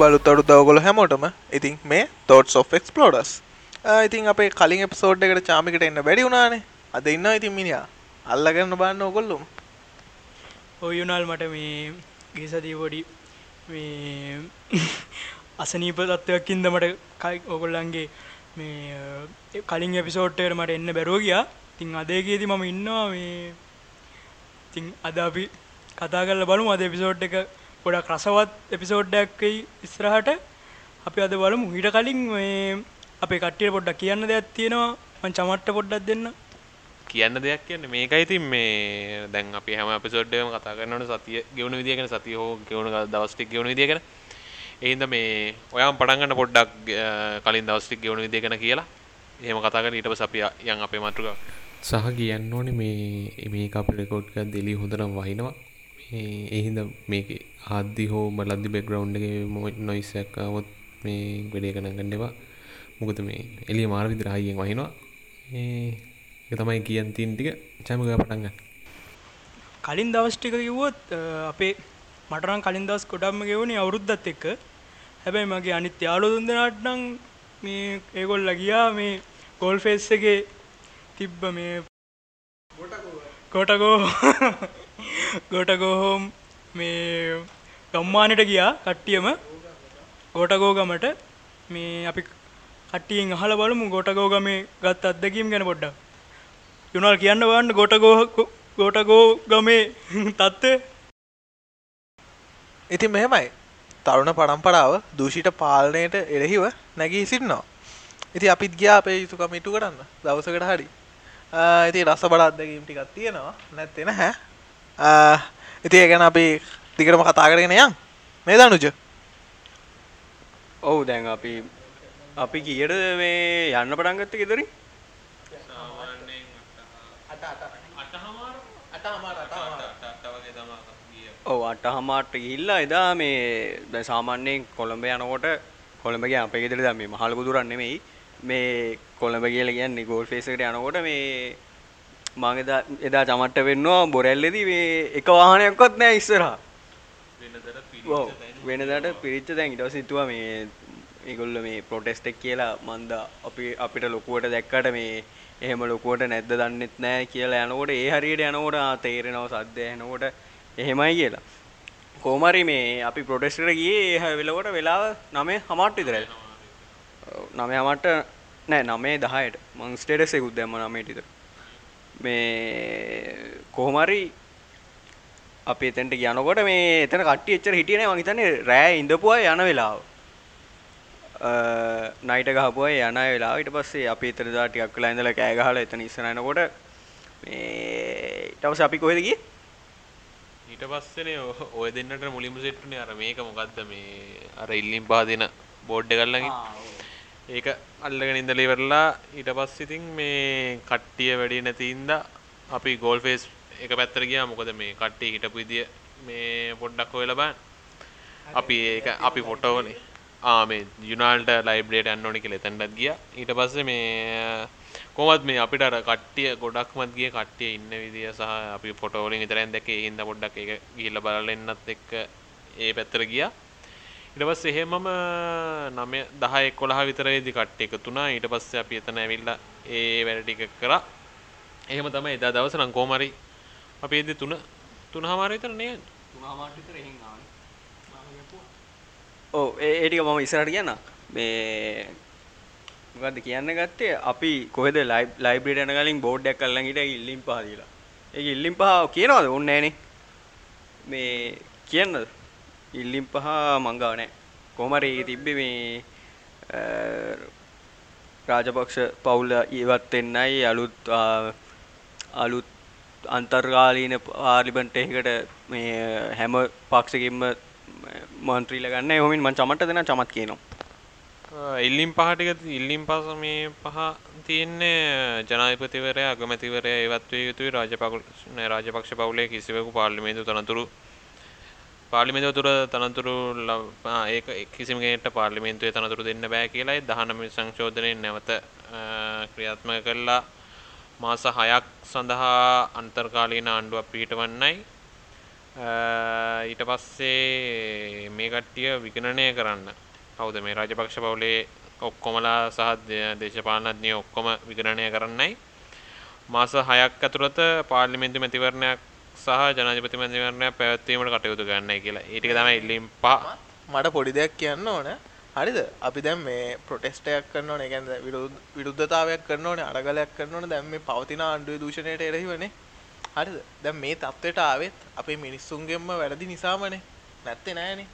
සුබලුත් අලුත් ඔයගොල්ලෝ හැමෝටම ඉතින් මේ thoughts of explorers. ඉතින් අපේ කලින් එපිසෝඩ් එකට චාමිකට එන්න බැරි වුණානේ. අද ඉන්නවා ඉතින් මිනිහා. අල්ලගන්න බලන්න ඕගොල්ලොම. ඔය යුනාල් මට මේ ගිසදී පොඩි මේ අසනීප තත්ත්වයක්කින්ද මට කයි ඔගොල්ලන්ගේ මේ කලින් එපිසෝට්ටයට මට එන්න බැරෝ ගියා. තින් අදේගේති මම ඉන්නවා මේ තින් අද අපි කතා කරල බලමු අද එපිසෝඩ් එක ගොඩක් රසවත් එපිසෝඩ්ඩක්කයි ඉස්රහට අපි අද බලමු. හිට කලින් මේ අපේ කට්ටිය පොඩ්ඩක් කියන්න දෙයක් තියෙනවා. මං චමට්ට පොඩ්ඩක් දෙන්න. කියන්න දෙයක් කියන්න මේකයි. ඉතින් මේ දැන් අපි හැම එපිසෝඩ්ඩේම කතා කරනවට සතිය ගෙවුණු විදිය ගැන සතිය හෝ ගෙවුණු දවස් ටික ගෙවුණු විදිය ගැන. ඒ හින්දා මේ ඔයාම පටන් ගන්න පොඩ්ඩක් කලින් දවස් ටික ගෙවුණු විදිය ගැන කියලා. එහෙම කතා කරලා ඊට පස්සේ අපි යන් අපේ මාතෘකාව. සහ කියන්න ඕනේ මේ මේක අපි රෙකෝඩ් කරලා දෙලි හොඳටම වහිනවා. මේ ඒ හින්දා මේකේ ආද්දි හෝ බලද්දි බෑග්ග්‍රවුන්ඩ් එකේ නොයිස් එකක් ආවොත් මේ ගන්න එපා. මොකද මේ එළිය මාර විදිහට හයියෙන් වහිනවා. මේ ඒක තමයි කියන් තියෙන ටික චමගා පටන් ගන්න. කලින් දවස් ටික කිව්වොත් අපේ මටනම් කලින් දවස් ගොඩක්ම ගෙවුණේ අවුරුද්දත් එක්ක. හැබැයි මගේ අනිත් යාළුවෝ තුන්දෙනාට නම් මේ ඒගොල්ලෝ ගියා මේ ගෝල් ෆේස් එකේ තිබ්බ මේ ගොටගෝ ගොටගෝහෝම් මේ ගම්මානට ගියා කට්ටියම. ගෝටගෝගමට මේ අපි කට්ටියෙන් අහල බලමු ගොටගෝගමේ ගත් අත්දැකීම් ගැන පොඩ්ඩක්. යුනල් කියන්න වන්න ගොටගෝ ගෝටගෝ ගමේ තත්ත්වය. ඉතින් මෙහෙමයි. තරුණ පරම්පරාව දූෂිත පාලනයට එරෙහිව නැගී සිටිනවා. ඉතින් අපිත් ගියා අපේ යුතුකම ඉටු කරන්න. දවසකට හරි. ඉතින් රස බල අත්දැකීම් ටිකක් තියෙනවා. නැත්තේ නැහැ. ඉතින් ඒ ගැන අපි දිගටම කතා කරගෙන යන්. නේද අනුජ? ඔව් දැන් අපි අපි කීයට මේ යන්න පටන් ගත්තේ ගෙදරින්? ඔව් අට හමාරට ගිහිල්ලා එදා මේ දැන් සාමාන්‍යයෙන් කොළඹ යනකොට කොළඹ ගියා අපේ ගෙදර දැන් මේ මහලුකුදුරන් නෙමෙයි. මේ කොළඹ කියලා කියන්නේ ගෝල් ෆේස් එකට යනකොට මේ මම එදා එදා චමට්ට වෙන්නවා බොරැල්ලේදී මේ එක වාහනයක්වත් නැහැ ඉස්සරහා වෙනදට පිරිච්ච දැන් ඊට පස්සේ හිතුවා මේ ඒගොල්ලෝ මේ ප්‍රොටෙස්ට් එක කියලා මන්ද අපි අපිට ලොකුවට දැක්කට මේ එහෙම ලොකුවට නැද්ද දන්නෙත් නැහැ කියලා යනකොට ඒ හරියට යනකොට තේරෙනවා සද්ද ඇහෙනකොට එහෙමයි කියලා. කොහොමරි මේ අපි ප්‍රොටෙස්ට් එකට ගියේ ඒ වෙලකොට වෙලාව 9:00ට විතරයි. 9:00ට නෑ 9:10ට මං ස්ටේටස් එකකුත් දැම්ම 9:00ට විතර. මේ කොහොමරි අපි එතනට යනකොට මේ එතන කට්ටිය එච්චර හිටියේ නෑ. මං හිතන්නේ රෑ ඉඳපු අය යන වෙලාව. නයිට ගහපුවා යන වෙලාව. ඊට පස්සේ අපි එතන දා ටිකක් වෙලා ඉඳලා කෑ ගහලා එතන ඉස්සන යනකොට මේ ඊට පස්සේ අපි කොහෙද ගියේ? ඊට පස්සේනේ ඔය දෙන්නට මුලින්ම සෙට් උනේ අර මේක මොකද්ද මේ අර ඉල්ලින් පහදින බෝඩ් එක ළඟින් ඒක අල්ලගෙන ඉඳලා ඉවරලා ඊට පස්සේ ඉතින් මේ කට්ටිය වැඩි නැති ඉඳා අපි ගෝල් ෆේස් එක පැත්තට ගියා. මොකද මේ කට්ටිය හිටපු විදිය මේ පොඩ්ඩක් හොයලා බලන්න. අපි ඒක අපි ෆොටෝනේ ආ මේ යුනාල්ට ලයිබ්‍රේට යන්න ඕනේ කියලා එතනටත් ගියා. ඊට පස්සේ මේ කොහොමත් මේ අපිට අර කට්ටිය ගොඩක්මත් ගිය කට්ටිය ඉන්න විදිය සහ අපි ෆොටෝ වලින් විතරෙන් දැක්කේ. ඒ හින්දා පොඩ්ඩක් ඒක ගිහිල්ලා බලලා එන්නත් එක්ක ඒ පැත්තට ගියා ඊට පස්සේ එහෙමම 9 10 11 විතර වෙදි කට්ටිය එකතු වුණා ඊට පස්සේ අපි එතන ඇවිල්ලා ඒ වැඩ ටික කරා එහෙම තමයි එදා දවස නම් කොහොම හරි අපි එද්දි 3 3මාර විතර නේ 3මාර විතර එහෙන් ආවේ ඔව් ඒ ඒ ටික මම ඉස්සරහට කියන්න මේ මොකද්ද කියන්න ගත්තේ අපි කොහෙද ලයිබ්‍රරියට යන කලින් බෝඩ් එකක් අල්ලන් හිටියා ඉල්ලින් පහ දීලා. ඒක ඉල්ලින් පහ කියනවද? ඕනේ නැහනේ. මේ කියන්නද? ඉල්ලින් පහ මං ගාව නැහැ. කොහොම හරි තිබ්බේ මේ රාජපක්ෂ පවුල ඉවත් වෙන්නයි අලුත් අලුත් අන්තර්ගාලීන පාර්ලිමේන්තු එකකට මේ හැම පක්ෂකින්ම මන්ත්‍රීලා ගන්න. එහෙනම් මං චමට්ට දෙනා චමත් කියනවා. ඉල්ලිම් පහටික ඉල්ලිම් පස මේ පහ තියෙන්නේ ජනාධිපතිවරයා අගමැතිවරයා ඒවත් විය යුතුයි රාජපක්ෂ රාජපක්ෂ පවුලේ කිසිවෙකු පාර්ලිමේන්තු තනතුරු පාර්ලිමේන්තුව තුර තනතුරු ඒක කිසිම කෙනෙක්ට පාර්ලිමේන්තුවේ තනතුරු දෙන්න බෑ කියලායි 19 සංශෝධනයෙන් නැවත ක්‍රියාත්මක කළා. මාස 6ක් සඳහා අන්තර්කාලීන ආණ්ඩුවක් පිහිටවන්නයි. ඊට පස්සේ මේ කට්ටිය විගණනය කරන්න. කවුද මේ රාජපක්ෂ පවුලේ ඔක්කොමලා සහ දේ- දේශපාලනඥයෝ ඔක්කොම විගණනය කරන්නයි. මාස 6ක් ඇතුළත පාර්ලිමේන්තු මැතිවරණයක් සහ ජනාධිපති මැතිවරණයක් පැවැත්වීමට කටයුතු කරන්නයි කියලා. ඒ ටික තමයි ඉල්ලීම් පහ. මට පොඩි දෙයක් කියන්න ඕන. හරිද? අපි දැන් මේ ප්‍රොටෙස්ටයක් කරන්න ඕන. ගැන විරුද්ධතාවයක් කරන්න ඕන අරගලයක් කරන්න ඕන. දැන් මේ පවතින ආණ්ඩුවේ දූෂණයට එරෙහිවනේ. හරිද? දැන් මේ තත්ත්වයට ආවෙත් අපේ මිනිස්සුන්ගෙන්ම වැරදි නිසාමනේ. නැත්තේ නෑනේ.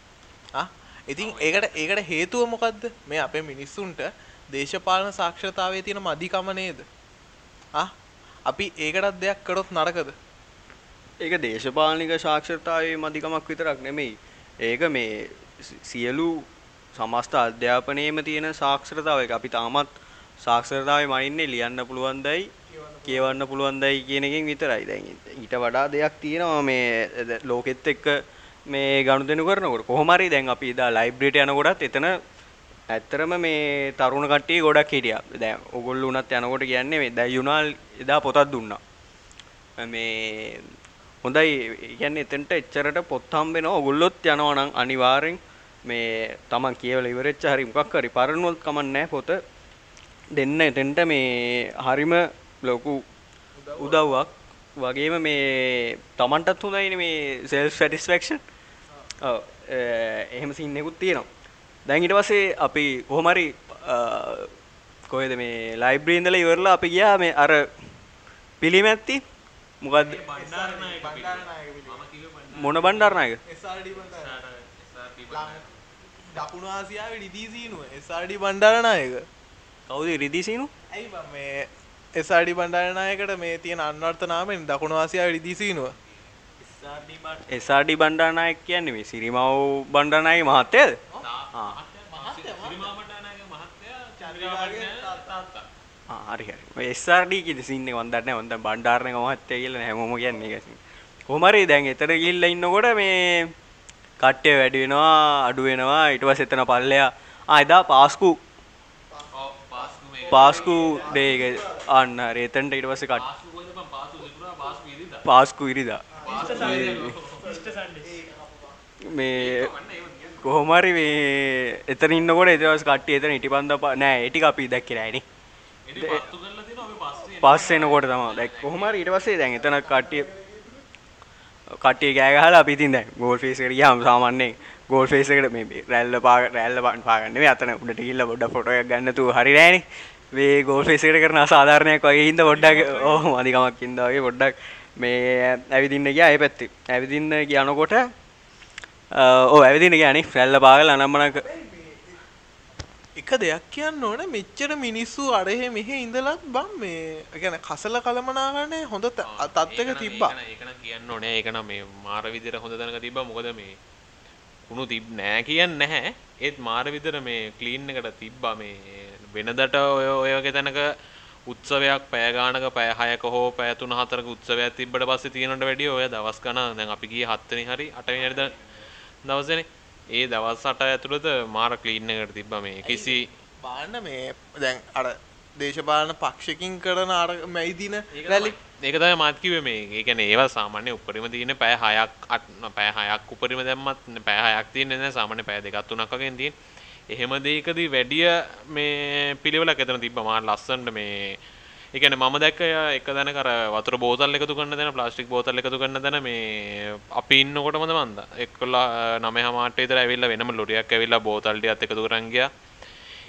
ආ? ඉතින් ඒකට ඒකට හේතුව මොකද්ද? මේ අපේ මිනිස්සුන්ට දේශපාලන සාක්ෂරතාවයේ තියෙන මදිකම නේද? ආ? අපි ඒකටත් දෙයක් කරොත් නරකද? ඒක දේශපාලනික සාක්ෂරතාවයේ මදිකමක් විතරක් නෙමෙයි. ඒක මේ සි- සියලු සමස්ත අධ්‍යාපනයේම තියෙන සාක්ෂරතාව එක අපි තාමත් සාක්ෂරතාවේ මනින්නේ ලියන්න පුළුවන් දයි කියවන්න පුළුවන් දයි කියන එකෙන් විතරයි. දැන් ඊට වඩා දෙයක් තියෙනවා මේ ද- ලෝකෙත් එක්ක මේ ගනුදෙනු කරනකොට. කොහොම හරි දැන් අපි එදා ලයිබ්‍රරියට යනකොටත් එතන ඇත්තරම මේ තරුණ කට්ටිය ගොඩක් හිටියා. දැන් ඕගොල්ලෝ උනත් යනකොට කියන්නේ මේ දැන් යුනාල් එදා පොතක් දුන්නා. මේ හොඳයි. ඒ කියන්නේ එතනට එච්චරට පොත් හම්බ වෙනවා ඔයගොල්ලොත් යනවා නම් අනිවාර්යෙන් මේ Taman කියවලා ඉවරෙච්ච හරි මොකක් හරි පරණුවත් කමක් නැහැ පොත. දෙන්න එතනට මේ හරිම ලොකු උදව්වක්. වගේම මේ Tamanටත් හොඳයිනේ මේ self satisfaction ඔව් එහෙම සීන් එකකුත් තියෙනවා. දැන් ඊට පස්සේ අපි කොහොම හරි අ, කොහෙද මේ ලයිබ්‍රරි ඉඳලා ඉවරලා අපි ගියා මේ අර පිළිමැත්ති මොකද්ද? මොන බණ්ඩාරනායක දකුණු ආසියාවේ රිදී සීනුව. SRD බණ්ඩාරනායක කවුද රිදිසිනු මේ SRD බණ්ඩාරනායකට මේ තියෙන අන්වර්ථ නාමයෙන් දකුණු ආසියාවේ රිදී සීනුව? SRD බණ්ඩාරනායක කියන්නේ මේ සිරිමව් බණ්ඩාරනායක මහත්තයද ආ ආ, හරි හරි. ඔය SRD කියන සීන් එක? මන් දන්නේ නැහැ. මන් දැන් බණ්ඩාරනායක මහත්තයා කියලා නෑ හැමෝම කියන්නේ කොහොම හරි දැන් එතන ගිහිල්ලා ඉන්නකොට මේ කට්ටිය වැඩි වෙනවා අඩු වෙනවා. ඊට පස්සේ එතන පල්ලෙයා එදා පාස්කු පාස්කු එක අන්න ඊට පස්සේ කට් පාස්කු ඉරිදා. මේ කොහොමරි මේ එතන ඉන්නකොට එදවස් කට්ටිය එතන හිටිපන්ද නෑ ඒ ටික අපි දැක්කේ නෑනේ පස්සේ එනකොට තමයි. දැක් කොහොමරි ඊට පස්සේ දැන් එතන කට්ටිය කට්ටිය කෑ ගහලා අපි ඉතින් දැන් ගෝල් ෆේස් එකට ගියාම සාමාන්‍යයෙන් ගෝල් ෆේස් එකට මේ රැල්ල පා රැල්ල පාන් පාගන්න අතන උඩට ගිහිල්ලා පොඩ්ඩක් ෆොටෝ එකක් ගන්න තු හරි නෑනේ. මේ ගෝල් ෆේස් එකට කරන අසාධාරණයක් වගේ හින්දා පොඩ්ඩක් ඕ මදිකමක් හින්දා වගේ පොඩ්ඩක් මේ ඇවිදින්න ගියා ඒ පැත්තේ. ඇවිදින්න යනකොට ඕ ඇවිදින්න ගියානේ රැල්ල පාගලා අනම්මනක එක දෙයක් කියන්න ඕන මෙච්චර මිනිස්සු අරහෙ මෙහෙ ඉඳලත් බම් මේ ගැන කසල කළමනාගන්නේ හොඳ ත- තත්ත්වක තිබ්බා. ඒකන කියන්න ඕනේ. ඒකන මේ මාර විදිහට හොඳ තැනක තිබ්බා. මොකද මේ කුණු තිබ් නෑ කියන්න නැහැ. ඒත් මාර විදිහට මේ ක්ලීන් එකට තිබ්බා මේ වෙනදට ඔය ඔය වගේ තැනක උත්සවයක් පැය ගානක පැය 6ක හෝ 3 4ක උත්සවයක් තිබ්බට පස්සේ තියෙනට වැඩිය ඔය දවස් ගණන් දැන් අපි ගියේ 7 වෙනි හරි 8 වෙනි හරි දවසේනේ ඒ දවස් 8 ඇතුළත මාර ක්ලීන් එකට තිබ්බා මේ කිසි බාන්න මේ දැන් අර දේශපාලන පක්ෂකින් කරන අර මැයිදින රැලි ඒක තමයි. මාත් කිව්වේ මේ. ඒ කියන්නේ ඒවා සාමාන්‍ය උපරිම තියෙන පැය 6ක් අට පැය 6ක් උපරිම දැම්මත් පැය 6ක් තියෙන්නේ නැහැ. සාමාන්‍ය පැය දෙකක් තුනක් වගේ තියෙන. එහෙම දෙයකදී වැඩිය මේ පිළිවෙලක් එතන තිබ්බා. මාර ලස්සනට මේ ඒ කියන්නේ මම දැක්ක එක දැනක අර වතුර බෝතල් එකතු කරන තැන ප්ලාස්ටික් බෝතල් එකතු කරන තැන මේ අපි ඉන්නකොටම මන්ද. එක්කලා නමේ හමාට විතර ඇවිල්ලා වෙනම ලොරියක් ඇවිල්ලා බෝතල් ටිකත් එකතු කරන් ගියා.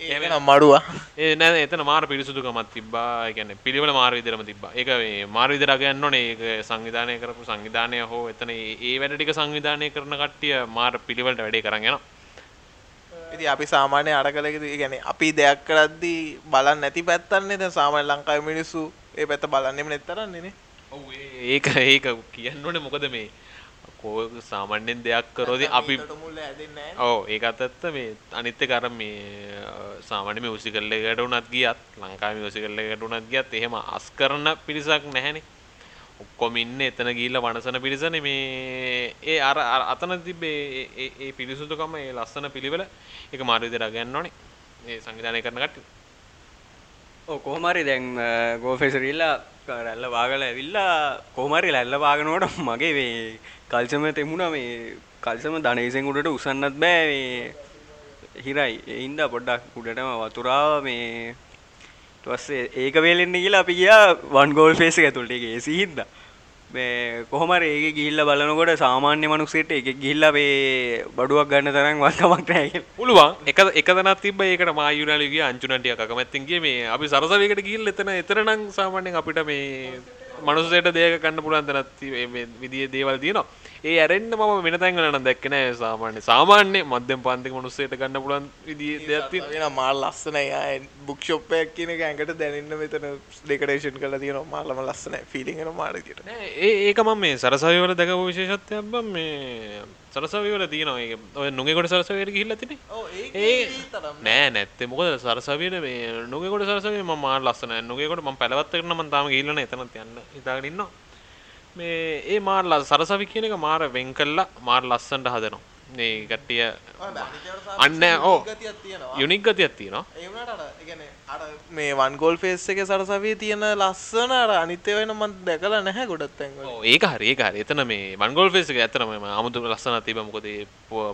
ඒම මඩුවා. ඒ නෑ එතන මාර පිරිසුදුකමක් තිබ්බා. ඒ කියන්නේ පිළිවෙල මාර විදිහටම තිබ්බා. ඒක මේ මාර විදිහට ගන්න ඕනේ. ඒක සංවිධානය කරපු සංවිධානය හෝ එතන ඒ ඒ වැඩ ටික සංවිධානය කරන කට්ටිය මාර පිළිවෙලට වැඩේ කරන් යනවා. ඉති අපි සාමාන්‍ය අරකලෙක ගැන අපි දෙයක් කරද්දී බලන්න නැති පැත්තන්නේ. දැන් සාමාන්‍ය ලංකාවේ මිනිස්සු ඒ පැත්ත බලන්නෙම නැත්තරන්නේනේ ඒක ඒක කියන්න ඕනේ මොකද මේ? කෝ සාමාන්‍යයෙන් දෙයක් කරොත් අපි ඔව් ඒකත් ඇත්ත මේ අනිත් එක අර මේ අ, සාමාන්‍ය මියුසිකල් එකකට උනත් ගියත් ලංකාවේ මියුසිකල් එකකට උනත් ගියත් එහෙම අස් කරන පිරිසක් නැහැනේ ඔක්කොම ඉන්නේ එතන ගිහිල්ලා වනසන පිරිසනේ මේ ඒ අර අර අතන තිබ්බේ ඒ- ඒ ඒ පිරිසුදුකම ඒ ලස්සන පිළිවෙල ඒක මාරු විදිහට ගන්න ඕනේ ඒ සංවිධානය කරන කට්ටිය. ඔව් කොහොම හරි දැන් ගෝල් ෆේස් රීලා රැල්ල වාගල ඇවිල්ලා කෝමරි ලැල්ල වාගෙනකොට මගේ වේ කල්සම තෙමුණ මේ කල්සම ධනේසෙන් උඩට උසන්නත් බෑ මේ. හිරයි එයින්ද පොඩ්ඩක් උඩටම වතුරාව මේ ටවස්සේ ඒක වේලෙන්න කියලා අපි ගියා වන් ගෝල් ෆේස ඇතුළට. එක සිහින්ද මේ කොහොමර ඒක ගිල්ල බලනකොට සාමාන්‍ය මනුස්සේට එක ගිල්ල මේ බඩුවක් ගන්න තරම් වත්කමක් නෑ පුළුවන්. එක එකදනත් තිබ ඒකට මායුනාලගේ අංචුනටිය කමැත්තින්ගේ මේ අපි සරසවකට ගිල් එතන එතරනම් සාමාන්‍යෙන් අපිට මේ මනුසයට දෙයක කන්න පුළන් තැනත් විදිිය දේවල් තියනවා. ඒ ඇරෙන්න්න මම වෙන තැන්ගලන දැක්කන සාමාන්‍ය. සාමාන්‍ය මධ්‍යම පන්තික මනුස්සයට ගන්න පුලන් දෙයක්ති වෙන මාල් ලස්සන බුක්ෂොප්පයක් කියන ඇඟට දැනන්න මෙතන ඩෙකඩේෂන් කල තියන මාලම ලස්සන ෆිලිගෙන මාරකට ඒක මම මේ සරසවිවල දැකපු විශේෂත්වයක් බම් මේ සරසවිවල තියනවා. ඒ ඔය නොගෙකොට සරසවයට ගිහිල්ල තින. ඒ නෑ. නැත්තේ. මොකද සරසවියට මේ නොගෙකොට සරසවේ ම මාල් ලස්සන නොගෙකොට ම පැලවත් කරන ම තාම ගිල්ලන එතනත් යන්න ඉතාගෙන ඉන්නවා මේ ඒ මාර්ල සරසවි කියන එක මාර වෙන් කල්ලා මාර් ලස්සන්ට හදනවා. මේ ගට්ටිය අන්න ඕ. යුනික් ගතියක් තියෙනවා. මේ වන්ගෝල් ෆේස් එක සරසවී තියෙන ලස්සන අර අනිත්‍ය වෙන මන් දැකලා නැහැ ගොඩත් ඒක හරි හරි. එතන මේ මන්ගෝල් ෆේස් එක ඇත්තටම අමුතු ලස්සන තිබ්බ. මොකද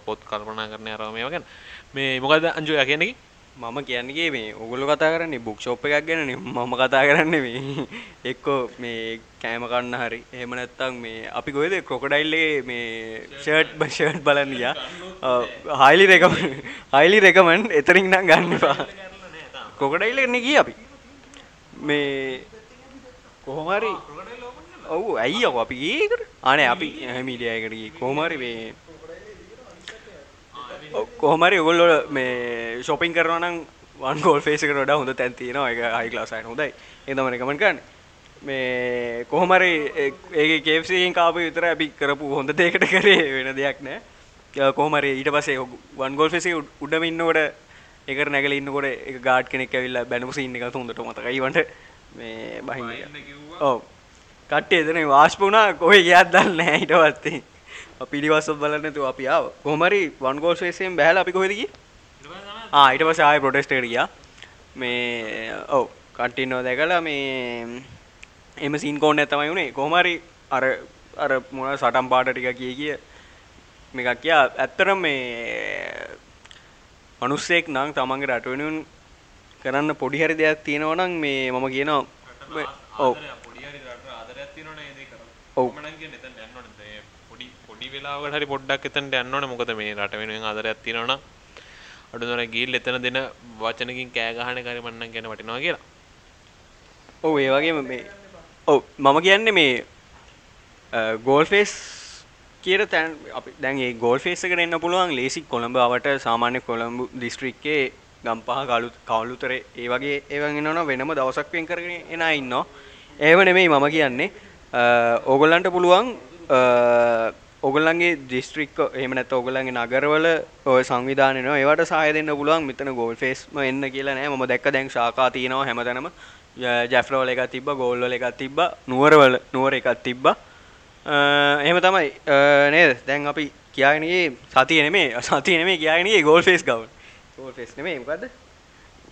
පොත් කල්පනා කරන්න අරම මේවා ගැන. මේ මොකද අංජු යා කියන්නේ මම කියන්නේ මේ ඔගොල්ලෝ කතා කරන්නේ බුක් ෂොප් එකක් ගැනනේ මම කතා කරන්නේ මේ එක්කෝ මේ කෑම කන්න හරි. එහෙම නැත්නම් මේ අපි කොහෙද ක්‍රොකොඩයිල් එකේ මේ ෂර්ට් ෂර්ට් බලන්න ගියා. හයිලි රෙකමන්ඩ් හයිලි රෙකමන්ඩ් එතනින් නම් ගන්න එපා. ක්‍රොකොඩයිල් එකනේ ගියේ අපි? මේ කොහොම හරි. ඔව් ඇයි අපි ඒකට අනේ අපි මීඩියා එකට ගියේ. කොහොම හරි මේ කොහමරි ඔගොල්ලො මේ ශොපින් කරනනම් වන් ගෝල් ෆේසිකට ොඩ හොඳ තැන්තිනවා එක හයි ලාසයි හොඳයි. එදමන කමන් කරන්න. මේ කොහොමරි ඒ කේසියෙන් කාප විතර අපි කරපු හොඳ දෙකට කරේ වෙන දෙයක් නෑ. කොහමරි ඊට පසේ වන් ගෝල් ෆෙසේ උඩම ඉන්නකොට එක නැගල ඉන්නකොට එක ගාඩ් කෙනෙක් ඇවිල්ල බැනපු ඉන්න එක හොඳට මතකයිවට මේ බහි ඕ කට්ටේ එදන වාශ්පුනා කොහ ගියත් දන්න හිටවත්තේ පිළිවස්ස බලන්න තු අපි ආව. කොහමරි වන්ගෝල් ශේෂයෙන් බැහල අපි කොහෙදකි ආයිට පස ආය ප්‍රොටෙස්ටේට ගියා. මේ ඔව් කට්ටින්නෝ දැකලා මේ එම සින්කෝන් ඇතමයි වුණේ කොහමරි අර අර මොන සටම් පාට ටික කිය කිය මේකක් කියා. ඇත්තරම් මේ මනුස්සෙක් නං තමන්ගේ රටවෙනුන් කරන්න පොඩි හරි දෙයක් තියෙනවනම් මේ මම කියනවා. ඔව්. ඔව් වෙලාවට හරි පොඩ්ඩක් එතනට යන්න ඕනේ මොකද මේ රට වෙනුවෙන් ආදරයක් තියෙනවා නම් අඩුතොන ගිහිල්ලා එතන දෙන වචනකින් කෑ ගහන එක හරි මන්නම් කියන වටිනවා කියලා. ඔව් ඒ වගේම මේ ඔව් මම කියන්නේ මේ ගෝල් ෆේස් කියන තැන් අපි දැන් ඒ ගෝල් ෆේස් එකට එන්න පුළුවන් ලේසි කොළඹ අවට සාමාන්‍ය කොළඹ දිස්ත්‍රික්කේ ගම්පහ කලු කවුලුතරේ ඒ වගේ ඒවන් එනවනම් වෙනම දවසක් වෙන් කරගෙන එන අය ඉන්නවා. ඒව නෙමෙයි මම කියන්නේ ඕගොල්ලන්ට පුළුවන් ඔගලන්ගේ දිස්ත්‍රික් එහම නැත ඔගලන්ගේ නගරවල ඔය සංවිධානයනවා ඒවට සාය දෙන්න පුළුවන්. මෙතන ගෝල් ෆේස්ම එන්න කියලා නෑ. ම දැක්ක දැන් ශාකා තියනවා හැමතැනම. ජැෆ්ලෝල එක තිබ ගෝල්ල එකක් තිබ්බ නුවරවල නුවර එකක් තිබ්බ. එහෙම තමයි. නේද? දැන් අපි කියනගේ සතිය නෙමේ. සතිය නෙමේ කියනගේ ගෝල් ෆේස් ගව ගෝල් ෆෙස් නෙමේ මොකක්ද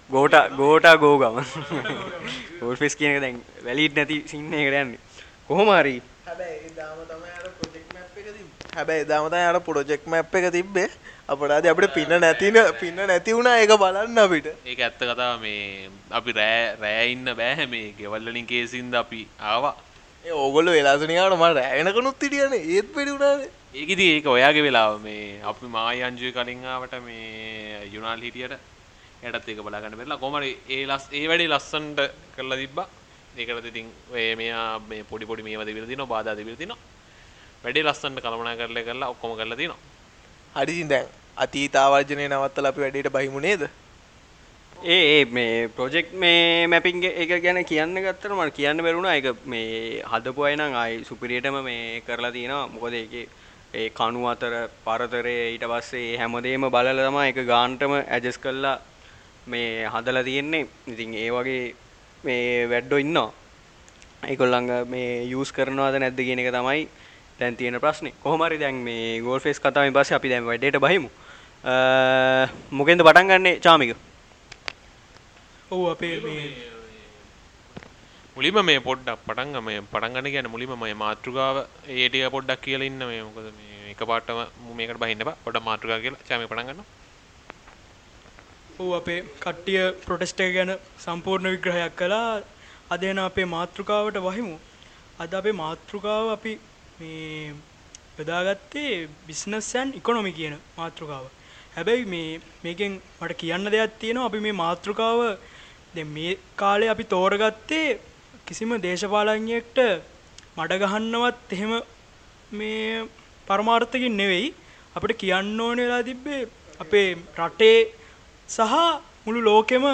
ගෝට ගෝට ගෝගම ගෝල් ෆෙස් කියන දැන් වැලිට් නැති සින්න එකට යන්නේ? කොහොම හරි. හැබැයි දාම තමයි අර ප්‍රොජෙක්ට් මැප් එක තිබ්බේ. හැබැයි දාම තමයි අර ප්‍රොජෙක්ට් මැප් එක තිබ්බේ. අපට ආදී අපිට පින්න නැතින පින්න නැති වුණා ඒක බලන්න අපිට. ඒක ඇත්ත කතාව මේ අපි රෑ රෑ ඉන්න බෑ මේ ගෙවල් වලින් කේසින්ද අපි ආවා. ඒ ඕගොල්ලෝ වෙලාසනියාට මම රෑ වෙනකනුත් හිටියනේ. ඒත් පිළි වුණානේ. ඒක ඔයාගේ වෙලාව මේ අපි මායි අංජුවේ කලින් ආවට මේ යුනාල් හිටියට එයටත් ඒක බලා ගන්න බැරිලා කොහමද ඒ ලස් ඒ වැඩේ ලස්සනට කරලා තිබ්බා. ඒකට ඉතින් ඔය මෙයා මේ පොඩි පොඩි මේවා දෙවිලා තිනවා බාධා දෙවිලා තිනවා. වැඩේ ලස්සනට කළමනා කරලා කරලා ඔක්කොම කරලා තිනවා. හරි ඉතින් දැන් අතීතාවර්ජනය නවත්තලා අපි වැඩේට බහිමු නේද? ඒ මේ ප්‍රොජෙක්් මේ මැපිං එක ගැන කියන්න ගත්තර මට කියන්න බැරුණා එක මේ හදපු අය නම් අයි සුපිරියටම මේ කරලා තියෙනවා මොකද ඒක ඒ කණු අතර පරතරය ඊට පස්සේ හැමදේම බලල තමා එක ගාන්ටම ඇජස් කල්ලා මේ හදලා තියෙන්නේ ඉතින් ඒ වගේ මේ වැඩ්ඩෝ ඉන්නවා ඒකොල්ලඟ මේ යස් කරනවාද නැද්ද කියන එක තමයි දැන් තියෙන ප්‍රශ්නේ. කොහොමරි දැන් මේ ගෝල් ෆේස් කතාවෙන් පස්සේ අපි දැන් වැඩේට බහිමු. මොකෙන්ද පටන් ගන්නේ චාමික? ඔව් අපේ මේ මුලිම මේ පොඩ්ඩක් පටන්ග මේ පටන්ගන්න ගැන මුලිම මේ මාතෘකාව ඒටික පොඩ්ඩක් කියල ඉන්න මේ මොකද මේ එක පාටම මේකට බහින්න පොඩ මාතෘකා කියලා චාම පටන්ගන්න ඌ අපේ කට්ටිය ප්‍රොටෙස්ටේ ගැන සම්පූර්ණ විග්‍රහයක් කලා අදන අපේ මාතෘකාවට වහිමු. අද අපේ මාතෘකාව අපි මේ යොදාගත්තේ බිස්නස්සයන් ඉකොනොමි කියන මාතෘකාව. හැබැයි මේ මේකෙන් මට කියන්න දෙයක් තියෙනවා. අපි මේ මාතෘකාව මේ කාලේ අපි තෝරගත්තේ කිසිම දේශපාලඥයෙක්ට මඩ ගහන්නවත් එහෙම මේ පරමාර්ථකින් නෙවෙයි. අපිට කියන්න ඕන වෙලා තිබ්බේ අපේ රටේ සහ මුළු ලෝකෙම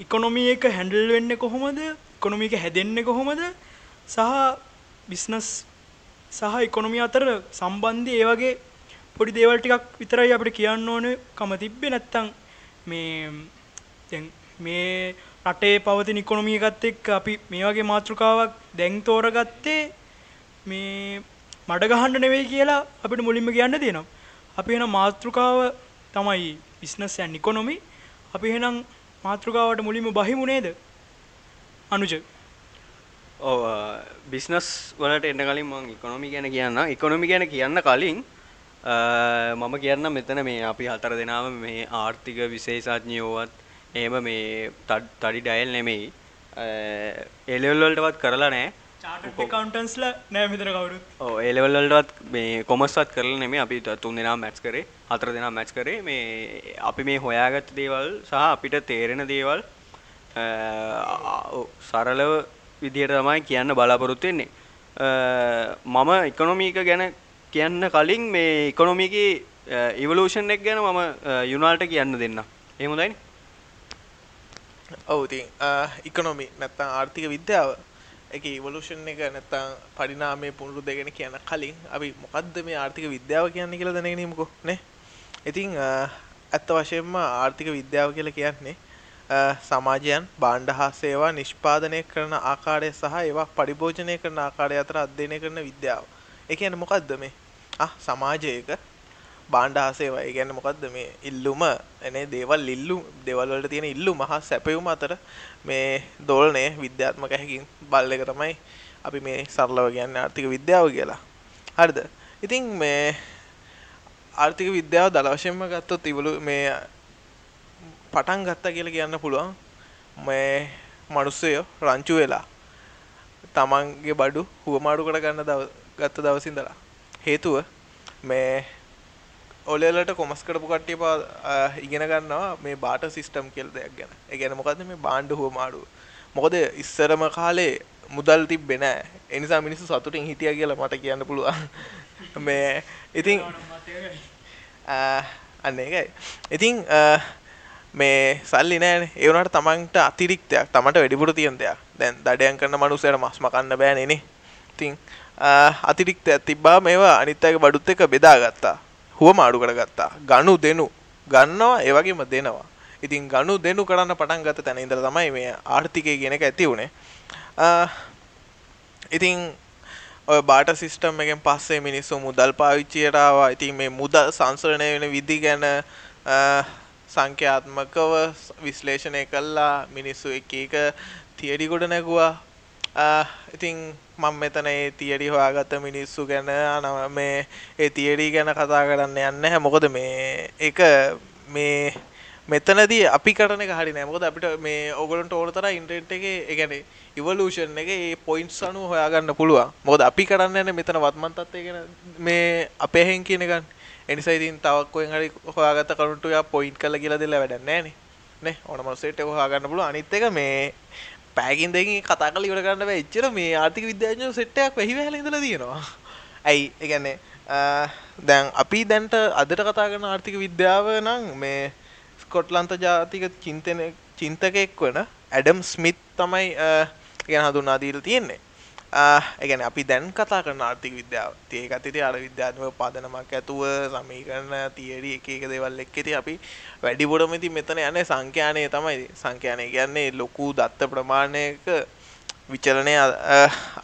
ඉකොනොමි එක හැන්ඩල් වෙන්න කොහොමද? ඉකොනොමික හැදෙන්න කොහොමද? සහ බිස්නස් සහ ඉකොනොමි අතර සම්බන්ධය ඒ වගේ පොඩි දේවල් ටිකක් විතරයි අපිට කියන්න ඕන කම තිබ්බේ නැත්තම් මේ මේ රටේ පවතින ඉකොනොමි එකත් එක්ක අපි මේ වගේ මාතෘකාවක් දැන් තෝරගත්තේ මේ මඩ ගහන්න නෙවෙයි කියලා අපිට මුලින්ම කියන්න තියෙනවා. අපි එන මාතෘකාව තමයි බිස්නස් ඇන් ඉකොනොමි අපි එහෙනම් මාතෘකාවට මුලින්ම බහිමු නේද? අනුජ ඔව් බිස්නස් වලට එන්න කලින් මම ඉකොනොමි ගැන කියන්න. ඉකොනොමි ගැන කියන්න කලින් මම කියන්න මෙතන මේ අපි හතර දෙනාම මේ ආර්ථික විශේෂඥයෝවත් එහෙම මේ තඩි ඩයල් නෙමෙයි එලෙවල් වලටවත් කරලා නැහැ. කවන්ටන්ස්ලා නෑ මෙතන කවුරුත්. ඔව් එලෙවල් වලටවත් මේ කොමර්ස්වත් කරලා නෙමෙයි අපි තුන් දෙනා මැච් කරේ. හතර දෙනා මැච් කරේ. මේ අපි මේ හොයාගත්ත දේවල් සහ අපිට තේරෙන දේවල් සරලව විදිහට තමයි කියන්න බලාපොරොත්තු වෙන්නේ. මම ඉකොනොමීක ගැන කියන්න කලින් මේ ඉකොනොමිකේ ඉවලූෂන් එක ගැන මම යුනාල්ට කියන්න දෙන්න. එහෙම හොඳයිනේ? ඔව් ඉතින් ඉකොනොමි නැත්තම් ආර්ථික විද්‍යාව ඒකේ ඉවලූෂන් එක නැත්තම් පරිණාමයේ පුනරු දෙගෙන කියන කලින් අපි මොකද්ද මේ ආර්ථික විද්‍යාව කියන්නේ කියලා දැනගෙන ඉමුකෝ නේ. ඉතින් ඇත්ත වශයෙන්ම ආර්ථික විද්‍යාව කියලා කියන්නේ සමාජයන් භාණ්ඩ හා සේවා නිෂ්පාදනය කරන ආකාරය සහ ඒවා පරිභෝජනය කරන ආකාරය අතර අධ්‍යයනය කරන විද්‍යාව. ඒ කියන්නේ මොකද්ද මේ? ආ සමාජයක භාණ්ඩ හා සේවා. ඒ කියන්නේ මොකද්ද මේ ඉල්ලුම එනේ දේවල් ඉල්ලුම් දේවල් වලට තියෙන ඉල්ලුම හා සැපයුම අතර මේ දෝලනය විද්‍යාත්මක හැකින් බල් එක තමයි අපි මේ සරලව කියන්නේ ආර්ථික විද්‍යාව කියලා. හරිද? ඉතින් මේ ආර්ථික විද්‍යාව දල වශයෙන්ම ගත්තොත් ඉවලු මේ පටන් ගත්තා කියලා කියන්න පුළුවන් මේ මිනිස්සුયો රංචු වෙලා තමන්ගේ බඩු හුවමාරු කර ගන්න ගත්ත දවසින් ඉඳලා හේතුව මේ ඔලෙලට කොමස් කරපු කට්ටිය ඉගෙන ගන්නවා මේ බාට සිස්ටම් කියලා දෙයක් ගැන. ඒ කියන්නේ මොකද්ද මේ බාණ්ඩ හුවමාරුව. මොකද ඉස්සරම කාලේ මුදල් තිබ්බේ නෑ. ඒ නිසා මිනිස්සු සතුටින් හිටියා කියලා මට කියන්න පුළුවන්. මේ ඉතින් අන්න ඒකයි. ඉතින් මේ සල්ලි නෑනේ. ඒ වුණාට තමන්ට අතිරික්තයක් තමන්ට වැඩිපුර තියෙන දෙයක්. දැන් දඩයන් කරන මනුස්සයට මස් මකන්න බෑනේ නේ. ඉතින් අතිරික්තයක් තිබ්බා මේවා. අනිත් අයගේ බඩුත් එක්ක බෙදාගත්තා. හුවම අඩු කරගත්තා. ගනු දෙනු. ගන්නවා ඒ වගේම දෙනවා. ඉතින් ගනු දෙනු කරන්න පටන් ගත්ත තැන ඉඳලා තමයි මේ ආර්ථිකය කියන එක ඇති වුනේ. ඉතින් ඔය බාට සිස්ටම් එකෙන් පස්සේ මිනිස්සු මුදල් පාවිච්චියට ආවා. ඉතින් මේ මුදල් සංසරණය වෙන විදි ගැන සංඛ්‍යාත්මකව විශ්ලේෂණය කළා. මිනිස්සු එක එක තියරි ගොඩ නැගුවා. ඉතින් මම මෙතන ඒ තියරි හොයාගත්ත මිනිස්සු ගැන මේ ඒ තියරි ගැන කතා කරන්න යන්න නැහැ. මොකද මේ ඒක මේ මෙතනදී අපි කරන එක හරි නෑ මොකද අපිට මේ ඕගොල්ලන්ට ඕන තරම් ඉන්ටර්නෙට් එකේ ඒ කියන්නේ ඉවලූෂන් එකේ මේ පොයින්ට්ස් අනුව හොයාගන්න පුළුවන්. මොකද අපි කරන්න යන්නේ මෙතන වත්මන් තත්ත්වය ගැන මේ අපේ හෙන් කියන ගන්න එනිසා ඉතින් තවක් කොහෙන් හරි හොයාගත්ත කරුණු ටික පොයින්ට් කරලා කියලා දෙලා වැඩක් නැහැ නේ. නේ ඕන මොනසෙට් එක හොයාගන්න පුළුවන්. අනිත් එක මේ පෑකින් දෙකින් කතා කරලා ඉවර කරන්න බෑ. එච්චර මේ ආර්ථික විද්‍යාඥයෝ සෙට් එකක් වෙහි වැහලා ඉඳලා තියෙනවා. ඇයි? ඒ කියන්නේ දැන් අපි දැන්ට අදට කතා කරන ආර්ථික විද්‍යාව නම් මේ ස්කොට්ලන්ත ජාතික චින්තන චින්තකයෙක් වන ඇඩම් ස්මිත් තමයි ගැන හඳුන්වා දීලා තියෙන්නේ. ඒගැන අපි දැන් කතා කරන ආර්ථික විද්‍යාව. ඒකත් ඉති අර විද්‍යාත්මක පදනමක් ඇතුව සමීකරන තියරි එක එක දෙවල් එක් ඇති අපි වැඩිපුරම ඉති මෙතන යන සංඛ්‍යානය තමයි. සංඛ්‍යානය කියන්නේ ලොකු දත්ත ප්‍රමාණයක විචලනය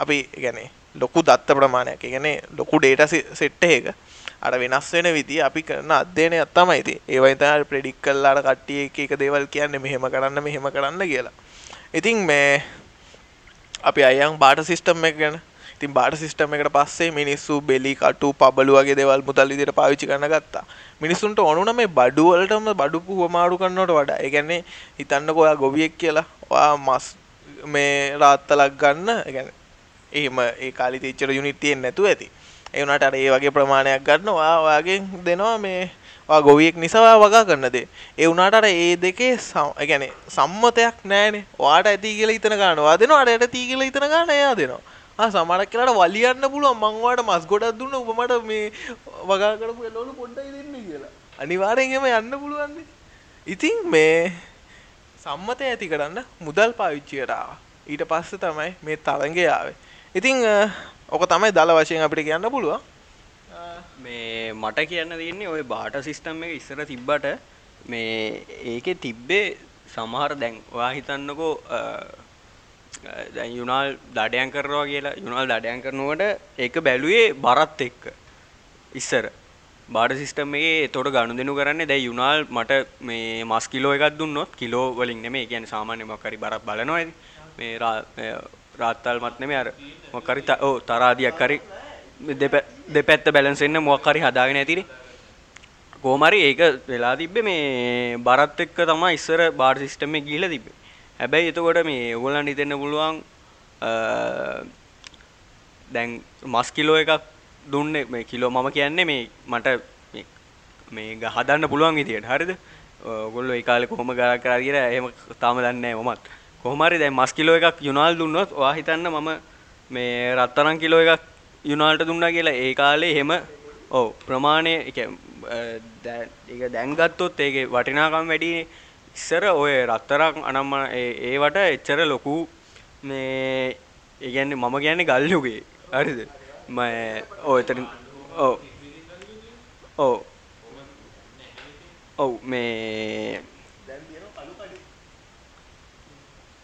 අපි ගැනේ ලොකු දත්ත ප්‍රමාණයක්. ගැන ලොකු ඩේට සෙට්ට එක. අර වෙනස් වෙන විදි අපි කරන අධ්‍යයනය තමයි ඒවයිත ප්‍රඩික් කල්ලාට කට්ටිය එක එක දේවල් කියන්න මෙහෙම කරන්න මෙහෙම කරන්න කියලා. ඉතින් මේ අපි අයන් බාට සිිස්ටම් එක ගැන. ඉතින් බාට සිිස්ටම් එකට පස්සේ මිනිස්සු බෙලි කටු පබලු වගේ දෙවල් මුතල් විදිහට පාවිච්චි කරන ගත්තා. මිනිස්සුන්ට ඕනුන මේ බඩු වලටම බඩු පුහමාරු කරනවට වඩා. ඒ කියන්නේ හිතන්නකෝ ඔයා ගොවියෙක් කියලා. ඔයා මස් මේ රාත්තලක් ගන්න. ඒ කියන්නේ එහෙම ඒ කාලේ තීච්චර යුනිට් තියෙන්නේ නැතුව ඇති. ඒ වුණාට අර ඒ වගේ ප්‍රමාණයක් ගන්න ඔයා ඔයාගෙන් දෙනවා මේ ඔයා ගොවියෙක් නිසා ඔයා වගා කරන දේ. ඒ වුණාට අර ඒ දෙකේ ඒ කියන්නේ සම්මතයක් නැහැනේ. ඔයාට ඇති කියලා හිතන ගන්න ඔයා දෙනවා අර ඇති කියලා හිතන ගන්න එයා දෙනවා. සමරක් කියලාට වලියන්න පුළුවන්. මංවාට මස් ගොඩක් දුන්න. උපමට මේ වගා කරපු එලෝලු පොඩ්ඩයි දෙන්න කියලා. අනිවාරයෙන් එම යන්න පුළුවන්නේ ඉතින් මේ සම්මත ඇති කරන්න මුදල් පාවිච්චියටාව ඊට පස්ස තමයි මේ තරගේ ආවේ. ඉතිං ඕක තමයි දල වශයෙන් අපිට කියන්න පුළුවන්. මේ මට කියන්න තියන්නේ ඔය බාට සිිස්ටම් එක ඉස්සර තිබ්බට මේ ඒකෙ තිබ්බේ සමහර දැන් වා හිතන්නකෝ යුනාල් දඩයන් කරවා කියලා. යුනල් දඩයන් කරනුවට ඒක බැලුවේ බරත් එක්ක ඉස්සර. බාඩ සිිස්ටමේ තොට ගණු දෙනු කරන්න දැ යුනාල් මට මේ මස් කිලෝ එකක් දුන්නොත් කිලෝ වලින් නෙමේ ගැන සාමාන්‍ය මකරි බරක් බලනොයි මේ රාත්තල් මත්නෙම අර මොකරි ඕ තරාදියක් කරි දෙපැත්ත බැලන්සෙන්න්න මොක්කරි හදාගෙන ඇතිරි කෝමරි ඒක වෙලා තිබ්බ මේ බරත් එක්ක තම ඉස්සර බාර් සිිස්ටම ගිල තිබේ හැබැයි එතකොට මේ ඔගොල්ලන් හිතෙන්න පුළුවන් දැන් මස් කිලෝ එකක් දුන්නේ මේ කිලෝ මම කියන්නේ මේ මට මේ හදන්න පුළුවන් විදියට. හරිද? ඔගොල්ලෝ ඒ කාලේ කොහොම ගා කරා කියලා එහෙම තාම දන්නේ නැහැ මමත්. කොහොම හරි දැන් මස් කිලෝ එකක් යුනාල් දුන්නොත් ඔයා හිතන්න මම මේ රත්තරන් කිලෝ එකක් යුනාල්ට දුන්නා කියලා ඒ කාලේ එහෙම ඔව් ප්‍රමාණය ඒක දැන් ගත්තොත් ඒකේ වටිනාකම් වැඩිනේ ඉස්සර ඔය රත්තරක් අනම්ම ඒවට එච්චර ලොකු මේ ඒගැන්නේ මම කියන්නේ ගල්ලුගේ හරිද? ම ඕ එතරින් ඕ ඕ ඔව් මේ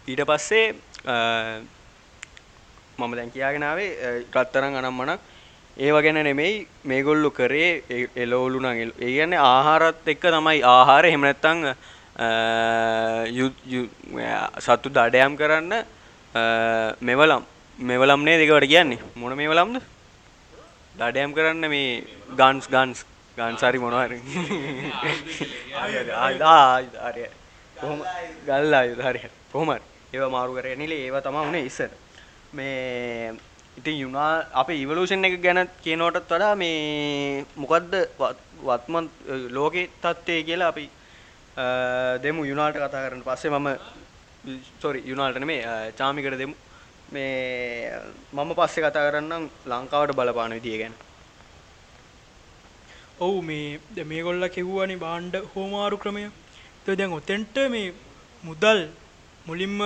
ඊට පස්සේ මම දැන් කියාගෙනාවේ රත්තරන් අනම්මනක්. ඒව ගැන නෙමෙයි මේගොල්ලු කරේ එලෝලු නම් ඒ කියන්නේ ආහාරත් එක්ක තමයි ආහාර එහෙම නැත්නම් සත්තු දඩයම් කරන්න මෙවලම්. මෙවලම්නේ දෙකට කියන්නේ? මොන මේවලම්ද? දඩයම් කරන්න මේ ගන්ස් ගන්ස්. ගන්සරි කොහොම? ගල්ලා හරි. කොහොමර ඒව මාරු කර නිලේ ඒව තම වුණේ ඉස්සර මේ ඉතින් යුනා අප ඉවලූෂන් එක ගැන කියනෝටත් වඩා මේ මොකක්ද වත්මන් ලෝකෙ තත්ත්වය කියලා අපි දෙමු යුනාල්ට කතා කරන්න. පස්සේ මම සොරි යුනාල්ට නෙමේ චාමිකට දෙමු. මේ මම පස්සේ කතා කරන්නම් ලංකාවට බලපාන විදිය ගැන. ඔවු මේ මේගොල්ල කිව්වනි බාණ්ඩ හෝමාරු ක්‍රමය. තො දැන් ඔතෙන්ට මේ මුදල් මුලින්ම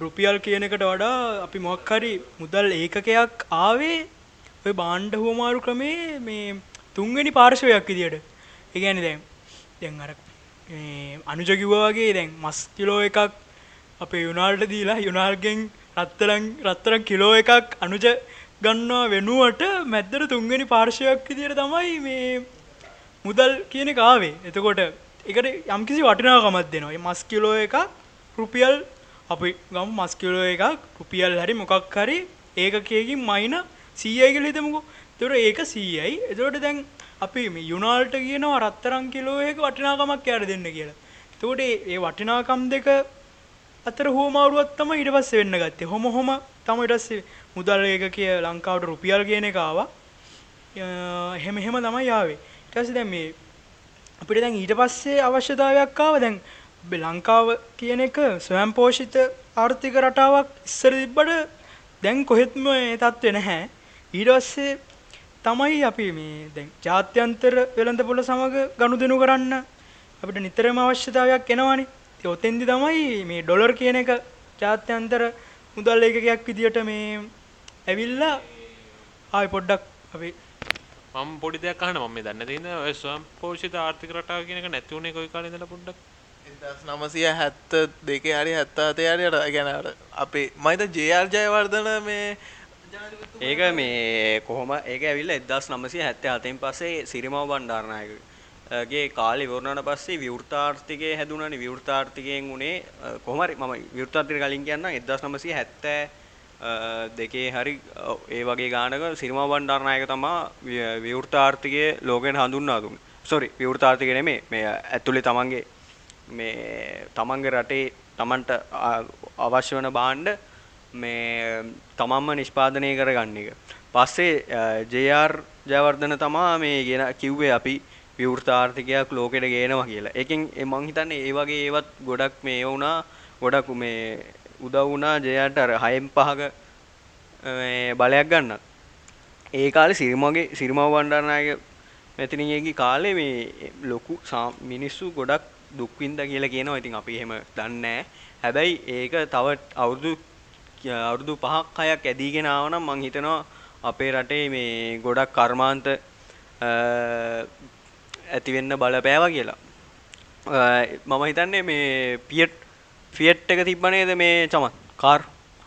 රුපියල් කියන එකට වඩා අපි මොක්හරි මුදල් ඒකකයක් ආවේ ඔය බාණ්ඩ හෝමාරු ක්‍රමේ මේ තුන්වෙනි පාර්ශවයක් විදියට. ඒගැනි දැන් දැන් අර අනුජ කිව්වාගේ දැන් මස් කිලෝ එකක් අපේ යුනාල්ට දීලා යුනාල්ගෙන් රත්තරන් රත්තරන් කිලෝ එකක් අනුජ ගන්නවා වෙනුවට මැද්දර තුන්වෙනි පාර්ශවයක් විදියට තමයි මේ මුදල් කියන කාවේ එතකොට එකට යම්කිසි වටිනාකමත් දෙනවා. මස් කිලෝ එකක් රුපියල් අපි ගම් මස් කිලෝ එකක් රුපියල් හරි මොකක් හරි ඒකකයකින් මයින සීයයි කියල හිතමුකෝ තොර ඒක සීයයි එතකොට දැන් අපි මේ යුනාල්ට කියනවා රත්තරන් කිලෝ එක වටිනාකමක් යාට දෙන්න කියලා. එතකොට ඒ වටිනාකම් දෙක අතර හෝමාරුවක් තමයි ඊට පස්සේ වෙන්න ගත්තේ. හොම හොම තමයි ඊට පස්සේ මුදල් ඒකකය ලංකාවට රුපියල් කියන එක ආවා. එහෙම එහෙම තමයි ආවේ. ඊට පස්සේ දැන් මේ අපිට දැන් ඊට පස්සේ අවශ්‍යතාවයක් ආවා දැන් ලංකාව කියන එක ස්වයං පෝෂිත ආර්ථික රටාවක් ඉස්සර තිබ්බට දැන් කොහෙත්ම ඒ තත්ත්වේ නැහැ. ඊට පස්සේ තමයි අපි මේ දැන් ජාත්‍යන්තර වෙළඳපොළ සමග ගනුදෙනු කරන්න අපිට නිතරම අවශ්‍යතාවයක් එනවානේ. ඉතින් ඔතෙන්දි තමයි මේ ඩොලර් කියන එක ජාත්‍යන්තර මුදල් ඒකකයක් විදියට මේ ඇවිල්ලා ආයි පොඩ්ඩක් අපි මම පොඩි දෙයක් අහන්න මම මේ දන්නේ තියෙන ඔය ස්වයං පෝෂිත ආර්ථික රටාව කියන එක නැති වුණේ කොයි කාලේ ඉඳලා පොඩ්ඩක් නමසය හැත්ත දෙකේ හරි හැත්තාතේ හරියට ගැන අපේ මයිත ජයාර් ජයවර්ධන මේ ඒක මේ කොහොම ඒක ඇවිල්ලා 1977 පස්සේ සිරිමව බණ්ඩාරනායකගේ කාලේ ඉවරනට පස්සේ විවෘතාර්ථිකය හැදුණානේ විවෘතාර්ථිකයෙන් උනේ කොහොම හරි මම විවෘතාර්ථික කලින් කියන්නම් 1970 දෙකේ හරි ඔව්, ඒ වගේ ගානක සිරිමා බණ්ඩාරනායක තමා ව්‍ය- විවෘත ආර්ථිකය ලෝකෙට හඳුන්වා දුන්නේ. සෝරි විවෘත ආර්ථිකය නෙමෙයි මේ ඇතුලේ තමන්ගේ මේ තමන්ගේ රටේ තමන්ට ආ- අවශ්‍ය වන භාණ්ඩ මේ තමන්ම නිෂ්පාදනය කරගන්න එක. පස්සේ ජේ.ආර් ජයවර්ධන තමා මේ ගෙන කිව්වේ අපි විවෘත ආර්ථිකයක් ලෝකෙට ගේනවා කියලා. ඒකෙන් ඒ මං හිතන්නේ ඒ වගේ ඒවත් ගොඩක් මේ වුණා ගොඩක් මේ උදව් වුණා ජයන්ට අර 6න් 5ක මේ බලයක් ගන්න. ඒ කාලේ සිරිමගේ සිරිමව බණ්ඩාරනායක මෙතනියගේ කාලේ මේ ලොකු සා- මිනිස්සු ගොඩක් දුක් විඳ කියලා කියනවා. ඉතින් අපි එහෙම දන්නේ නැහැ. හැබැයි ඒක තව අවුරුදු අවුරුදු 5ක් 6ක් ඇදීගෙන ආවනම් මං හිතනවා අපේ රටේ මේ ගොඩක් කර්මාන්ත අ, ඇති වෙන්න බලපෑවා කියලා. අ, මම හිතන්නේ මේ ෆියට් ෆියට් එක තිබ්බ නේද මේ Chamath car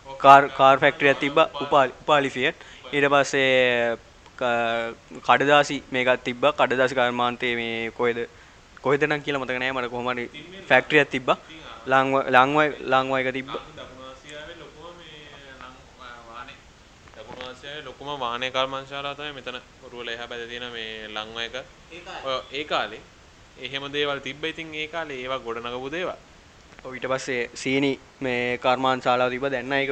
car car factory එකක් තිබ්බා උපාලි උපාලි ෆියට් ඊට පස්සේ ක- කඩදාසි මේකක් තිබ්බා කඩදාසි කර්මාන්තයේ මේ කොහෙද කොහෙද නම් කියලා මතක නෑ මට කොහොම හරි ෆැක්ටරි එකක් තිබ්බා. ලංව ලංවයි ලංවයි එක තිබ්බා. දකුණු ආසියාවේ ලොකුම මේ ලං වාහනේ දකුණු ආසියාවේ ලොකුම වාහනේ කර්මාන්තශාලා තමයි මෙතන ඔරුවල එහා පැත්තේ තියෙන මේ ලංවයක ඔය ඒ කාලේ. එහෙම දේවල් තිබ්බ ඉතින් ඒ කාලේ ඒවා ගොඩනගපු දේවල්. ඔව් ඊට පස්සේ සීනි මේ කර්මාන්ත ශාලාව තිබ්බා. දැන් නෑ ඒක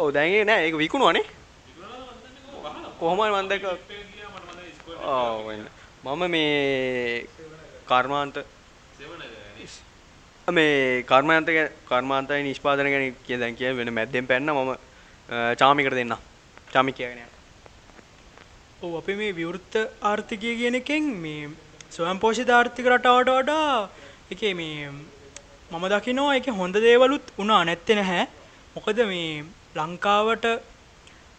ඔව් දැන් ඒක නෑ. ඒක විකුණුවානේ කොහොම හරි මම දැක්ක ඔව් මම මේ කර්මාන්ත මේ කර්මාන්ත ගැන කර්මාන්තයි නිෂ්පාදන ගැන කිය දැන් කිය වෙන මැද්දෙන් පැන්න මම චාමිකට දෙන්න චාමි කියගෙන යන්න. ඔව් අපි මේ විවෘත්ත ආර්ථිකය කියන එකෙන් මේ ස්වයං පෝෂිත ආර්ථික රටාවට වඩා එකේ මේ මම දකිනවා එක හොඳ දේවලුත් වුණා නැත්තේ නැහැ. මොකද මේ ලංකාවට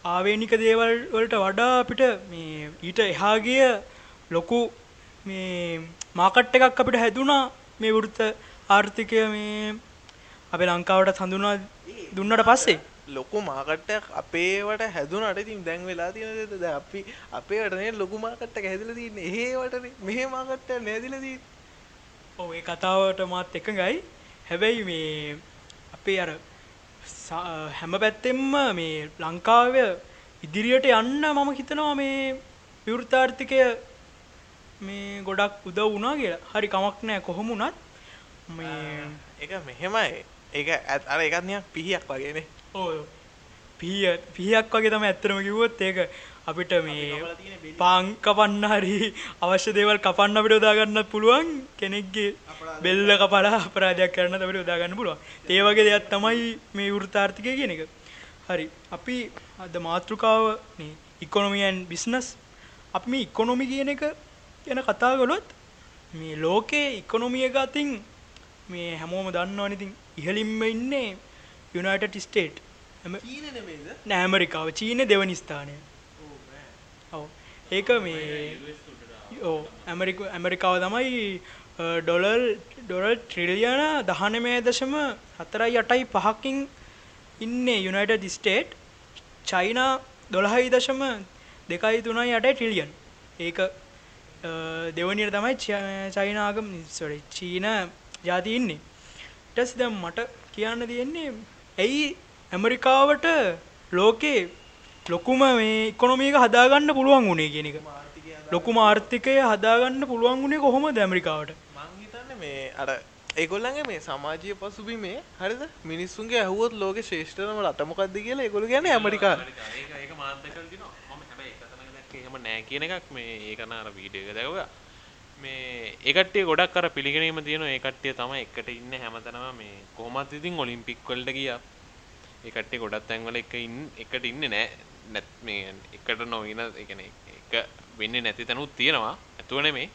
ආවේනික දේවල් වලට වඩා අපිට මේ ඊට එහා ගිය ලොකු මේ මාකට් එකක් අපිට හැදුනා. මේ වෘත්ත ආර්ථිකය මේ අපේ ලංකාවට හඳුනා දුන්නට පස්සේ. ලොකු මාකට්ටයක් අපේවට හැදුනට ඉතින් දැන් වෙලා තියෙන දැන් අපි අපේටනේ ලොකු මාකට්ටක හැදිලා තියෙන්නේ. එහෙවටනේ මෙහෙ මාකට්ටයක් නැදිලා තියෙන්නේ. ඔව් ඒ කතාවට මාත් එකඟයි. හැබැයි මේ අපේ අර හැම පැත්තෙම මේ ලංකාව ඉදිරියට යන්න මම හිතනවා මේ විවෘතාර්ථිකය මේ ගොඩක් උදව් වුණා කියලා. හරි කමක් නැහැ කොහොම වුණත් මේ ඒක මෙහෙමයි ඒක ඇත්- අර එකත් නිකන් පිහියක් වගේනේ ඔය පිහිය පිහියක් වගේ තමයි ඇත්තටම කිව්වොත් ඒක අපිට මේ පාන් කපන්න හරි අවශ්‍ය දේවල් කපන්න අපිට යොදා ගන්නත් පුළුවන් කෙනෙක්ගේ බෙල්ල කපලා අපරාධයක් කරන්න අපිට යොදා ගන්න පුළුවන්. ඒ වගේ දෙයක් තමයි මේ වෘත්තාර්ථිකය කියන එක. හරි. අපි අද මාතෘකාව මේ ඉකොනොමි ඇන්ඩ් බිස්නස් අපි ඉකොනොමි කියන එක ගැන කතා කළොත් මේ ලෝකයේ ඉකොනොමි එක අතින් මේ හැමෝම දන්නවනේ ඉතින් ඉහළින්ම ඉන්නේ යුනයිටඩ් ස්ටේට් චීන නෙමෙයිද නෑ ඇමරිකාව. චීන දෙවනි ස්ථානය. ඔව් ඒක මේ ඕ ඇමරික ඇමරිකාව තමයි ඩොලර් ඩොලර් ට්‍රිලියන දහනමය දශම හතරයි අටයි පහකින් ඉන්නේ යුනයිටඩ් ස්ටේට් චයිනා දොළහයි දශම දෙකයි තුනයි අටයි ට්‍රිලියන් ඒක දෙවනියට තමයි චයිනාගම සොරි චීන ජාති ඉන්නේ. ටස් දැම් මට කියන්න තියෙන්නේ ඇයි ඇමරිකාවට ලෝකේ ලොකුම මේ ඉකොනොමීක හදාගන්න පුළුවන් වුණේ කියන එක? ලොකුම ආර්ථිකය හදාගන්න පුළුවන් වුණේ කොහොමද ඇමරිකාවට? මං හිතන්නේ මේ අර ඒගොල්ලන්ගේ මේ සමාජීය පසුබිමේ හරිද? මිනිස්සුන්ගේ ඇහුවොත් ලෝකේ ශ්‍රේෂ්ඨතම රට මොකක්ද කියලා ඒගොල්ලෝ කියන්නේ ඇමරිකාව. ඒක ඒක මාත් දැකලා තිනවා මම හැබැයි එක තැනක දැක්කේ එහෙම නෑ කියන එකක් මේ ඒක න අර වීඩියෝ එක දැකුවා මේ ඒ කට්ටිය ගොඩක් අර පිළිගැනීම තියෙනවා. ඒ කට්ටිය තමයි එකට ඉන්නේ හැමතැනම මේ කොහොමත් ඉතින් ඔලිම්පික් වලට ගියා. ඒ කට්ටිය ගොඩක් තැන්වල එක ඉන්න එකට ඉන්නේ නෑ. නැත් මේ එකට නොවින ඒ කියන්නේ එක වෙන්නේ නැති තැනුත් තියෙනවා. ඇතුව නෙමෙයි.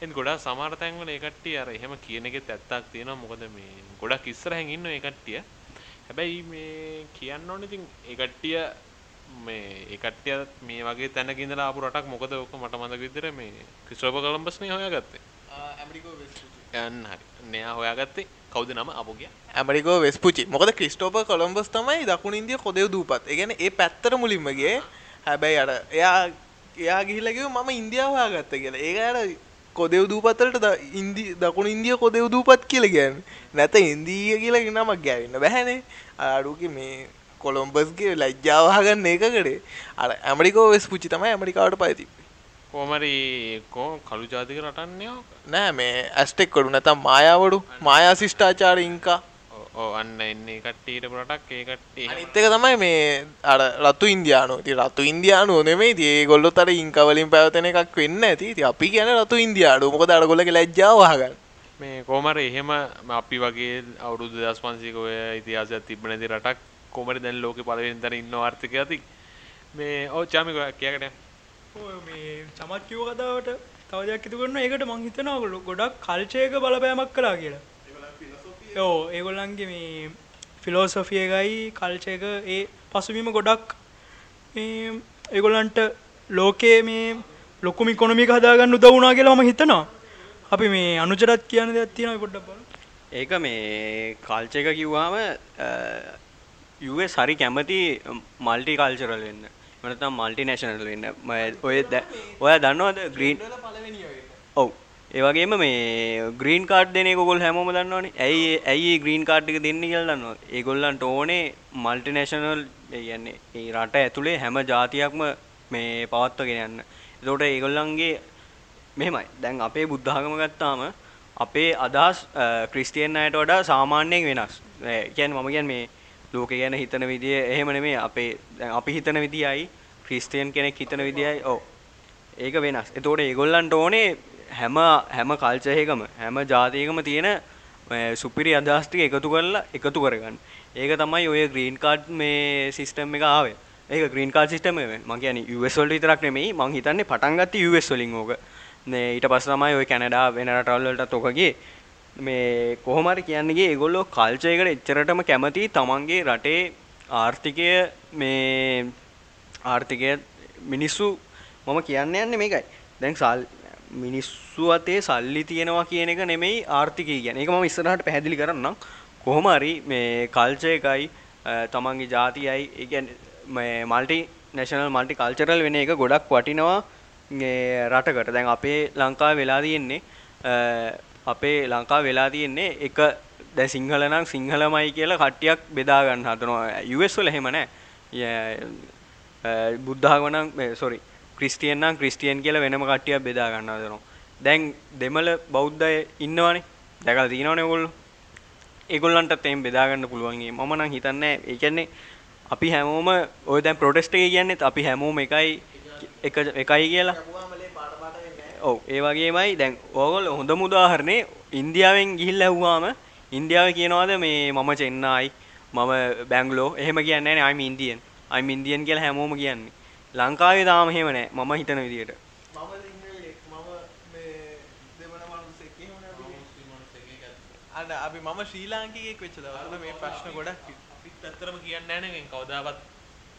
එත් ගොඩක් සමහර තැන්වල ඒ කට්ටිය අර එහෙම කියන එකෙත් ඇත්තක් තියෙනවා. මොකද මේ ගොඩක් ඉස්සරහින් ඉන්නවා ඒ කට්ටිය. හැබැයි මේ කියන්න ඕනේ ඉතින් ඒ කට්ටිය මේ ඒ කට්ටිය මේ වගේ තැනක ඉඳලා ආපු රටක් මොකද ඔක මට මතක විදිහට මේ ක්‍රිස්ටෝෆර් කොලම්බස්නේ හොයාගත්තේ. යන්න හරි. මෙයා හොයාගත්තේ. කවුද නම? අපෝගියා? ඇමරිකෝ වෙස්පුචි. මොකද ක්‍රිස්ටෝපර් කොළම්බස් තමයි දකුණ ඉන්දිය කොදෙව් දූපත්. ඒ කියන්නේ ඒ පැත්තට මුලින්ම ගියේ. හැබැයි අර එයා එයා ගිහිල්ලා කිව්වා මම ඉන්දියාව හොයාගත්ත කියලා. ඒක අර කොදෙව් දූපත් වලට ද- ඉන්දි දකුණු ඉන්දිය කොදෙව් දූපත් කියලා කියන්නේ. නැත ඉන්දීය කියලා නමක් ගෑවෙන්න බැහැනේ අර අඩුවගේ මේ කොළොම්බස්ගේ ලැජ්ජාවහගන්න ඒකකඩේ අර ඇමරිකෝ වෙස් පුචි තමයි ඇමරිකාවට පයිති. කෝමරි කෝ කළු ජාතික රටන්නය නෑ මේ ඇස්ටෙක් කොඩු නැතම් මායාවඩු මායා ශිෂ්ඨාචාර ඉංකා අන්න එන්නේ කට්ටීට පොටක් ඒ කට්ටේ අනිත්තක තමයි මේ අර රතු ඉන්දයානු ති රතු ඉන්දයානු නෙමේ ඒ ගොල්ලො අර ඉංකවලින් පැවතන එකක් වෙන්න ඇති. ති අපි කියන රතු ඉන්දයාඩු මොක අඩගොලක ලැජ්ජාවහගන්න මේ කෝමර එහෙම අපි වගේ අවුරුදු දස් පන්සිකෝය ඉතිහාසයක් තිබනැති රටක් කොමරි දැන් ලෝක පලවෙන් තර ඉන්න ආර්ථක ඇති මේ ඕ චාමික කියකට ඔය මේ චමත් කිව්ව කතාවට තව දෙයක් ඉතු කරන ඒකට මං හිතනවා ගොඩක් කල්චයක බලපෑමක් කලා කියලා. යෝ ඒගොල්ලන්ගේ මේ ෆිලෝසොෆිය එකයි කල්චයක ඒ පසුවීම ගොඩක් මේ ඒගොල්ලන්ට ලෝකයේ මේ ලොකුම ඉකොනොමික හදාගන්න උදවුනා කියලා මම හිතනවා. අපි මේ අනුචරත් කියන දෙයක් තියෙනවා පොඩ්ඩක් බලමු. ඒක මේ කල්ච එක කිව්වාම යස් හරි කැමති මල්ටි කල්චරල් වෙන්න. මනතම් මල්ටි නේශනල් වෙන්න. ඔය දැ- ඔය දන්නවද ග්‍රීන් ඔව්. ඒවගේම මේ ග්‍රීන් කාඩ් දෙන ගොල් හැමෝම දන්නවනේ. ඇයි ඇයි ග්‍රීන් කාඩ් එක දෙන්න කියල දන්න ඒගොල්ලන්ට ඕනේ මල්ටි නේශනල් කියන්නේ ඒ රට ඇතුළේ හැම ජාතියක්ම මේ පවත්වගෙන යන්න. එතෝට ඒගොල්ලන්ගේ මෙහෙමයි. දැන් අපේ බුද්ධාගම ගත්තාම අපේ අදහස් ක්‍රිස්තියන් අයට වඩා සාමාන්‍යයෙන් වෙනස්. කියන් මම ගැන් මේ ලෝක ගැන හිතන විදිිය එහෙම නෙමේ අපේ දැන් අපි හිතන විදියයි ක්‍රිස්තියන් කෙනෙක් හිතන විදියයි. ඕ ඒක වෙනස්. එතෝට ඒගොල්ලන්ට ඕනේ හැම හැම කල්චයකම හැම ජාතියකම තියෙන සුපිරි අදහස්ටික එකතු කරලා එකතු කරගන්න. ඒක තමයි ඔය ග්‍රීන් කාඩ් මේ සිිස්ටම් එක ආවේ. ඒක ග්‍රීන් කාඩ් සිිටම මං කියන වල් විතරක් නෙමෙයි. මං හිතන්නේ පටන්ගත්ත වස් වලින් ඕක. මේ ඊට පස්ස තමයි ඔය කැනඩා වෙන රටවල්ලට තොකගේ මේ කොහොමරි කියන්නේගේ ඒගොල්ලෝ කල්චයකට එච්චරටම කැමති තමන්ගේ රටේ ආර්ථිකය මේ ආර්ථිකය මිනිස්සු මම කියන්න යන්නේ මේකයි. දැන් සල් මිනිස්සු අතේ සල්ලි තියෙනවා කියන එක නෙමෙයි ආර්ථිකය ගැන එක ම ඉස්සරහට පැහැදිලි කරන්නම්. කොහොමරි මේ කල්චය එකයි තමන්ගේ ජාතියයි ඒගැන් මල්ටි නැශනල් මල්ටි කල්චරල් වෙන එක ගොඩක් වටිනවා රටකට. දැන් අපේ ලංකා වෙලා තියෙන්නේ අපේ ලංකා වෙලා තියෙන්නේ එක දැ සිංහල නම් සිංහලමයි කියලා කට්ටියක් බෙදා ගන්න හදනවා. යුවස්වල හෙම නෑ. බුද්ධාගනන් සොරි ක්‍රිස්තියන්නම් ක්‍රිස්තියන් කියලා වෙනම කට්ටියක් බෙදා ගන්න හදනවා. දැන් දෙමළ බෞද්ධය ඉන්නවානේ. දැකල් තිනවන ගොල්ලු ඒගොල්ලන්ට තෙම් බෙදාගන්න පුළුවන්ගේ මම නම් හිතන්නේ ඒකන්නේ අපි හැමෝම ඔය දැන් ප්‍රොටෙස්ට එක කියන්නෙත් අපි හැමෝම එකයි එක එකයි කියලා. ඔව් ඒ වගේමයි දැන් ඕගොල් හොඳ මුදාහරණේ ඉන්දියාවෙන් ගිහිල්ල ඇහ්වාම ඉන්දියාව කියනවාද මේ මම චෙන්නයි මම බැංගලෝ එහෙම කියන්න අයිම ඉන්දියන් අයිම ඉන්දියන් කියලා හැමෝම කියන්නේ. ලංකාවේ තාම හෙම නෑ මම හිතන විදියට. අන්න අපි. මම ශ්‍රී ලාංකිකයෙක් වෙච්ච දවසල මේ ප්‍රශ්න ගොඩක් ඇත්තරම කියන්න ෑන කවදාවත්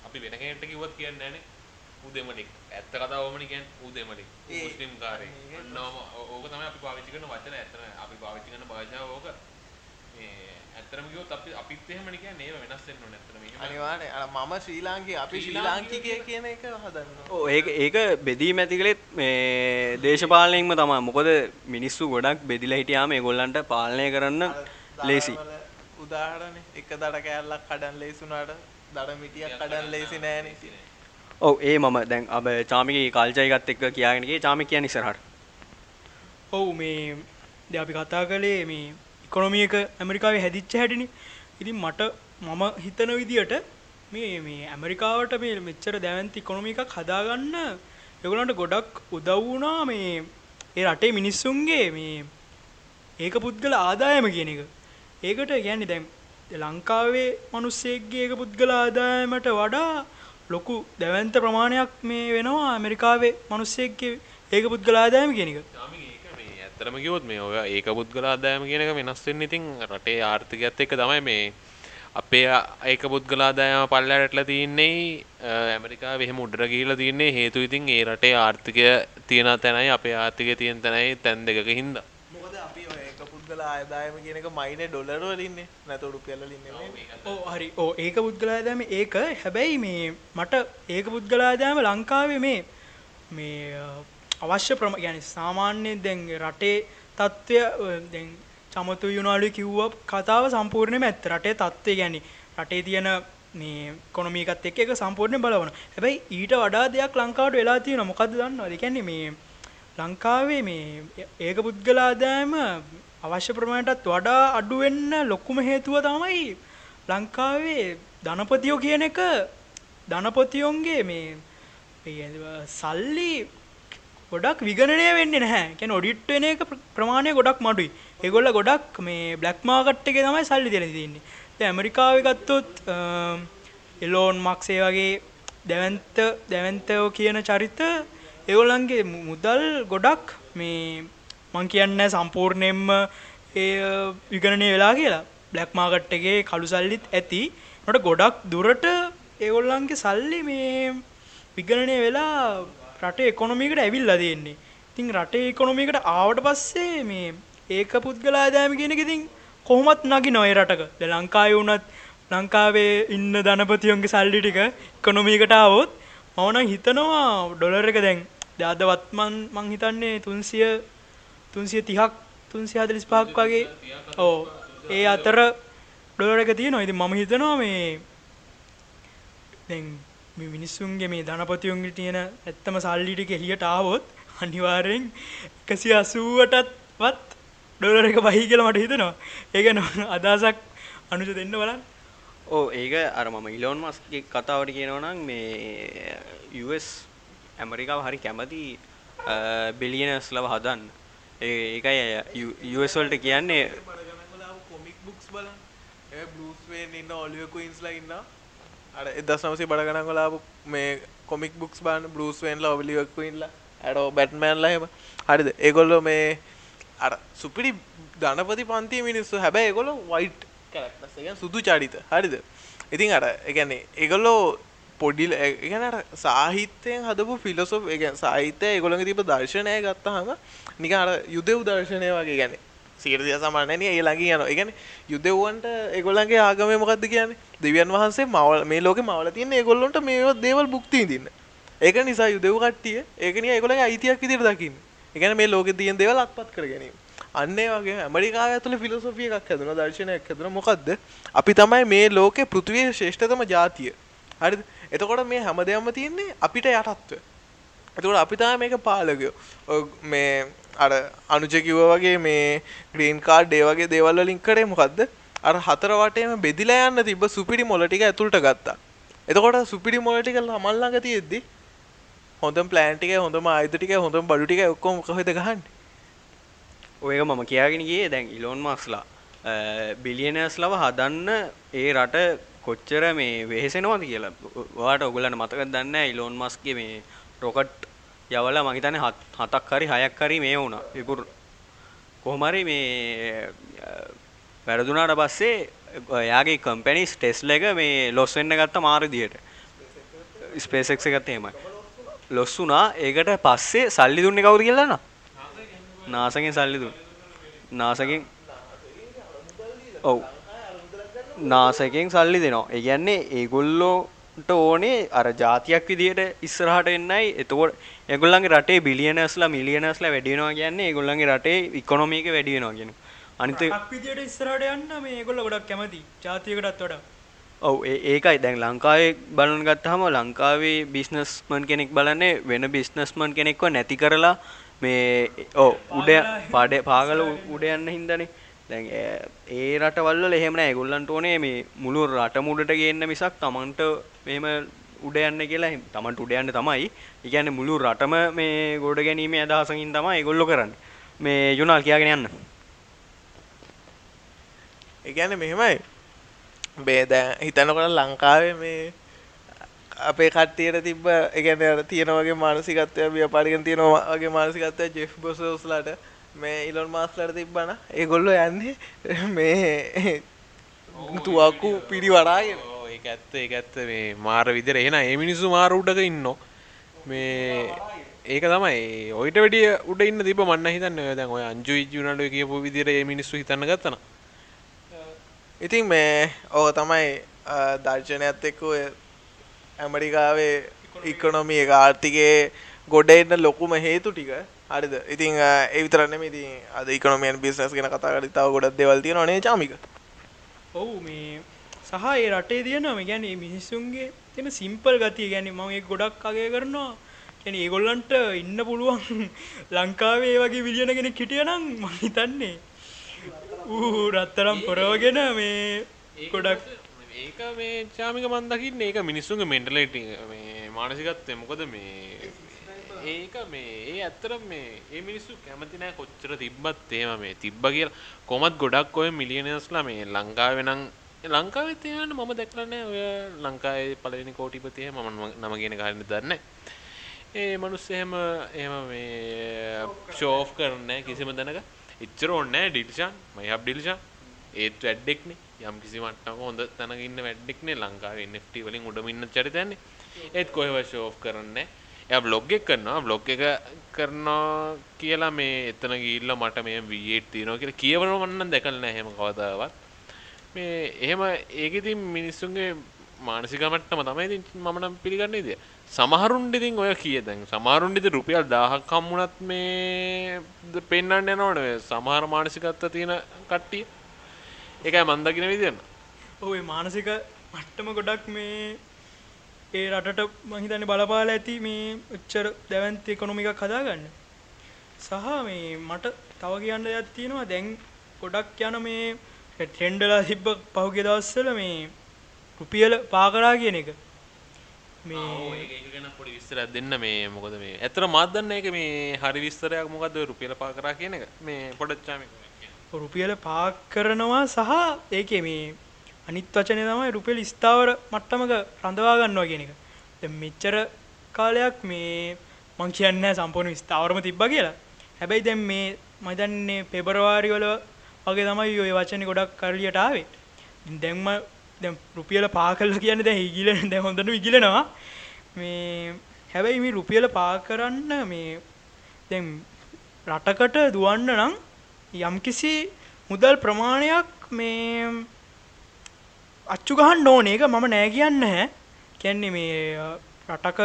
අපි වෙනකට කිවත් කියන්න ෑනේ උදෙමලික් ඇත්ත කතාවමනි කියන් උදෙමලික් ඒ- මුස්ලිම් කාරය නොම ඕක තම අපි පාවිච්චි කරන වචන. ඇතන අපි පාවිච්චි කරන භාෂාව ඕක. මේ ඇත්තරම කිව්වොත් අපි අපිත් එහෙමනේ කියන්නේ. ඒව වෙනස් වෙන්න ඕනේ ඇත්තටම. එහෙම අනිවාර්යෙන් අර මම ශ්‍රී ලාංකික අපි ශ්‍රී ලාංකිකය කියන එක හදන්න ඕ ඒක ඒක බෙදීම ඇතිකලෙත් මේ දේශපාලයෙන්ම තමා මොකද මිනිස්සු ගොඩක් බෙදිල හිටියාම ගොල්ලන්ට පාලනය කරන්න ලේසි. උදාහරණ එක දඩ කෑල්ලක් කඩන් ලේසුනාට දඩ මිටියක් කඩන් ලේසි නෑන ඔව ඒ මම. දැන් අබ චාමික කාල්චයගත් එක්ක කියයාගෙනගේ චාමි කිය නිසරහට ඔවු මේ ද අපි කතා කළේ මේ ඉකොනොමිය එක ඇමරිකාවේ හැදිච්ච හැටිනි. ඉතින් මට මම හිතන විදියට මේ මේ ඇමරිකාවට මේ මෙච්චර දැවන්ති ඉකොනොමි එකක් හදාගන්න එගොලන්ට ගොඩක් උදව්වුණා මේ ඒ රටේ මිනිස්සුන්ගේ මේ ඒක පුද්ගල ආදායම කියන එක. ඒකට ගැන්නේ දැන් ලංකාවේ මනුස්සෙක්ගේ ඒක පුද්ගල ආදායමට වඩා ලොකු දැවන්ත ප්‍රමාණයක් මේ වෙනවා ඇමරිකාවේ මනුස්සෙක්ගේ ඒක පුද්ගල ආදායම කියන එක. තාමි ඒක මේ ඇත්තරම කිවොත් මේ ඔය ඒක පුද්ගල ආදායම කියන එක වෙනස් වෙන්න ඉතින් රටේ ආර්ථිකයත් එක්ක තමයි මේ අපේ ඒක පුද්ගල ආදායම පල්ලෑටලා තියන්නේ ඇමරිකාවේ එහෙම උඩර ගිහිල්ලා තියන්නේ හේතු ඉතින් ඒ රටේ ආර්ථිකය තියෙන තැනයි අපේ ආර්ථිකය තියෙන තැනයි තැන් දෙකක හින්දා මොකද අපි ඔය එක පුද්ගල ආදායම කියන එක මයින ඩොලර වලින්නේ නැත රුපියල් වලින් නෙමෙයි. ඕ හරි. ඕ ඒක පුද්ගලාදෑම ඒක හැබැයි මේ මට ඒක පුද්ගලාදෑම ලංකාවේ මේ මේ අ, අවශ්‍ය ප්‍රම ගැන සාමාන්‍යයෙන් දැන් රටේ තත්ත්වය දැන් චමතු යුනාලු කිව්ව කතාව සම්පූර්ණයම ඇත්ත. රටේ තත්ත්වය ගැන රටේ තියෙන මේ කොනමිකත් එක් එක සම්පූර්ණය බලවන. හැබැයි ඊට වඩා දෙයක් ලංකාවට වෙලා තියෙන මොකද දන්නවා දෙකැන්නේ මේ ලංකාවේ මේ ඒක පුද්ගලාදෑම අවශ්‍ය ප්‍රමාණයටත් වඩා අඩුවෙන්න ලොකුම හේතුව තමයි ලංකාවේ ධනපතියෝ කියන එක. ධනපතියොන්ගේ මේ සල්ලි ගොඩක් විගණනය වෙන්නේ නැහැ. කැන ඔඩිට් වෙන එක ප්‍රමාණය ගොඩක් මඩුයි. ඒගොල්ල ගොඩක් මේ බ්ලක් මාකට් එක තමයි සල්ලි දෙන තින්නේ ඇමරිකාව ගත්තොත් එලෝන් මක්සේ වගේ දැවන්ත දැවන්තයෝ කියන චරිත ඒගොල්ලන්ගේ මුදල් ගොඩක් මේ මං කියන්න සම්පූර්ණයෙන්ම ඒ විගණනය වෙලා කියලා. බ්ලක් මාකට් එකේ කළු සල්ලිත් ඇති. නොට ගොඩක් දුරට ඒගොල්ලන්ගේ සල්ලි මේ විගණනය වෙලා රට එකොනොමිකට ඇවිල්ලා තියෙන්නේ. ඉතින් රටේ එකොනොමිකට ආවට පස්සේ මේ ඒක පුද්ගලාදෑම කියෙනෙක ඉතින් කොහොමත් නගි නොය රටක. ද ලංකාය වුනත් ලංකාවේ ඉන්න ධනපතියොන්ගේ සල්ලි ටික කොනොමීකට අවොත් මවන හිතනවා ඩොලර එක දැන් දාද වත්මන් මං හිතන්නේ තුන්සිය තුන්සිය තිහක් තුන්සිය හදලිස් පහක් වගේ ඕ ඒ අතර ඩොලර එක තියෙනවා ඉතින් මම හිතනවා මේ දැන් මේ මිනිස්සුන්ගේ මේ ධනපතියුන්ගේ තියෙන ඇත්තම සල්ලි ටික එළියට ආවොත් අනිවාර්යෙන් 180ටත් වත් ඩොලර් එක වහී කියලා මට හිතෙනවා. ඒක අදහසක් අනුජ දෙන්න බලන්න. ඕ ඒක අර මම ඉලෝන් මස්ගේ කතාවට කියනවා නම් මේ US ඇමරිකාව හරි කැමති බිලියනස් ලව හදන්න ඒකයි යුවල්ට කියන්නේ කොමික් බුක්ස් බලන් බලස්වෙන් ඉන්න ඔලිය කුයින්ස්ලා ඉන්න අර එදස් නවසේ බඩගනන් ගලාපු මේ කොමික් බුක්ස් බාන බලස්වෙන්ල ඔබලියකුඉල්ලා ඇඩෝ බැට්මෑන්ලා හෙම හරිද? ඒගොල්ලො මේ අර සුපිරි ධනපති පන්ති මිනිස්සු. හැබැයි ඒගොලො වයිට් කරක්ටසක සුදු චඩිත හරිද? ඉතින් අර එකන්නේ ඒගොල්ලෝ පොඩිල් ගැනට සාහිත්‍යයෙන් හදපු ෆිලොසොෆ් එක සාහිත්‍යය ඒගොළඟ තිබ දර්ශනය ගත්තහම නිකාර යුදෙව් දර්ශනය වගේ ගැන සීරසිය සමානය ඒ ළඟි යන එකන යුදෙව්වන්ට එගොල්ලන්ගේ ආගම මොකක්ද කියන්නේ? දෙවියන් වහන්සේ මවල් මේ ලෝක මවල තියන්න ඒගොල්ලොන්ට මේ දේවල් බුක්ති දින්න ඒක නිසා යුදෙව් කට්ටිය ඒකන ඒගොල අයිතියක් විදිර දකින්න. එකන මේ ලෝක තියෙන් දෙවල් අත්පත් කර ගැනීම. අන්නේ වගේ ඇමරිකා ඇතුළ ෆිලොසොෆිය එකක් හැදන දර්ශනයක් හැදන. මොකක්ද අපි තමයි මේ ලෝකෙ පෘතිවය ශේෂ්ඨතම ජාතිය. හරි එතකොට මේ හැම දෙයක්ම තියෙන්නේ අපිට යටත්ව. එතකොට අපි තමයි මේක පාලකයෝ. මේ අර අනුජ කිව්වා වගේ මේ ග්‍රීන් කාඩ් ඒ වගේ දේවල් වලින් කරේ මොකද්ද? අර හතර වටේම බෙදිලා යන්න තිබ්බ සුපිරි මොළ ටික ඇතුළට ගත්තා. එතකොට සුපිරි මොළ ටික ළමල් ළඟ තියෙද්දි හොඳම ප්ලෑන් ටික හොඳම ආයුධ ටික හොඳම බඩු ටික ඔක්කොම කොහෙද ගහන්නේ? ඔයක මම කියාගෙන ගියේ දැන් ඉලෝන් මස්ලා බිලියනර්ස් ලව හදන්න ඒ රට කොච්චර මේ වෙහෙසෙනවද කියලා. වාට ඔගලන්න මතක දන්න ඉලෝන් මස්ගේ මේ රොකට් යවල මහිතන හතක් හරි හයක් හරි මේ වුණ. විපුර කොහොමරි මේ වැරදුනාට පස්සේ යාගේ කම්පැනිස් ටෙස්ල එක මේ ලොස් වෙන්න ගත්ත මාරදියට ස්පේසෙක් එකත් එහෙමයි. ලොස් වුනා ඒකට පස්සේ සල්ලි දුන්නේ කවුද කියලාන නාසගෙන් සල්ලි දුන්න. නාසගෙන්. ඔව්. නාසකෙන් සල්ලි දෙනවා. ඒ කියන්නේ ඒගොල්ලෝට ඕනේ අර જાතියක් විදියට ඉස්සරහට එන්නයි. එතකොට ඒගොල්ලන්ගේ රටේ බිලියනර්ස්ලා මිලියනර්ස්ලා වැඩි වෙනවා කියන්නේ ඒගොල්ලන්ගේ රටේ ඉකොනොමි එක වැඩි වෙනවා කියන්නේ. අනිත් විදියට ඉස්සරහට යන්න මේ ඒගොල්ලෝ ගොඩක් කැමති. જાතියකටත් වඩා. ඔව් ඒකයි දැන් ලංකාවේ බලන ගත්තාම ලංකාවේ බිස්නස්මන් කෙනෙක් බලන්නේ වෙන බිස්නස්මන් කෙනෙක්ව නැති කරලා මේ ඔව් උඩ පාඩේ පාගල උඩ යන්න හින්දානේ දැන් ඒ රටවල්වල එහෙම නෑ ඒගොල්ලන්ට ඕනේ මේ මුළු රට මුඩට ගේන්න මිසක් තමන්ට මෙහෙම උඩ යන්න කියලා තමන්ට උඩ යන්න තමයි. ඒ කියන්නේ මුළු රටම මේ ගොඩ ගැනීමේ අදහසකින් තමයි ඒගොල්ලෝ කරන්නේ. මේ යුනාල් කියාගෙන යන්න. ඒ කියන්නේ මෙහෙමයි. මේ දැන් හිතනකොට ලංකාවේ මේ අපේ කට්ටියට තිබ්බ ඒ කියන්නේ තියෙන වගේ මානසිකත්වය ව්‍යාපාරිකයන් තියෙන වගේ මානසිකත්වය ජෙෆ් බොසෝස්ලාට මේ ඉලොන් මාස්ලට තිබ්බන. ඒගොල්ලෝ යන්නේ මේ තුවක්කු පිරි වඩාගෙන ඒ ඇත්ත ඒ ඇත්ත. මේ මාර විදිර එන ඒ මිනිස්සු මාර උඩක ඉන්න. මේ ඒක තමයි. ඔයිට වැඩිය උඩ ඉන්න තිබ මන්න හිතන්න දැන් ඔය අංජු ජුනට කියපු විදිර ඒ මිනිස්සු හිතන්න ගත්තන. ඉතින් මේ ඕක තමයි දර්ශනයත් එක්ක ඇමරිකාවේ ඉකොනොමි එක ආර්ථිකයේ ගොඩ එන්න ලොකුම හේතු ටික හරිද? ඉතින් ඒ විතරන්න ඉතින් අද ඉකනොමියන් බිස්නස් ගෙන කතා කරතාව ගොඩක් දෙවල් තියෙන නේ චාමික? ඔවු මේ සහ ඒ රටේ තියෙනවා. ගැන මිනිස්සුන්ගේ තියෙන සිම්පල් ගතිය. ගැන මම ඒ ගොඩක් අගය කරනවා. ගැන ඒගොල්ලන්ට ඉන්න පුළුවන් ලංකාවේ වගේ විලියන කෙනෙක් හිටියනම් මං හිතන්නේ ඌ රත්තරම් පොරවගෙන මේ ගොඩක් ඒක මේ චාමික මන්දකින්න ඒක මිනිස්සුන්ගේ මෙන්ටලට මේ මානසිකත්වය. මොකද මේ ඒක මේ ඒ ඇත්තර මේ ඒ මිනිස්සු කැමතිනෑ කොච්චර තිබ්බත් ඒම මේ තිබ්බ කියලා. කොමත් ගොඩක් ඔය මිලියනස්ලා මේ ලංකාවෙනං ලංකාවේ තියන්න මම දැක්ලන්න ඔය ලංකාවේ පලනි කෝටිපතිය මම නම ගෙන කාරන්න දන්න ඒ මනුස්ස එහෙම එහෙම මේ ෂෝෆ් කරන්න කිසිම දැනක. ඉච්චර ඔන්නෑ ඩිල්ෂන් මයිහබ් ඩිල්ෂන් ඒත් වැඩ්ඩෙක්නේ යම් කිසි මට්ටක හොඳ තැනගන්න වැඩ්ඩෙක්නේ ලංකාව ට වලින් උඩමින්න චරිතන්නේ ඒත් කොහෙව ෂෝෆ් කරන්න එය බ්ලොග් එක කරනවා. බ්ලොග් එක කරනවා කියලා මේ එතන ගිල්ල මට මේ වීට තියනවා කියලා කියවන වන්න දැකලන හෙම කවදාවත්. මේ එහෙම ඒකඉතින් මිනිස්සුන්ගේ මානසිකමට්ටම තමයි මමනම් පිළිගන්නේ දිය සමහරුන්ඩිතින් ඔය කිය දැන් සමහරුන්ඩිති රුපියල් දාහක් කම්මුණත් මේ පෙන්න්න යනවන සමහර මානසිකත්ව තියෙන කට්ටිය. එකයි මන්දකින විදින්න ඔය මානසික මට්ටම ගොඩක් මේ ඒ රටට මහිතන්න බලපාල ඇති මේ උච්චර දැවන්ති කොනොමික කදාගන්න සහ මේ මට තව කියන්න දෙයක් තියෙනවා. දැන් ගොඩක් යන මේ ට්‍රෙන්ඩලා තිබ්බ පහුගිය දවස්සල මේ රුපියල පාකරා කියන එක. මේ ගැන පොඩි විස්තර දෙන්න. මේ මොකද මේ ඇතර මදන්න එක මේ හරි විස්තරයක් මොකද රුපියල පාකරා කියන එක? මේ පොඩච්චාම රුපියල පාක් කරනවා සහ ඒක මේ අනිත් වචනය තමයි රුපියල් ස්ථාවර මට්ටමක රඳවා ගන්නවා කියන එක. දැන් මෙච්චර කාලයක් මේ මං කියන්නේ සම්පූර්ණ ස්ථාවරම තිබ්බා කියලා. හැබැයි දැන් මේ මම දන්නේ පෙබරවාරි වල වගේ තමයි ওই වචනේ ගොඩක් කරලියට ආවේ. දැන්ම දැන් රුපියල පා කළා කියන්නේ දැන් ඉගිලෙන දැන් හොඳට ඉගිලෙනවා. මේ හැබැයි මේ රුපියල පා කරන්න මේ දැන් රටකට දුවන්න නම් යම්කිසි මුදල් ප්‍රමාණයක් මේ අච්චු ගහන්න ඕනේ. ඒක මම නෑ කියන්න. හැ කියන්නේ මේ රටක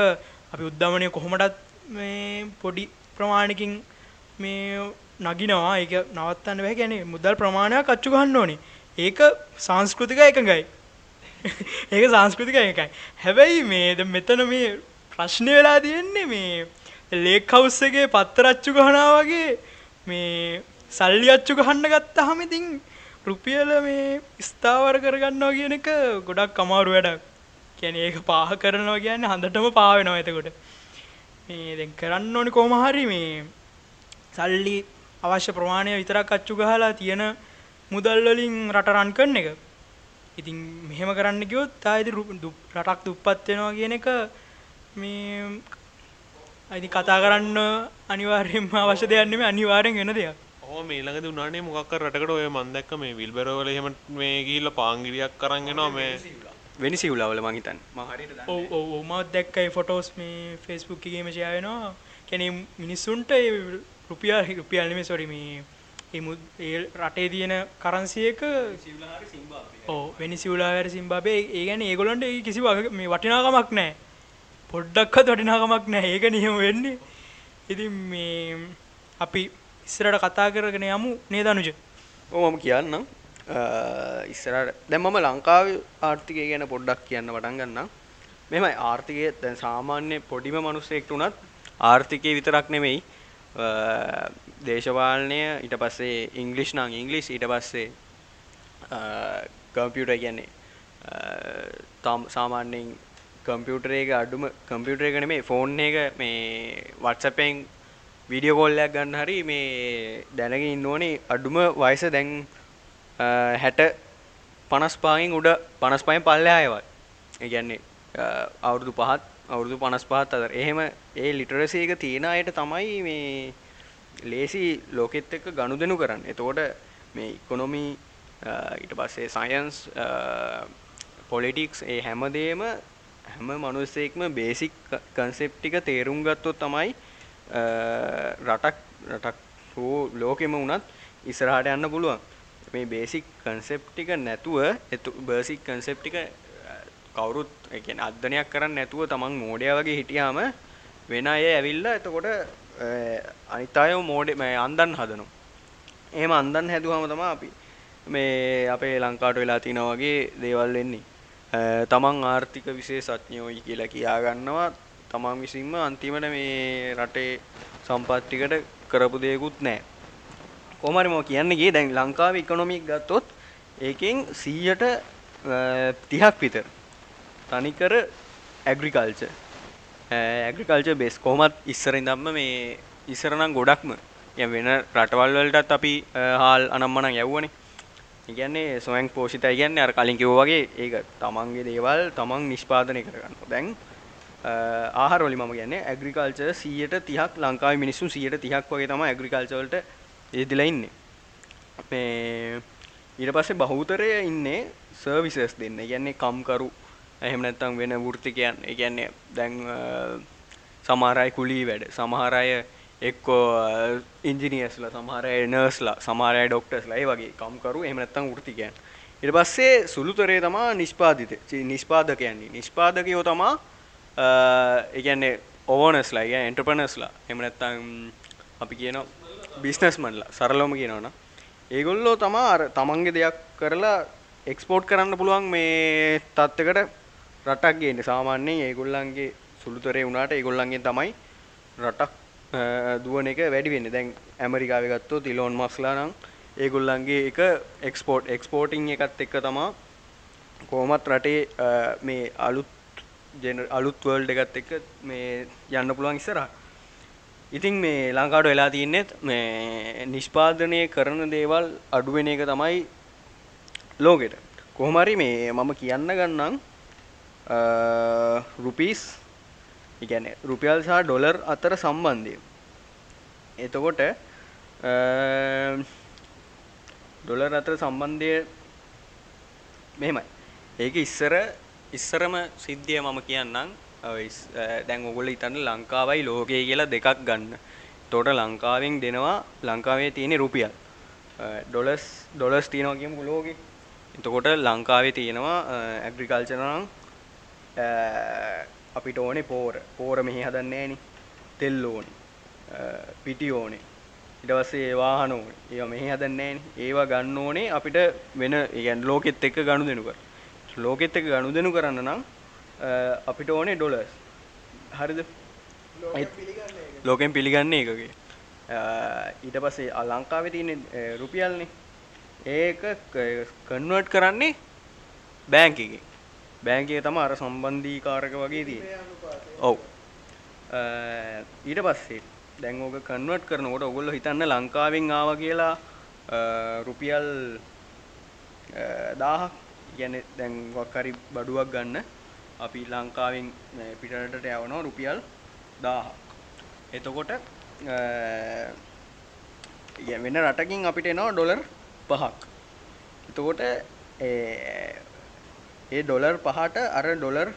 අපි උද්ධමනය කොහොමටත් මේ පොඩි ප්‍රමාණකින් මේ නගිනවා. ඒක නවත්තන්න බැහැ. කියන්නේ මුදල් ප්‍රමාණයක් අච්චු ගහන්න ඕනේ. ඒක සංස්කෘතික එකඟයි. ඒක සංස්කෘතික එකයි හැබැයි මේ ද මෙතන මේ ප්‍රශ්නය වෙලා තියෙන්නේ මේ ලේක් හවුස් එකේ පත්තර අච්චු ගහනවා වගේ මේ සල්ලි අච්චු ගහන්න ගත්තාම ඉතින් රුපියල මේ ස්ථාවර කරගන්නවා කියන එක ගොඩක් අමාරු වැඩක්. කියන්නේ ඒක පාහ කරනවා කියන්නේ හඳටම පා වෙනවා එතකොට. මේ දැන් කරන්න ඕනි කොහොම හරි මේ සල්ලි අවශ්‍ය ප්‍රමාණය විතරක් අච්චු ගහලා තියෙන මුදල් වලින් රට රන් කරන එක. ඉතින් මෙහෙම කරන්න කිව්වොත් ආයෙත් රටක් දුප්පත් වෙනවා කියන එක මේ අයිති කතා කරන්න අනිවාර්යෙන්ම අවශ්‍ය දෙයක් නෙමෙයි අනිවාර්යෙන් වෙන දෙයක්. ඕ මේළඟද උනානේ මොකක් රටකට ඔය මන් දැක්ක මේ විල්බරවල එහෙම මේ ගිහිල්ලා පාංගිරියක් අරන් එනවා මේ වෙනි සිවුලවල මං හිතන්නේ මම හරියට දන්නේ ඔව් ඔව් ඔව් මම දැක්කයි ෆොටෝස් මේ Facebook එකේම ෂෙයා වෙනවා. කියන්නේ මිනිස්සුන්ට ඒ රුපියල් රුපියල් නෙමෙයි සෝරි මේ ඒ රටේ තියෙන කරන්සි එක ඔව් වෙනිසියුලාවර සිම්බාබේ ඒ කියන්නේ ඒගොල්ලන්ට ඒ කිසි වග- මේ වටිනාකමක් නැහැ. පොඩ්ඩක්වත් වටිනාකමක් නැහැ. ඒක නියම වෙන්නේ. ඉතින් මේ අපි ඉස්සරට කතා කරගෙන යමු නේද අනුජ? ඔව් මම කියන්නම්. ඉස්සරට දැන් මම ලංකාවේ ආර්ථිකය ගැන පොඩ්ඩක් කියන්න පටන් ගන්නම්. මෙහෙමයි ආර්ථිකය දැන් සාමාන්‍ය පොඩිම මිනිස්සෙක්ට උනත් ආර්ථිකය විතරක් නෙමෙයි. අ, දේශපාලනය ඊට පස්සේ ඉංග්ලිෂ් නම් ඉංග්ලිෂ් ඊට පස්සේ කම්පියුටර් කියන්නේ අ, තාම සාමාන්‍යයෙන් කම්පියුටර් එක අඩුම කම්පියුටර් එක නෙමෙයි ෆෝන් එක මේ WhatsApp එකෙන් වීඩියෝ කෝල් එකක් ගන්න හරි මේ දැනගෙන ඉන්න ඕනේ අඩුම වයස දැන් අ, 60 55න් උඩ 55න් පල්ලෙහා ඒවා. ඒ කියන්නේ අ, අවුරුදු 5ත් අවුරුදු 55ත් අතර. එහෙම ඒ ලිටරසි එක තියෙන අයට තමයි මේ ලේසි ලෝකෙත් එක්ක ගනුදෙනු කරන්නේ. එතකොට මේ ඉකොනොමි ඊට පස්සේ සයන්ස් පොලිටික්ස් ඒ හැමදේම හැම මිනිස්සෙක්ම බේසික් කන්සෙප්ට් ටික තේරුම් ගත්තොත් තමයි අ, රටක් රටක් හෝ ලෝකෙම වුණත් ඉස්සරහට යන්න පුළුවන්. මේ බේසික් කන්සෙප්ට් ටික නැතුව එතු බේසික් කන්සෙප්ට් ටික අ, කවුරුත් ඒ කියන්නේ අධ්‍යයනයක් කරන්නේ නැතුව තමන් මෝඩයා වගේ හිටියාම වෙන අය ඇවිල්ලා එතකොට අ, අනිත් අයව මෝඩේ මේ අන්දන් හදනවා. එහෙම අන්දන් හැදුවම තමයි අපි මේ අපේ ලංකාට වෙලා තින වගේ දේවල් වෙන්නේ තමන් ආර්ථික විශේෂඥයෝයි කියලා කියා ගන්නවා තමන් විසින්ම අන්තිමට මේ රටේ සම්පත්තිකට කරපු දෙයකුත් නෑ. කොමරි මෝ කියන්නගේ දැන් ලංකාව ඉකොනොමික් ගත්තොත් ඒකෙන් සීයට තිහක් විතර. තනිකර ඇග්‍රිකල්ච ඇග්‍රිකල්ච බෙස් කොමත් ඉස්සර ඉදම්ම මේ ඉස්සරනම් ගොඩක්ම ය වෙන රටවල් වලටත් අපි හාල් අනම්මන යව්වනේ. ඉගන්නේ සොයන් පෝෂිත ඉගන්න අර කලින් කිව් වගේ ඒක තමන්ගේ දේවල් තමන් නිෂ්පාදනය කරගන්න දැන් ආහාර වලින් මම කියන්නේ ඇග්‍රිකල්චර් 130ක් ලංකාවේ මිනිස්සු 130ක් වගේ තමයි ඇග්‍රිකල්චර් වලට යෙදිලා ඉන්නේ. මේ ඊට පස්සේ බහුතරය ඉන්නේ සර්විසස් දෙන්න. ඒ කියන්නේ කම්කරු එහෙම නැත්නම් වෙන වෘත්තිකයන්. ඒ කියන්නේ දැන් සමහර අය කුලී වැඩ, සමහර අය එක්කෝ ඉංජිනියර්ස්ලා, සමහර අය නර්ස්ලා, සමහර අය ඩොක්ටර්ස්ලා ඒ වගේ කම්කරු එහෙම නැත්නම් වෘත්තිකයන්. ඊට පස්සේ සුළුතරේ තමයි නිෂ්පාදිත නිෂ්පාදකයන්. නිෂ්පාදකයෝ තමයි Uh, ඒ කියන්නේ ඕනර්ස්ලා, ඒ කියන්නේ එන්ටර්ප්‍රනර්ස්ලා. එහෙම නැත්නම් අපි කියනවා බිස්නස්මන්ලා සරලවම කියනවනම් ඒගොල්ලෝ තමා අර තමන්ගේ දෙයක් කරලා එක්ස්පෝර්ට් කරන්න පුළුවන් මේ තත්ත්වයකට රටක් ගේන්න සාමාන්‍යයෙන් ඒගොල්ලන්ගේ සුළුතරේ වුණාට ඒගොල්ලන්ගෙන් තමයි රටක් දුවන එක වැඩි වෙන්නේ. දැන් ඇමරිකාවේ ගත්තොත් ඉලෝන් මස්ලා නම් ඒගොල්ලන්ගේ එක එක්ස්පෝර්ට් එක්ස්පෝර්ටිං එකත් එක්ක තමා කොහොමත් රටේ මේ අලුත් අලුත් වර්ල්ඩ් එකත් එක්ක මේ යන්න පුළුවන් ඉස්සරහට. ඉතින් මේ ලංකාවට වෙලා තියන්නේ මේ නිෂ්පාදනය කරන දේවල් අඩුවෙන එක තමයි ලෝකෙට. කොහොමරි මේ මම කියන්න ගන්නම් රුපීස් ඉගැන රුපියල් සහ ඩොලර් අතර සම්බන්ධය. එතකොට ඩොලර් අතර සම්බන්ධය මෙහෙමයි. ඒක ඉස්සර ඉස්සරම සිද්ධිය මම කියන්නම් දැන් ඔගොල්ලෝ හිතන්න ලංකාවයි ලෝකය කියලා දෙකක් ගන්න. එතකොට ලංකාවෙන් දෙනවා ලංකාවේ තියෙන රුපියල්. ඩොලර්ස් ඩොලර්ස් තියෙනවා කියමුකෝ ලෝකේ. එතකොට ලංකාවේ තියෙනවා ඇග්‍රිකල්චර් නම් අපිට ඕනේ පෝර. පෝර මෙහි හදන්නේ නෑනේ. තෙල් ඕනේ. පිටි ඕනේ. ඊට පස්සේ වාහන ඕනේ. ඒවා මෙහි හදන්නේ නෑනේ. ඒවා ගන්න ඕනේ අපිට වෙන ඒ කියන්නේ ලෝකෙත් එක්ක ගනුදෙනු කර. ලෝකෙත් එක්ක ගනුදෙනු කරන්න නම් අපිට ඕනේ ඩොලර්ස් හරිද? ලෝකෙන් පිළිගන්නේ එකගේ ඊට පස්සේ ලංකාවේ තියෙන රුපියල්නේ. ඒක කන්වර්ට් කරන්නේ බෑංක් එකේ බෑංක් එකේ තමයි අර සම්බන්ධීකාරක වගේ තියෙන්නේ. ඔව්. ඊට පස්සේ දැන් ඕක කන්වර්ට් කරනකොට ඔයගොල්ලෝ හිතන්න ලංකාවෙන් ආවා කියලා රුපියල් 1000ක් කියන්නේ දැන් වක් හරි බඩුවක් ගන්න අපි ලංකාවෙන් පිටරටට යවනවා රුපියල් 1000ක්. එතකොට වෙන රටකින් අපිට එනවා ඩොලර් 5ක්. එතකොට ඒ ඩොලර් 5ට අර ඩොලර්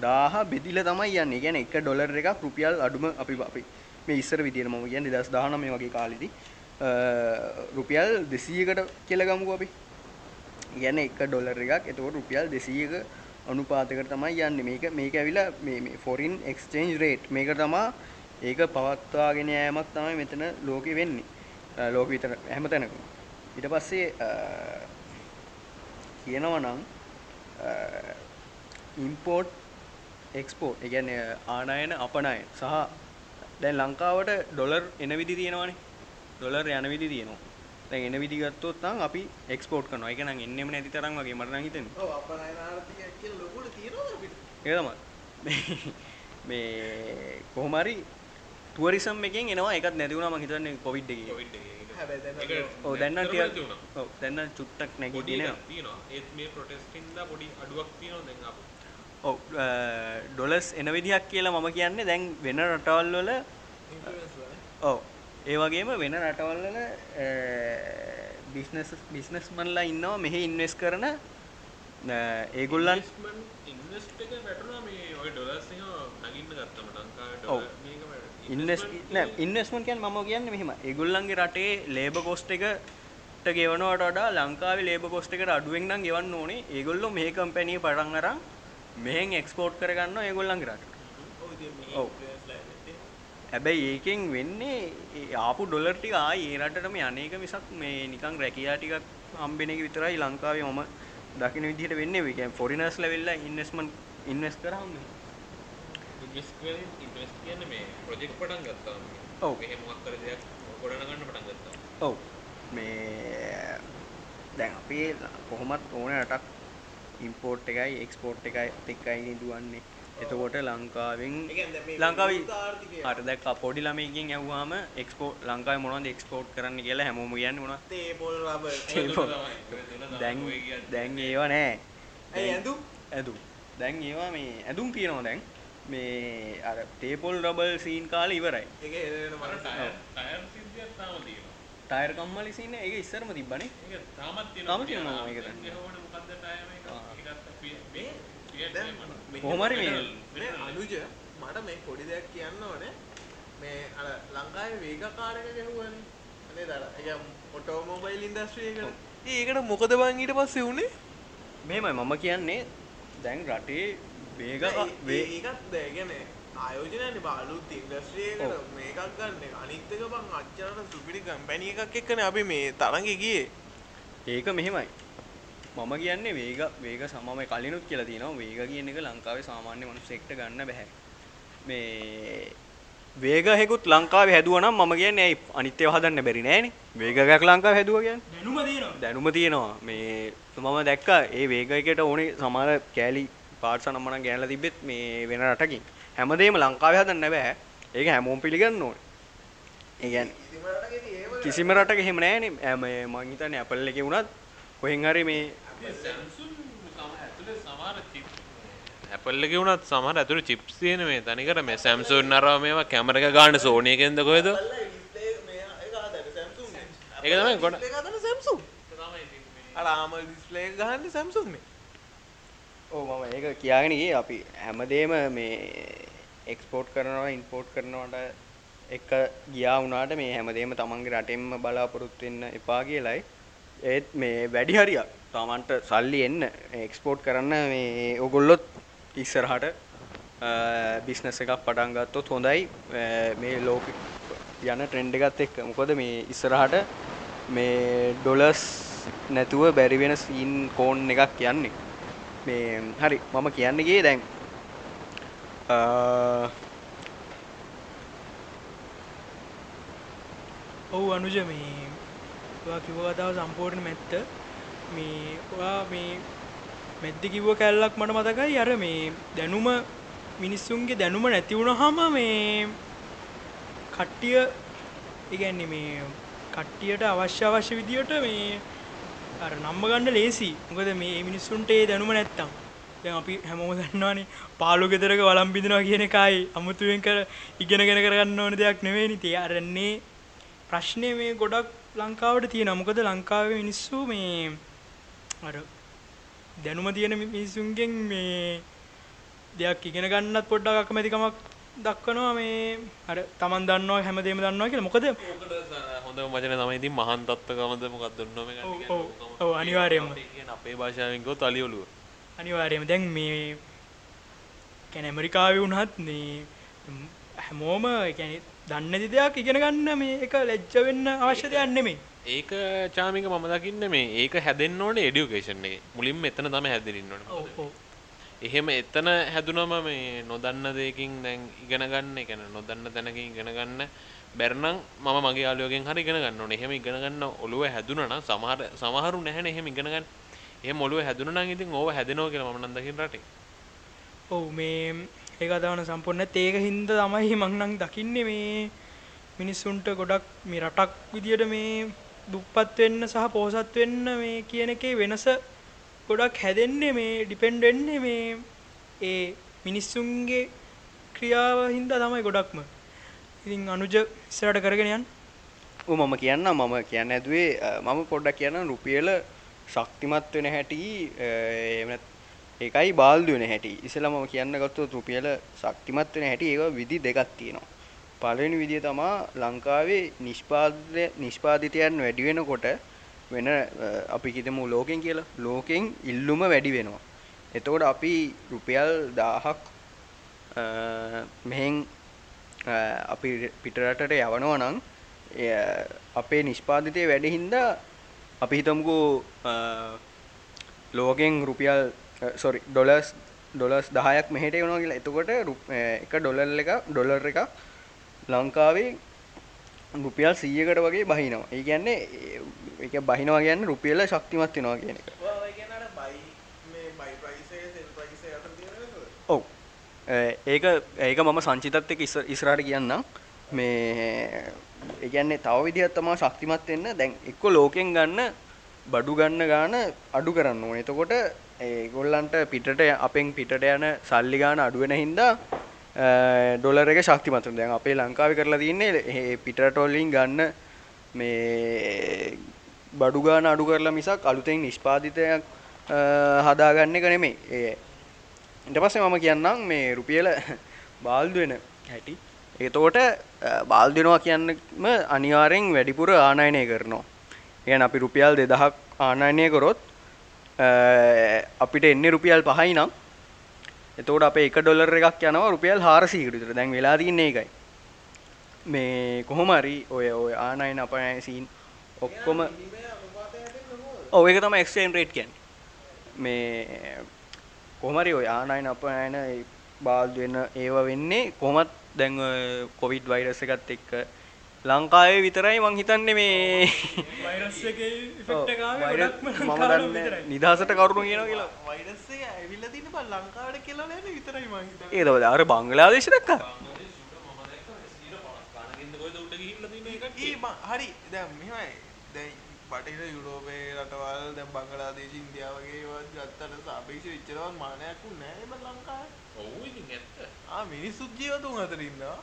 1000 බෙදිලා තමයි යන්නේ. කියන්නේ එක ඩොලර් එකක් රුපියල් අඩුම අපි අපි මේ ඉස්සර විදියට මම කියන්නේ 2019 වගේ කාලෙදි රුපියල් 200කට කියලා ගමුකෝ අපි. කියන්නේ එක ඩොලර් එකක්. එතකොට රුපියල් 200ක අනුපාතකට තමයි යන්නේ. මේක මේක ඇවිල්ලා මේ මේ ෆොරින් එක්ස්චේන්ජ් රේට් මේක තමයි ඒක පවත්වාගෙන යෑමක් තමයි මෙතන ලෝකෙ වෙන්නේ. ලෝක විතර හැම තැනකම. ඊට පස්සේ කියනවා නම් ඉම්පෝර්ට් එක්ස්පෝර්ට් ඒ කියන්නේ ආනයන අපනයන සහ දැන් ලංකාවට ඩොලර් එන විදි තියෙනවානේ. ඩොලර් යන විදි තියෙනවා. දැන් එන විදි ගත්තොත් නම් අපි එක්ස්පෝර්ට් කරනවා. ඒක නම් එන්නෙම නැති තරම් වගේ මට නම් හිතෙන්නේ. ඔව් අපනයන ආර්ථිකය කියලා ලොකුට තියෙනවද අපිට? ඒක තමයි. මේ කොහොම හරි ටුවරිසම් එකෙන් එනවා ඒකත් නැති වුණා මම හිතන්නේ කොවිඩ් එකේ. කොවිඩ් එකේ. හැබැයි දැන් ඔව් දැන් නම් ටිකක් ඔව් දැන් නම් චුට්ටක් නැගී තියෙනවා. තියෙනවා. ඒත් මේ ප්‍රොටෙස්ට් හින්දා පොඩි අඩුවක් තියෙනවා දැන් අපෝ. ඔව් ඩොලර්ස් එන විදිහක් කියලා මම කියන්නේ දැන් වෙන රටවල් වල ඔව් ඒ වගේම වෙන රටවල් වල බිස්නස් බිස්නස්මන්ලා ඉන්නවා මෙහි ඉන්වෙස්ට් කරන ඒගොල්ලන් ඉන්වෙස්ට් එක වැටුණා මේ ඔය ඩොලර්ස් එක නගින්න ගත්තම ලංකාවේ ඔව්. ඩොලර් මේක වැටුණා. ඉන්වෙස් නෑ ඉන්වෙස්ට්මන්ට් කියන්නේ මම කියන්නේ මෙහෙම ඒගොල්ලන්ගේ රටේ ලේබර් කොස්ට් එකට ගෙවනවට වඩා ලංකාවේ ලේබර් කොස්ට් එකට අඩුවෙන් නම් ගෙවන්න ඕනේ ඒගොල්ලෝ මේ කම්පැනි පටන් අරන් මෙහෙන් එක්ස්පෝර්ට් කරගන්නවා ඒගොල්ලන්ගේ රටට ඔව් ඉතින් මේ ඔව්. influence ලා ඇත්තේ. හැබැයි ඒකෙන් වෙන්නේ ආපු ඩොලර් ටික ආයි ඒ රටටම යන්නේක මිසක් මේ නිකන් රැකියා ටිකක් හම්බෙන එක විතරයි ලංකාවේ මම දකින විදිහට වෙන්නේ. ඒ කියන්නේ ෆොරිනර්ස් ලෙවල්ලා ඉන්වෙස්ට්මන්ට් ඉන්වෙස්ට් කරාම. ඉන්වස් කියන්න මේ ප්‍රොජෙක්් පටන් ගත්තා ඔව්. මොක්කර දෙයක් ගොඩනගන්න පටන් ගත්තා. ඔව්. මේ දැන් අපි කොහොමත් ඕන රටක් ඉම්පෝර්ට් එකයි එක්ස්පෝර්ට් එකයි එක්කයි දුවන්නේ එතකොට ලංකාවෙන් ලංකාවේ අර දැක් පොඩි ළමයකින් ඇහුවාම එක්ස්පෝ ලංකාවේ මොනවද එක්ස්පෝර්ට් කරන්න කියලා හැමෝම කියන්නේ රබර් දැන් දැන් ඒවා නෑ. ඇඳුම්? ඇඳුම්. දැන් ඒවා මේ ඇඳුම් කියනවා දැන්. මේ අර තේපොල් රබල් සීන් කාලේ ඉවරයි. ටයර් තියෙනවා. කම්මලි සීන් ඒක ඉස්සරම තිබ්බනේ. තාමත් තාම තියෙනවා මේක දැන්. ඒකෝට මොකද්ද ටයර් එක? ආ. ඒකත් මේ හරි මේ අනුජ මට මේ පොඩි දෙයක් කියන්න ඕනේ මේ අර ලංකාවේ වේගකාරක ගැහුවනේ. අනේ දර ඒ ඔටෝමොබයිල් ඉන්ඩස්ට්‍රී එකට ඒකට මොකද බං ඊට පස්සේ උනේ? මේමයි මම කියන්නේ. දැන් රටේ වේග ඒකත් දැගෙන ආයෝජනයන බාලුත් ඉන්ඩස්ට්‍රියකට මේකක් ගන්න අනිත්තක බං අච්චරට සුපිරි කම්පැනිය එකක් එක්කන අපි මේ තරග ගියේ. ඒක මෙහෙමයි මම කියන්නේ වේග වේග සමම කලිනුත් කියලා තියෙනවා. වේග කියන එක ලංකාවේ සාමාන්‍ය මිනිස්සෙක්ට ගන්න බෑ මේ වේග හෙකුත් ලංකාවේ හැදුවා නම් මම කියන්නේ ඇයි අනිත් ඒවා හදන්න බැරි නෑනේ? වේගයක් ලංකාවේ හැදුවා කියන්නේ? දැනුම තියෙනවා. දැනුම තියෙනවා. මේ මම දැක්කා ඒ වේගයකට ඕනේ සමහර කෑලි පාර්ට්ස් නම් මනම් ගෑනලා තිබෙත් මේ වෙන රටකින්. හැමදේම ලංකාවේ හදන්න බෑ. ඒක හැමෝම පිළිගන්න ඕනේ. ඒ කියන්නේ කිසිම රටක එහෙම නෑනේ. ඈ මේ මං හිතන්නේ Apple එකේ වුණත් කොහෙන් හරි මේ ඇපල්ල වුණත් සමහර ඇතුළ චිප්ස් තියෙන මේ තනිකර මේ සැම්සුන් නරව මේවා කැමර එක ගාන සෝනයකෙන්ද කොහෙද? ඒක තමයි ගොඩ සැම්සුම් අරාම ඩිස්ලේ ගහන්න සැම්සුම්නේ ඕ මම ඒක කියාගෙන ගියේ. අපි හැමදේම මේ එක්ස්පෝර්ට් කරනවා ඉම්පෝර්ට් කරනවට එක ගියා වුණාට මේ හැමදේම තමන්ගේ රටෙන්ම බලාපොරොත්තු වෙන්න එපා කියලයි ඒත් මේ වැඩි හරියක් තමන්ට සල්ලි එන්න එක්ස්පෝර්ට් කරන්න මේ ඔගොල්ලොත් ඉස්සරහට බිස්නස් එකක් පටන් ගත්තොත් හොඳයි. අ, මේ ලෝක යන ට්‍රෙන්ඩ් එකත් එක්ක. මොකද මේ ඉස්සරහට මේ ඩොලර්ස් නැතුව බැරි වෙන සීන් කෝන් එකක් යන්නේ. මේ හරි මම කියන්න ගියේ දැන්. අ, ඔව් අනුජ මේ ඔයා කිව්ව කතාව සම්පූර්ණ මැත්ත. මේ ඔයා මේ මැද්ද කිව්ව කැල්ලක් මට මතකයි අර මේ දැනුම මිනිස්සුන්ගේ දැනුම නැති වුණාම මේ කට්ටිය ඒ කියන්නේ මේ කට්ටියට අවශ්‍ය අවශ්‍ය විදියට මේ අර නම්බ ගන්න ලේසි. මොකද මේ මිනිස්සුන්ට ඒ දැනුම නැත්තම්. දැන් අපි හැමෝම දන්නවානේ පාලු ගෙදරක වළම් බිඳිනවා කියන එකයි අමුතුවෙන් කර ඉගෙනගෙන කරගන්න ඕන දෙයක් නෙවෙයිනේ. ඒ අරන්නේ ප්‍රශ්නේ මේ ගොඩක් ලංකාවට තියෙනවා. මොකද ලංකාවේ මිනිස්සු මේ අර දැනුම තියෙන මි- මිනිස්සුන්ගෙන් මේ දෙයක් ඉගෙන ගන්නත් පොඩ්ඩක් අකමැතිකමක් දක්වනවා මේ අර Taman දන්නවා හැමදේම දන්නවා කියලා. මොකද හොඳ වචන තමයි ඉතින් මහන් තත්ත්වකමද මොකක්ද දුන්නම එක ඔව්, ඔව්, ඔව්, අනිවාර්යයෙන්ම. අපේ භාෂාවෙන් ගොත් අලි ඔලුව අනිවාර්යයෙන්ම දැන් මේ කියන්නේ ඇමරිකාවේ වුණත් මේ ම්, හැමෝම කියන්නේ දන්නේ නැති දෙයක් ඉගෙන ගන්න මේ එක ලැජ්ජ වෙන්න අවශ්‍ය දෙයක් නෙමෙයි. ඒක චාමික මම දකින්න මේ ඒක හැදෙන්න ඕනේ එඩියුකේෂන් එක මුලින්ම එතන තමයි හැදෙන්න ඕනේ. එහෙම එතන හැදුනම මේ නොදන්න දෙයකින් දැන් ඉගෙන ගන්න ඒ කියන්නේ නොදන්න තැනකින් ඉගෙන ගන්න බැරනම් මම මගේ යාළුවගෙන් හරි ඉගෙන ගන්න ඕනේ. එහෙම ඉගෙන ගන්න ඔළුව හැදුනා නම් සමහර සමහරු නැහැනේ එහෙම ඉගෙන ගන්න. එහෙම ඔළුව හැදුනා නම් ඉතින් ඕව හැදෙනවා කියලා මම නම් දකින්න රටේ. ඔව් මේ ඒක අදවන සම්පූර්ණ නැත්නම් ඒක හින්දා තමයි මං නම් දකින්නේ මේ මිනිස්සුන්ට ගොඩක් මේ රටක් විදියට මේ දුප්පත් වෙන්න සහ පොහොසත් වෙන්න මේ කියන එකේ වෙනස ගොඩක් හැදෙන්නේ මේ ඩිපෙන්ඩ් වෙන්නේ මේ ඒ මිනිස්සුන්ගේ ක්‍රියාව හින්දා තමයි ගොඩක්ම. ඉතින් අනුජ ඉස්සරහට කරගෙන යන්න. ඔව් මම කියන්න මම කියන්න ඇදුවේ අ, මම පොඩ්ඩක් කියන්න රුපියල ශක්තිමත් වෙන හැටි අ, එහෙම නැත්- ඒකයි බාල්දු වෙන හැටි. ඉස්සෙල්ලා මම කියන්න ගත්තොත් රුපියල ශක්තිමත් වෙන හැටි. ඒක විදි දෙකක් තියෙනවා. පළවෙනි විදිය තමා ලංකාවේ නිෂ්පාදනය නිෂ්පාදිතයන් වැඩි වෙනකොට වෙන අ, අපි කිතමු ලෝකෙන් කියලා. ලෝකෙන් ඉල්ලුම වැඩි වෙනවා. එතකොට අපි රුපියල් 1000ක් මෙහෙන් අ, අපි පිටරටට යවනවා නම් එය අපේ නිෂ්පාදිතය වැඩ හින්දා අපි හිතමුකෝ අ, ලෝකෙන් රුපියල් සොරි ඩොලස් ඩොලස් දහයක් මෙහට වුණා කියලා. එතකොට අ, එක ඩොලර් එක ඩොලර් එක ලංකාවේ රුපියල් සීයකට වගේ බහිනවා. ඒ කියන්නේ එක බහිනවා කියන්න රුපියල ශක්තිමත් වෙනවා කියන එක. ඔව් ඒක ඒක මම සංචිතත් එක ඉස්රාට කියන්නම්. මේ ඒගැන්නේ තව විදිහත් තමා ශක්තිමත් වෙන්න. දැන් එක්ක ලෝකෙන් ගන්න බඩු ගන්න ගාන අඩු කරන්න ඕන. එතකොට ඒගොල්ලන්ට පිටට අපෙන් පිටට යන සල්ලිගාන අඩුවෙන හින්දා ඩොලර එක ශක්තිමතුන් දැන් අපේ ලංකාව කරලා තින්නේ පිටටොල්ලින් ගන්න මේ බඩුගාන අඩු කරලා මිසක් අලුතෙන් නිෂ්පාතිතයක් හදාගන්න එක නෙමේ ඒ ඉට පස්සේ මම කියන්නම් මේ රුපියල බාල්දුවෙන හැටි. ඒතෝට බාල්දිනවා කියන්නම අනිවාරෙන් වැඩිපුර ආනයනය කරනවා. එය අපි රුපියල් දෙදහක් ආනයනය කොරොත් අපිට එන්නේ රුපියල් 5යි නම් එතකොට අපේ 1 ඩොලර් එකක් යනවා රුපියල් 400කට විතර. දැන් වෙලා තින්නේ ඒකයි. මේ කොහොම හරි ඔය ඔය ආනයන අපනයන සීන් ඔක්කොම ඔව් ඒක තමයි එක්ස්චේන්ජ් රේට් කියන්නේ. මේ කොහමරි ඔය ආනයන අපනයන බාල්දු වෙන ඒව වෙන්නේ කොහොමත් දැන් කොවිඩ් වෛරස් එකත් එක්ක ලංකාවේ විතරයි මං හිතන්නේ මේ වෛරස් එකේ ඉෆෙක්ට් එක ආවේ ගොඩක්ම මම ලංකාවේ දන්නේ විතරයි. නිදහසට කරුණු කියනවා කියලා වෛරස් එක ඇවිල්ලා තියෙන බං ලංකාවට කියලා නෑනේ විතරයි මං හිතන්නේ. ඒකද අර බංගලාදේශ දැක්කා හරි දැන් මෙහෙමයි. දැන් බටහිර යුරෝපයේ රටවල් දැන් බංගලාදේශ ඉන්දියාව වගේ ඒවා ගත්තට සාපේක්ෂව ඉච්චරවත් මානයක් උන්නේ නෑ බං ලංකාවේ. ඔව් ඉතින් ඇත්ත ආ මිනිස්සුත් ජීවතුන් අතර ඉන්නවා.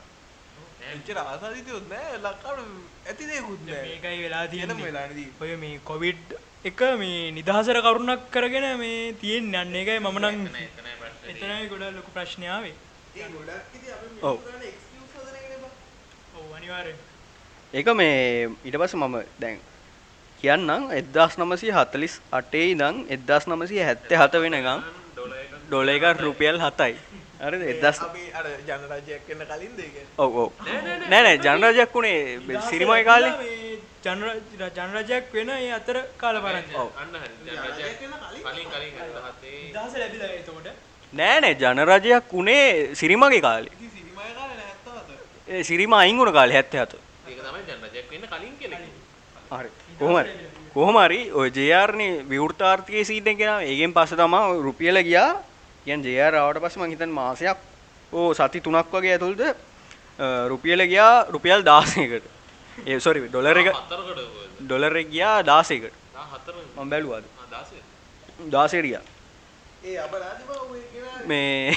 එච්චර ආසාදිතයොත් නෑ ලංකාවට ඇති දෙයක්වත් නෑ. මේකයි වෙලා තියෙන්නේ තියෙන්නේ. ඔය මේ කොවිඩ් එක මේ නිදහසට කරුණක් කරගෙන මේ තියෙන් යන්න එකයි මම නම් එතනයි ගොඩ ලොකු ප්‍රශ්නාවේ ඒ ගොඩක් ඉතින් අපි ඔව්. ඔව් අනිවාර්යෙන් ඒක මේ ඊට පස්සේ මම දැන් කියන්නම් 1948 ඉඳන් 1977 වෙනකම් ඩොලර් එක රුපියල් 7යි. හරිද? 1000 අපි අර ජනරජයක් වෙන්න කලින්ද ඒ කියන්නේ. ඔව් ඔව්. නෑ නෑ ජනරජයක් උනේ සිරිමයි කාලේ. ජනරජයක් වෙන ඒ අතර කාල. අන්න හරි ජනරජයක් කලින් කලින් 77 දහස ලැබිලා එතකොට නෑ නෑ ජනරජයක් උනේ සිරිමගේ කාලේ. ඉතින් සිරිමය කාලේ නෑ 77. ඒ සිරිම අයින් වුණ කාලේ 77. ඒක තමයි ජනරජයක් වෙන්න කලින් කියලා කිව්වේ. හරි. කොහොම හරි. කොහොම හරි ඔය JR නේ විවෘතාර්ථිකයේ සීට් එක ගෙනාවා. ඒකෙන් පස්සේ තමයි රුපියල ගියා. කියන්නේ JR ආවට පස්සේ මං හිතන්නේ මාසයක් ඕ සති 3ක් වගේ ඇතුළත අ, රුපියල ගියා රුපියල් 16කට. ඒ සෝරි ඩොලර් එක ඩොලර් ගියා 16කට. 14 මම බැලුවාද? ආ 16 16ට ගියා. ඒ අපරාධ බව ඔය කියන මේ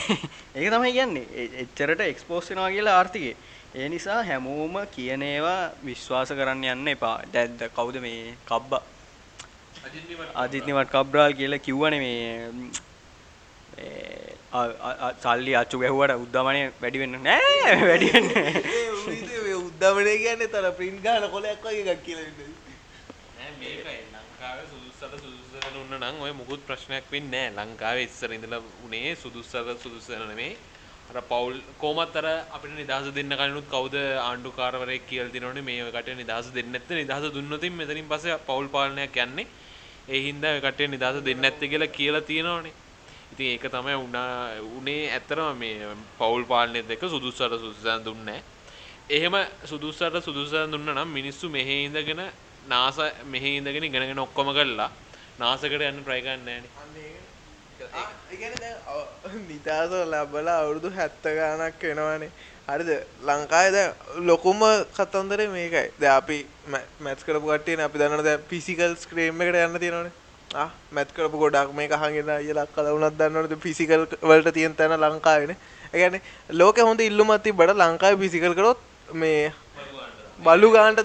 ඒක තමයි කියන්නේ එච්චරට එක්ස්පෝස් වෙනවා කියලා ආර්ථිකේ. ඒ නිසා හැමෝම කියන ඒවා විශ්වාස කරන්න යන්න එපා. දැන් ද- කවුද මේ කබ්බා අජිත් නිවට අජිත් නිවට කබ්රාල් කියලා කිව්වනේ මේ ම්, සල්ලි අච්චු ගැහුවට උද්දමනය වැඩි වෙන්න නෑ වැඩි වෙන්න ඒ උනිතේ මේ උද්දමනේ කියන්නේ තර ප්‍රින්ට් ගන්න කොලයක් වගේ එකක් කියලා උන්න නම් ඔය මුකුත් ප්‍රශ්නයක් වෙන්නේ නෑ. ලංකාවේ ඉස්සර ඉඳලා උනේ සුදුස්සට සුදුස්ස වෙන නෙමෙයි අර පවුල් කොහොමත් අර අපිට නිදහස දෙන්න කලිනුත් කවුද ආණ්ඩුකාරවරයෙක් කියලා දිනවනේ. මේ ඔය කට්ටිය නිදහස දෙන්නේ නැත්නම් නිදහස දුන්නොත් මෙතනින් පස්සේ පවුල් පාලනයක් යන්නේ. ඒ හින්දා ඔය කට්ටිය නිදහස දෙන්නේ නැත්තේ කියලා කියලා තියෙනවනේ ඉතින් ඒක තමයි උනා උනේ ඇත්තටම මේ පවුල් පාලනයත් එක්ක සුදුස්සට සුදුසන් දුන්නේ නැහැ. එහෙම සුදුස්සට සුදුසන් දුන්න නම් මිනිස්සු මෙහෙ ඉඳගෙන නාස මෙහෙ ඉඳගෙන ඉගෙනගෙන ඔක්කොම කළා නාසකට යන්න try කරන්නේ නැහනේ. අන්න ඒක. ආ, ඒ කියන්නේ දැන් අව- නිදහස ලැබලා අවුරුදු 70 ගාණක් වෙනවනේ. හරිද? ලංකාවේ දැන් ලොකුම කතන්දරේ මේකයි. දැන් අපි මැත්ස් කරපු කට්ටියනේ අපි දන්නවනේ දැන් ෆිසිකල් ස්ක්‍රීම් එකට යන්න තියෙනවනේ. ආ මැත් කරපු ගොඩක් මේක අහගෙන අයියලා අක්කලා වුණත් දන්නවනේ ෆිසිකල් වලට තියෙන තැන ලංකාවේනේ. කියන්නේ ලෝකේ හොඳ ඉල්ලුමක් තිබ්බට ලංකාවේ ෆිසිකල් කරොත් මේ බලු ගානට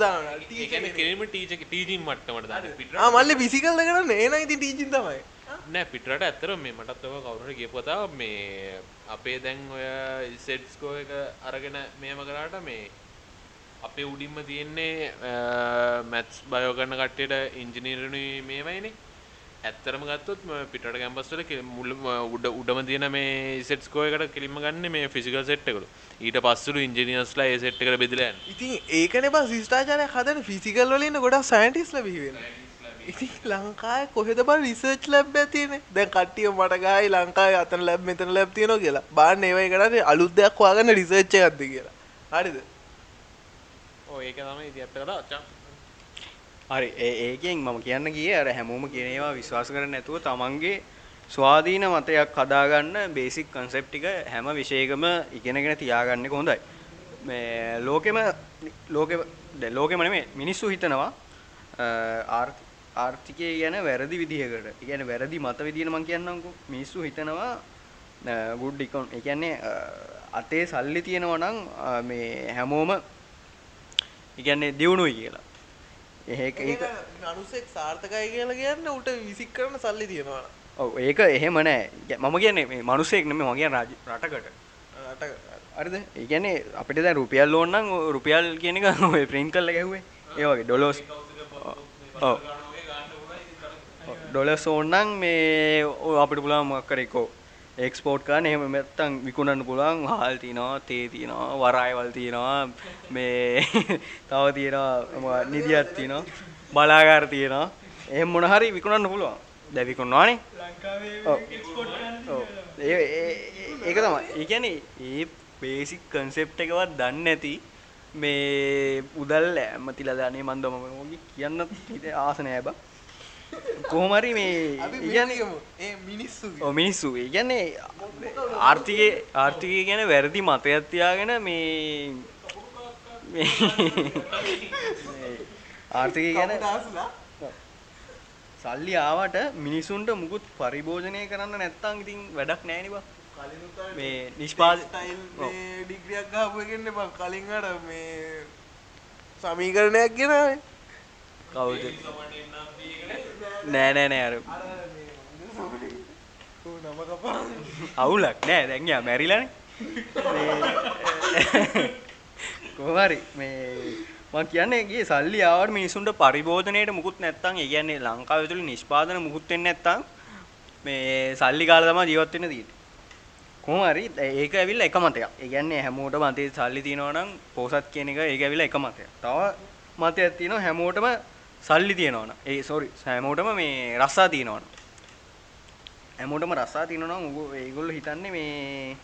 ආ මල්ලි ෆිසිකල් කරන්න එන ඉතින් ටීචින් තමයි. නෑ පිටරට ඇත්තටම මේ මටත් ඔය කවුරු හරි කියපු කතාව මේ අපේ දැන් ඔය සෙට් ස්කෝ එක අරගෙන මෙහෙම කරාට මේ අපේ උඩින්ම තියෙන්නේ මැත්ස් බයෝ කරන කට්ටියට ඉංජිනේරුනි මේවයිනේ ඇත්තරම ගත්තොත් පිට කැම්පස්වල මුල්ල උඩ උඩම තියන මේ සෙට්ස්කෝයකට කෙලිම ගන්න මේ ෆිසිකල් සෙට්කරු ඊට පස්සුරු ඉංජිනියස්ලා ඒ සෙට්කට බෙදලයන් ඉතින් ඒකන බ ශිෂ්ඨාචාරය හදන ෆිසිකල් වලින්න ගොඩක් සයින්ටිස්ල බිහිවෙන ඉති ලංකාය කොහෙද බ රිසර්ච් ලැබ් ඇතියන දැන් කට්ටිය මට ගයි ලංකාය අතන ලැබ් මෙතන ලැබ් තියන කියලා. බාන්න ඒවයි කරන්න අලුත් දෙයක් වාගන්න රිසර්ච්ච ඇත්ද කියලා. හරිද? ඕ ඒක තම ඉති අප කලා අච්චා හරි ඒ ඒකෙන් මම කියන්න ගියේ අර හැමෝම කියන ඒවා විශ්වාස කරන්නේ නැතුව තමන්ගේ ස්වාධීන මතයක් හදාගන්න බේසික් කන්සෙප්ට් ටික හැම විෂයකම ඉගෙනගෙන තියාගන්න එක හොඳයි. මේ ලෝකෙම ලෝකෙ දැන් ලෝකෙම නෙමෙයි මිනිස්සු හිතනවා ආර්ථිකය ගැන වැරදි විදිහකට. ඒ කියන්නේ වැරදි මත විදිහට මම කියන්නම්කෝ. මිනිස්සු හිතනවා ගුඩ් ඉකොන් ඒ කියන්නේ අතේ සල්ලි තියෙනවා නම් මේ හැමෝම ඒ කියන්නේ දියුණුයි කියලා. ඒක ඒක අනුසෙක් සාර්ථකයි කියලා කියන්න උට විසික් කරන සල්ලි තියෙනවා. ඔව් ඒක එහෙම නෑ. මම කියන්නේ මේ මිනිස්සෙක් නෙමෙයි මම කියන්නේ රටකට. රට හරිද? ඒ කියන්නේ අපිට දැන් රුපියල් ඕන නම් රුපියල් කියන එක ඔය ප්‍රින්ට් කරලා ගැහුවේ. ඒ වගේ ඩොලර්ස් ඔව්. ඩොලර්ස් ඕන නම් මේ අපිට පුළුවන් මොකක් කරේ කෝ එක්ස්පෝට් කරන්න. එහෙම නැත්තම් විකුණන්න පුළුවන්. හාල් තියෙනවා තේ තියෙනවා වරායවල් තියෙනවා. මේ තව තියෙනවා නිදියක් තියෙනවා. බලාගාර තියෙනවා. එහෙම මොන හරි විකුණන්න පුළුවන්. ඒ ඒක තමයි. ඒ කියන්නේ ඒ බේසික් කන්සෙප්ට් එකවත් දන්නේ නැති මේ උදල් ඇමතිලා දානේ මන්ද මම කියන්න ආස නෑ බා කොහොම හරි මේ ඒ මිනිස්සු මිනිස්සු ඒ කියන්නේ ආර්ථිකයේ ආර්ථිකය ගැන වැරදි මතයක් තියාගෙන මේ ආර්ථිකය ගැන සල්ලි ආවට මිනිසුන්ට මුකුත් පරිභෝජනය කරන්න නැත්තම් ඉතින් වැඩක් නැහැ නේ බා. මේ නිෂ්පාද ඩිග්‍රියක් ගහපු එකන්නේ බං කලින් අර මේ සමීකරණයක් ගෙනාවේ. කවුද නෑ නෑ නෑ අර අවුලක් නෑ දැන් යා මැරිලානේ කොහරි මේ මම කියන්නේ ගියේ සල්ලි ආවට මිනිසුන්ට පරිභෝජනයේට මුකුත් නැත්තම් ඒ කියන්නේ ලංකාව ඇතුළේ නිෂ්පාදන මුකුත් වෙන්නේ නැත්තම් මේ සල්ලි කාලා තමයි ජීවත් වෙන්න තියෙන්නේ. කොහොම හරි ඒක ඇවිල්ලා එක මතයක්. ඒ කියන්නේ හැමෝටම අතේ සල්ලි තියෙනවා නම් පොසත් කියන එක ඒක ඇවිල්ලා එක මතයක්. තව මතයක් තියෙනවා හැමෝටම සල්ලි තියෙනවනම් ඒ සෝරි හැමෝටම මේ රස්සා තියෙනවනම් හැමෝටම රස්සා තියෙනවා නම් ඒගොල්ලෝ හිතන්නේ මේ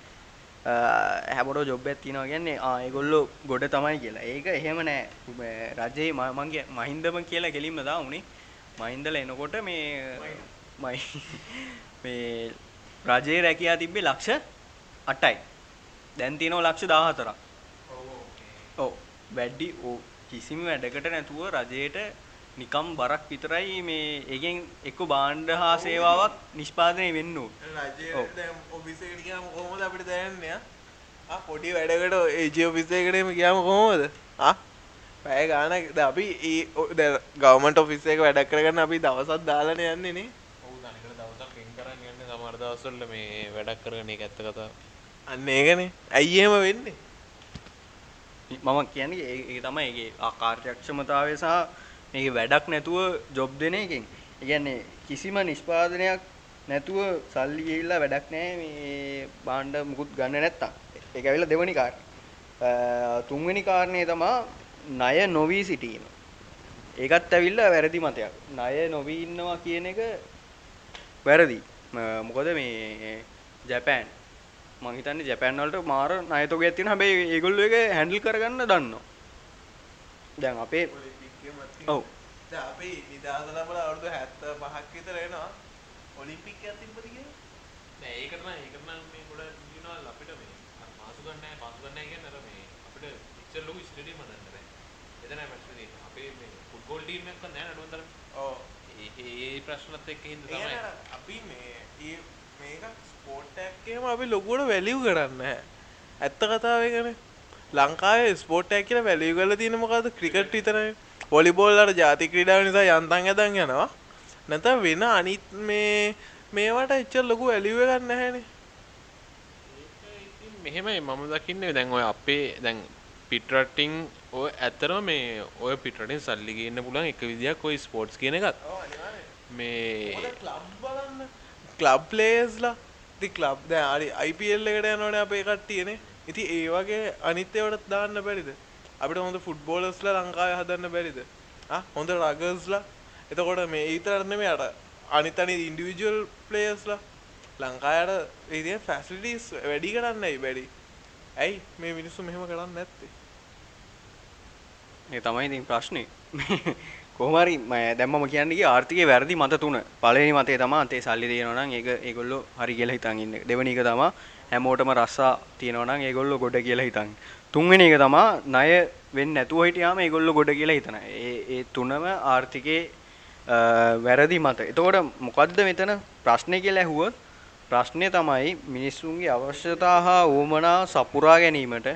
හැමෝට ජොබ් එකක් තියෙනවා කියන්නේ ආ ඒගොල්ලෝ ගොඩ තමයි කියලා. ඒක එහෙම නෑ. රජේ මම මහින්දම කියලා කෙලින්ම දා උනේ. මහින්දලා එනකොට මේ මේ රජයේ රැකියා තිබ්බේ ලක්ෂ 8යි. දැන් තියෙනවා ලක්ෂ 14ක්. ඔව්. වැඩි කිසිම වැඩකට නැතුව රජයට නිකම් බරක් විතරයි මේ එකෙන් එක්ක බාණ්ඩ හා සේවාවක් නිෂ්පාදනය වෙන්න කොහොමද අපිට දැනන්නේ පොඩි වැඩකට ඒජ ඔෆිසේකටම කියම කොහොමද? පැය ගාන අපි ඒ ගවමට ඔෆිස්ස එක වැඩක් කරගන්න අපි දවසත් දාලන යන්නේ නේ. සමර්දවසල්ල මේ වැඩක් කරන එක ඇත්ත කතා අන්න ඒකනේ. ඇයිඒම වෙන්නේ? මම කියන්නේ ඒ තමයි ඒ ආකාර්යක්ෂමතාවය සහ මේක වැඩක් නැතුව ජොබ් දෙන එකෙන්. ඒ කියන්නේ කිසිම නිෂ්පාදනයක් නැතුව සල්ලි ගිහිල්ලා වැඩක් නැහැ මේ භාණ්ඩ මුකුත් ගන්න නැත්තම්. ඒක ඇවිල්ලා දෙවෙනි කාරණේ. තුන්වෙනි කාරණේ තමයි ණය නොවි සිටීම. ඒකත් ඇවිල්ලා වැරදි මතයක්. ණය නොවි ඉන්නවා කියන එක වැරදි. මොකද මේ ජපාන් මම හිතන්නේ ජපාන් වලට මාර ණය තොගයක් තියෙනවා. හැබැයි ඒගොල්ලෝ ඒක හැන්ඩල් කරගන්න දන්නවා. දැන් අපේ ඔව්. අපි නිදහස ලබල අවුරුදු හැත්ත පහක් විතර එනවා. ඔලිම්පික් ඇතිබති කිය ඒකටම ඒකම මේ ගොඩ දිනවල් අපිට මේ මාසු ගන්න පාසු ගන්න කියන අර මේ අපිට ඉච්චර ලොකු ස්ටේඩියම් හදන්න බෑ එතන මැච් දෙන්න අපේ මේ ෆුට්බෝල් ටීම් එකක් නැහැ නඩුවන් තරම් ඔව්. ඒ ප්‍රශ්නත් එක්ක හින්දා තමයි. අපි මේ මේක ස්පෝට් එකක් එහෙම අපි ලොකුවට වැලියු කරන්නේ නැහැ. ඇත්ත කතාව ඒකනේ ලංකාවේ ස්පෝට් එකක් කියලා වැලියු කරලා තියෙන මොකද්ද? ක්‍රිකට් විතරනේ පොලිබෝල්ලට ජාති ක්‍රීඩාව නිසා යන්තන් ඇදන් යනවා. නැත වෙන අනිත් මේ මේවට එච්චර ලොකු ඇලිුව ගන්න හැනේ මෙහෙමයි මම දකින්නේ. දැන් ඔය අපේ දැන් පිටරටින් ඔය ඇතරම මේ ඔය පිටරටින් සල්ලි ගන්න පුලන් එක විදියක් ඔය ස්පෝට්ස් කියන එකත්. මේ කලබ් ලේස්ලා ති කලබ් ද අරි අයිපල් එකට යනවන අපේ කට්ටියනේ. ඉති ඒ වගේ අනිත්‍යවට දාන්න බැරිද අපිට හොඳ ෆුට්බෝලස්ලා ලංකාය හදන්න බැරිද? හොඳ රගස්ලා එතකොට මේ ඊතරන්න මේ අට අනිතනි ඉන්ඩිවිජුවල් ප්ලේස්ලා ලංකායට ඒදිය ෆැසිලිටස් වැඩි කරන්නයි බැඩි ඇයි? මේ මිනිස්සු මෙහෙම කරන්න නැත්තේ? ඒ තමයි ඉතින් ප්‍රශ්නේ. කොහමරි ම දැම්ම කියන්නේ ආර්ථිකය වැරදි මත තුන. පලනි මතේ තම අතේ සල්ලි තියෙනවනම් ඒක ඒගොල්ලො හරි කියලා හිතන් ඉන්න. දෙවනි එක තමා හැමෝටම රස්සා තියෙනවනම් ඒගොල්ලො ගොඩ කියලා හිතන්. තුන්වෙනි එක තමා ණය වෙන්නේ නැතුව හිටියාම ඒගොල්ලො ගොඩ කියලා හිතන ඒ ඒ තුනම ආර්ථිකේ වැරදි මත. එතකොට මොකද්ද මෙතන ප්‍රශ්නේ කියලා ඇහුවොත් ප්‍රශ්නේ තමයි මිනිස්සුන්ගේ අවශ්‍යතා හා උවමනා සපුරා ගැනීමට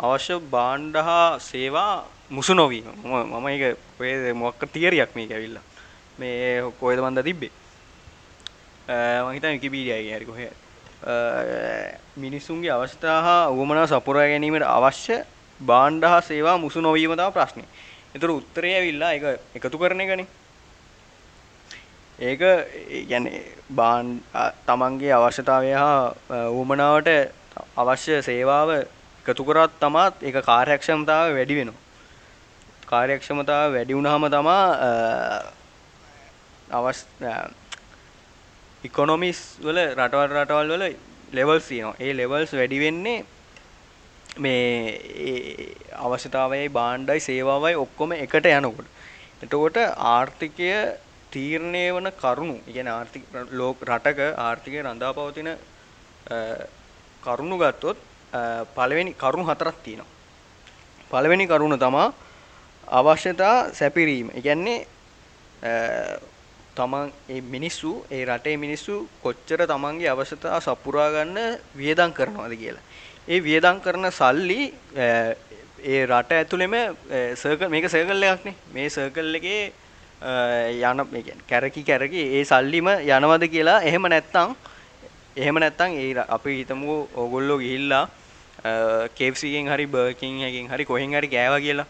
අවශ්‍ය භාණ්ඩ හා සේවා මුසු නොවීම. මම ඒක ඔය මොක්ක තියරියක් මේක ඇවිල්ලා. මේ කොයිද මන්ද තිබ්බේ? මම හිතන්නේ විකිපීඩියා එකේ හරි කොහේ මිනිසුන්ගේ අවශ්‍යතා හා උවමනා සපුරා ගැනීමට අවශ්‍ය භාණ්ඩ හා සේවා මුසු නොවීම තමයි ප්‍රශ්නේ. ඒතර උත්තරය ඇවිල්ලා ඒක එකතු කරන එකනේ. ඒක කියන්නේ බාන් තමන්ගේ අවශ්‍යතාවය හා උවමනාවට අවශ්‍ය සේවාව එකතු කරත් තමත් ඒක කාර්යක්ෂමතාව වැඩි වෙනවා. කාර්යක්ෂමතාව වැඩි වුණාම තමා අවශ්‍ය ඉකොනොමිස් වල රටවල් රටවල් වල ලෙවල්ස් තියෙනවා. ඒ ලෙවල්ස් වැඩි වෙන්නේ මේ අවශ්‍යතාවයයි භාණ්ඩයි සේවාවයි ඔක්කොම එකට යනකොට. එතකොට ආර්ථිකය තීරණය වන කරුණු, කියන්නේ ආර්ථික රටක ආර්ථිකය රඳා පවතින කරුණු ගත්තොත් පළවෙනි කරුණු හතරක් තියෙනවා. පළවෙනි කරුණ තමා අවශ්‍යතා සැපිරීම. ඒ කියන්නේ තමන් ඒ මිනිස්සු ඒ රටේ මිනිස්සු කොච්චර තමන්ගේ අවශ්‍යතා සපුරා ගන්න වියදම් කරනවද කියලා. ඒ වියදම් කරන සල්ලි ඒ රට ඇතුළෙම සර්කල් මේක සර්කල් එකක්නේ. මේ සර්කල් එකේ යන මේ කියන්නේ කැරකි කැරකි ඒ සල්ලිම යනවද කියලා එහෙම නැත්තම් එහෙම නැත්තම් ඒ අපි හිතමු ඕගොල්ලෝ ගිහිල්ලා KFC එකෙන් හරි බර්ගර් කින් එකෙන් හරි කොහෙන් හරි කෑවා කියලා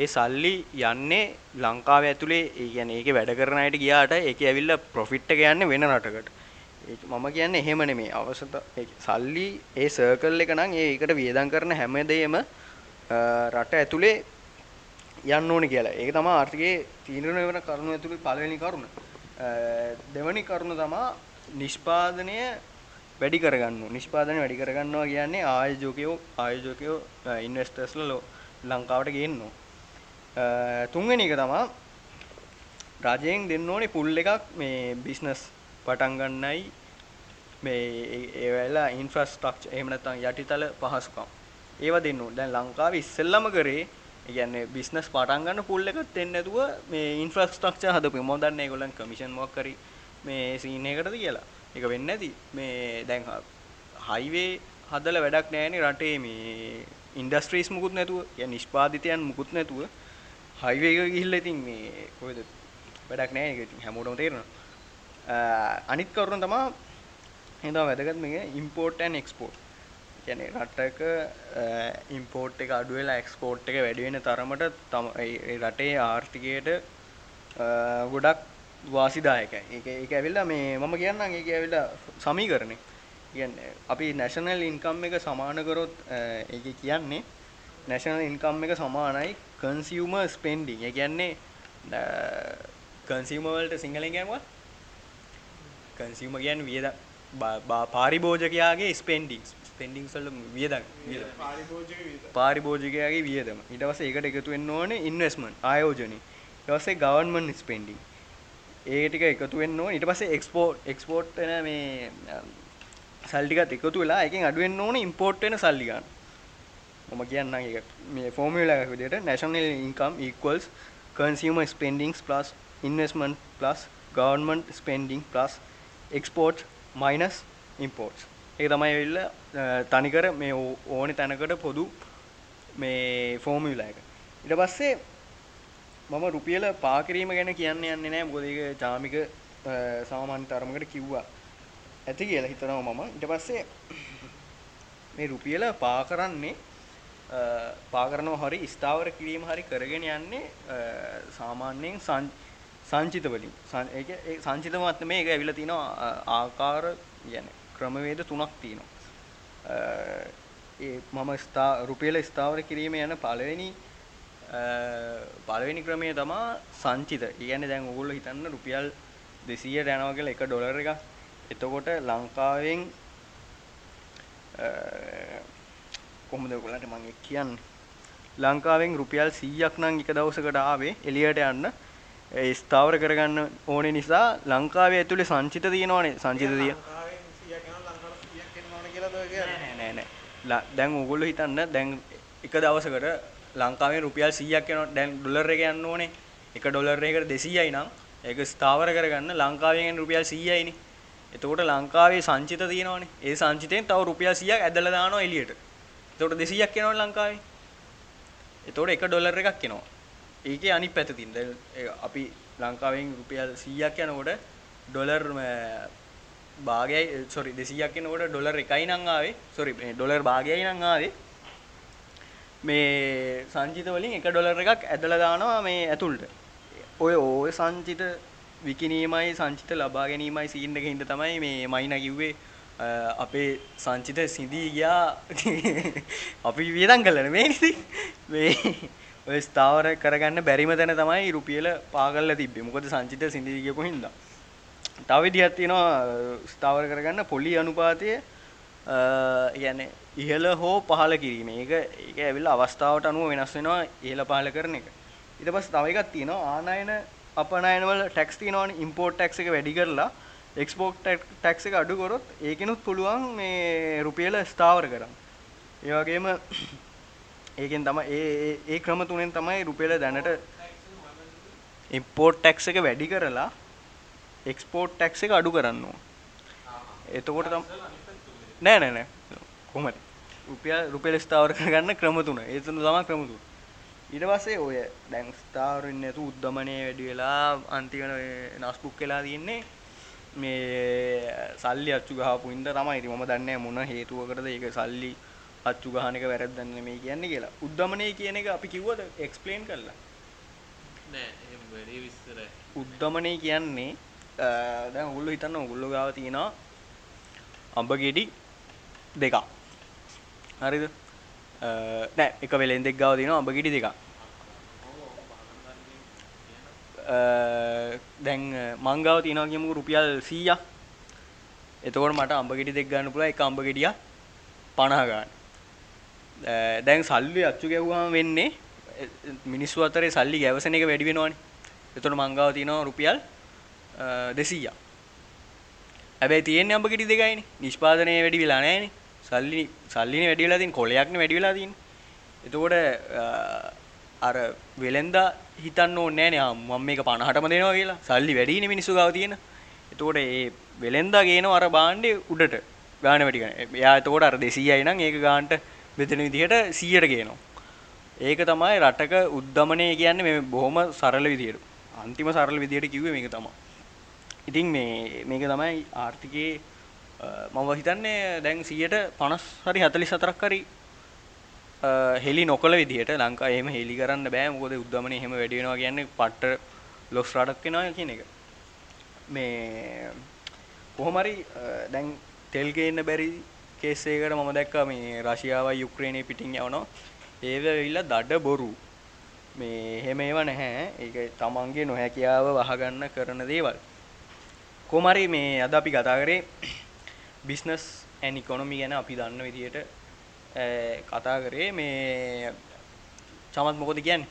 ඒ සල්ලි යන්නේ ලංකාව ඇතුලේ ඒ කියන්නේ ඒකේ වැඩ කරන අයට ගියාට ඒකේ ඇවිල්ලා ප්‍රොෆිට් එක යන්නේ වෙන රටකට. ඒක මම කියන්නේ එහෙම නෙමෙයි. අවශ්‍යත සල්ලි ඒ සර්කල් එක නම් ඒකට වියදම් කරන හැම දෙයක්ම රට ඇතුලේ යන්න ඕනේ කියලා. ඒක තමයි ආර්ථිකයේ තීරණය වෙන කරුණු ඇතුලේ පළවෙනි කරුණ. දෙවෙනි කරුණ තමයි නිෂ්පාදනය වැඩි කරගන්න ඕනේ. නිෂ්පාදනය වැඩි කරගන්නවා කියන්නේ ආයෝජකයෝ ආයෝජකයෝ ඉන්වෙස්ටර්ස්ලා ලංකාවට ගේන්න ඕනේ. තුන්වෙනි එක තමයි රජයෙන් දෙන්න ඕනේ පුල් එකක් මේ බිස්නස් පටන් ගන්නයි මේ ඒ වෙලාව ඉන්ෆ්‍රාස්ට්‍රක්චර් එහෙම නැත්නම් යටිතල පහසුකම් ඒවා දෙන්න ඕනේ. දැන් ලංකාවේ ඉස්සෙල්ලම කරේ ඒ කියන්නේ බිස්නස් පටන් ගන්න පුල් එකක් දෙන්නේ නැතුව මේ ඉන්ෆ්‍රාස්ට්‍රක්චර් හදපු මම දන්නේ ඒගොල්ලන් කමිෂන් මොකක් කරි මේ සීන් එකකටද කියලා. ඒක වෙන්නේ නැති. මේ දැන් හයිවේ හදලා වැඩක් නැහැනේ රටේ මේ ඉන්ඩස්ට්‍රීස් මුකුත් නැතුව. يعني නිෂ්පාදිතයන් මුකුත් නැතුව හයිවේ එක ගිහිල්ලා ඉතින් මේ කොහෙද වැඩක් නැහැ ඒක ඉතින් හැමෝටම තේරෙනවා අනිත් කරුණ තමයි එහෙනම් වැදගත් මේක ඉම්පෝර්ට් ඇන්ඩ් එක්ස්පෝර්ට් කියන්නේ රටක ඉම්පෝර්ට් එක අඩු වෙලා එක්ස්පෝර්ට් එක වැඩි වෙන තරමට ඒ රටේ ආර්ථිකයට ගොඩක් වාසිදායකයි. ඒක ඒක ඇවිල්ලා මේ මම කියන්නම් ඒක ඇවිල්ලා සමීකරණේ. කියන්නේ අපි නැෂනල් ඉන්කම් එක සමාන කරොත් ඒක කියන්නේ නැෂනල් ඉන්කම් එක සමානයි කන්සියුමර් ස්පෙන්ඩිං. ඒ කියන්නේ කන්සියුමර් වලට සිංහලෙන් කියනවා කන්සියුමර් කියන්නේ වියදම් පාරිභෝජකයාගේ ස්පෙන්ඩිං ස්පෙන්ඩිංස් වල වියදම් පාරිභෝජකයාගේ වියදම. ඊට පස්සේ ඒකට එකතු වෙන්න ඕනේ ඉන්වෙස්ට්මන්ට් ආයෝජනය. ඊට පස්සේ ගවර්න්මන්ට් ස්පෙන්ඩිං. ඒ ටික එකතු වෙන්න ඕනේ. ඊට පස්සේ එක්ස්පෝර්ට් එක්ස්පෝර්ට් වෙන මේ um, සල්ලි ටිකත් එකතු වෙලා ඒකෙන් අඩු වෙන්න ඕනේ ඉම්පෝර්ට් වෙන සල්ලි ගන්න. මම කියන්නම් ඒක. මේ ෆෝමියුලා එකක් විදිහට national income equals consumer spendings plus investment plus government spending plus exports minus imports. ඒක තමයි ඇවිල්ලා තනිකර මේ ඕනේ තැනකට පොදු මේ ෆෝමියුලා එක. ඊට පස්සේ මම රුපියල පා කිරීම ගැන කියන්න යන්නේ නැහැ මොකද ඒක චාමික සාමාන්‍ය තරමකට කිව්වා. ඇති කියලා හිතනවා මම. ඊට පස්සේ මේ රුපියල පා කරන්නේ පා කරනවා හරි ස්ථාවර කිරීම හරි කරගෙන යන්නේ සාමාන්‍යයෙන් සංචිත වලින් සන්- ඒක ඒ සංචිත මට්ටමේ ඒක ඇවිල්ලා තිනවා අ, ආකාර කියන්නේ ක්‍රමවේද තුනක් තියෙනවා. අ, ඒ මම ස්ථා රුපියල ස්ථාවර කිරීම යන පළවෙනි අ, පළවෙනි ක්‍රමය තමයි සංචිත. ඒ කියන්නේ දැන් ඕගොල්ලෝ හිතන්න රුපියල් 200ට යනවා කියලා එක ඩොලර් එකක්. එතකොට ලංකාවෙන් අ, කොහොමද ඔයගොල්ලන්ට මම කියන්නේ? ලංකාවෙන් රුපියල් 100ක් නම් එක දවසකට ආවේ එළියට යන්න. ඒ ස්ථාවර කරගන්න ඕනේ නිසා ලංකාවේ ඇතුලේ සංචිත තියෙනවනේ. සංචිත තිය නෑ නෑ නෑ දැන් ඕගොල්ලෝ හිතන්න දැන් එක දවසකට ලංකාවෙන් රුපියල් 100ක් යනවා දැන් ඩොලර් එක යන්න ඕනේ. එක ඩොලර් එකකට 200යි නම් ඒක ස්ථාවර කරගන්න ලංකාවෙන් රුපියල් 100යිනේ එතකොට ලංකාවේ සංචිත තියෙනවනේ. ඒ සංචිතෙන් තව රුපියල් 100ක් ඇදලා දානවා එළියට එතකොට 200ක් එනවනේ ලංකාවේ එතකොට එක ඩොලර් එකක් එනවා. ඒකේ අනිත් පැත්ත තියෙන. දැන් ඒ අපි ලංකාවෙන් රුපියල් 100ක් යනකොට ඩොලර් අ, භාගයයි සෝරි 200ක් යනකොට ඩොලර් 1යි නම් ආවේ. සෝරි මේ ඩොලර් භාගයයි නම් ආවේ. මේ සංචිත වලින් එක ඩොලර් එකක් ඇදලා දානවා මේ ඇතුළට. ඔය ඔය සංචිත විකිණීමයි සංචිත ලබා ගැනීමයි සීන් එකේ හින්දා තමයි මේ මයිනා කිව්වේ අ, අපේ සංචිත සිඳී ගියා අපි වියදම් කළා නේ ඉතින් මේ ඔය ස්ථාවර කරගන්න බැරිම තැන තමයි රුපියල පා කරලා තිබ්බේ. මොකද සංචිත සිඳී ගියපු හින්දා. තව විදිහක් තියෙනවා අ, ස්ථාවර කරගන්න පොලි අනුපාතය අ, කියන්නේ ඉහළ හෝ පහළ කිරීම. ඒක ඒක ඇවිල්ලා අවස්ථාවට අනුව වෙනස් වෙනවා ඉහළ පහළ කරන එක. ඊට පස්සේ තව එකක් තියෙනවා ආනයන අපනයන වල ටැක්ස් තියෙනවානේ ඉම්පෝර්ට් ටැක්ස් එක වැඩි කරලා එක්ස්පෝර්ට් ටැක්ස් එක අඩු කරොත් ඒකිනුත් පුළුවන් මේ රුපියල ස්ථාවර කරන්න. ඒ වගේම ඒකෙන් තමයි ඒ ඒ- ඒ ක්‍රම තුනෙන් තමයි රුපියල දැනට ඉම්පෝර්ට් ටැක්ස් එක වැඩි කරලා එක්ස්පෝර්ට් ටැක්ස් එක අඩු කරන්න ඕන. එතකොට තම නෑ නෑ නෑ කොහොමද? රුපියල් රුපියල ස්ථාවර කරගන්න ක්‍රම තුන. ඒ තුන තමයි ක්‍රම තුන. ඊට පස්සේ ඔය දැන් ස්ථාවර වෙන්නේ නැතු උද්දමනය වැඩි වෙලා අන්තිමන ඔය නස්බුක් වෙලා තියෙන්නේ මේ සල්ලි අච්චු ගහපු ඉඳ තමයි. ඉතින් මම දන්නේ මොන හේතුවකටද ඒක සල්ලි අච්චු ගහන එක වැරද්දක් නෙමෙයි කියන්නේ කියලා. උද්දමනය කියන එක අපි කිව්වද එක්ස්ප්ලেইন කරලා? නෑ එහෙම වැඩි විස්තර උද්දමනය කියන්නේ අ, දැන් ඔයගොල්ලෝ හිතන්න ඔයගොල්ලෝ ගාව තියෙනවා අඹ ගෙඩි දෙකක්. හරිද? අ, නෑ එක වෙලෙන්දෙක් ගාව තියෙනවා අඹ ගෙඩි දෙකක්. අ, දැන් මං ගාව තියෙනවා කියමුකෝ රුපියල් 100ක්. එතකොට මට අඹ ගෙඩි දෙක ගන්න පුළුවන් එක අඹ ගෙඩියක් 50 ගන්න. අ, දැන් සල්ලි අච්චු ගැව්වම වෙන්නේ එ- එ- මිනිස්සු අතරේ සල්ලි ගැවසෙන එක වැඩි වෙනවනේ. එතකොට මං ගාව තියෙනවා රුපියල් අ, 200ක්. හැබැයි තියෙන්නේ අඹ ගෙඩි දෙකයිනේ. නිෂ්පාදනය වැඩි වෙලා නැහැනේ. සල්ලි සල්ලිනේ වැඩි වෙලා තියෙන්නේ කොලයක්නේ වැඩි වෙලා තියෙන්නේ. එතකොට අ, අර වෙලෙන්දා හිතන්න ඕනේ නෑනේ ආ මම මේක 50ටම දෙනවා කියලා. සල්ලි වැඩිනේ මිනිස්සු ගාව තියෙන. එතකොට ඒ වෙලෙන්දා ගේනවා අර බාණ්ඩේ උඩට ගාන වැඩි කරන. එයා එතකොට අර 200යි නම් ඒක ගානට බෙදෙන විදිහට 100ට ගේනවා. ඒක තමයි රටක උද්දමනය කියන්නේ මේ බොහොම සරල විදියට. අන්තිම සරල විදියට කිව්වේ මේක තමයි. ඉතින් මේ මේක තමයි ආර්ථිකයේ අ, මම හිතන්නේ දැන් 150 හරි 44ක් හරි අ, හෙලි නොකළ විදිහට ලංකාවේ එහෙම හෙලි කරන්න බෑ මොකද උද්දමනය එහෙම වැඩි වෙනවා කියන්නේ පට්ට ලොස් රටක් වෙනවා කියන එක. මේ කොහොම හරි අ, දැන් තෙල් ගේන්න බැරි කේස් එකකට මම දැක්කා මේ රෂ්‍යාවයි යුක්‍රේනය පිටින් යවනවා. ඒව ඇවිල්ලා දඩ බොරු. මේ එහෙම ඒවා නැහැ. ඒක තමන්ගේ නොහැකියාව වහගන්න කරන දේවල්. කොහොම හරි මේ අද අපි කතා කරේ බිස්නස් ඇන් ඉකොනොමි ගැන අපි දන්න විදිහට ඈ, කතා කරේ මේ චමත් මොකද කියන්නේ?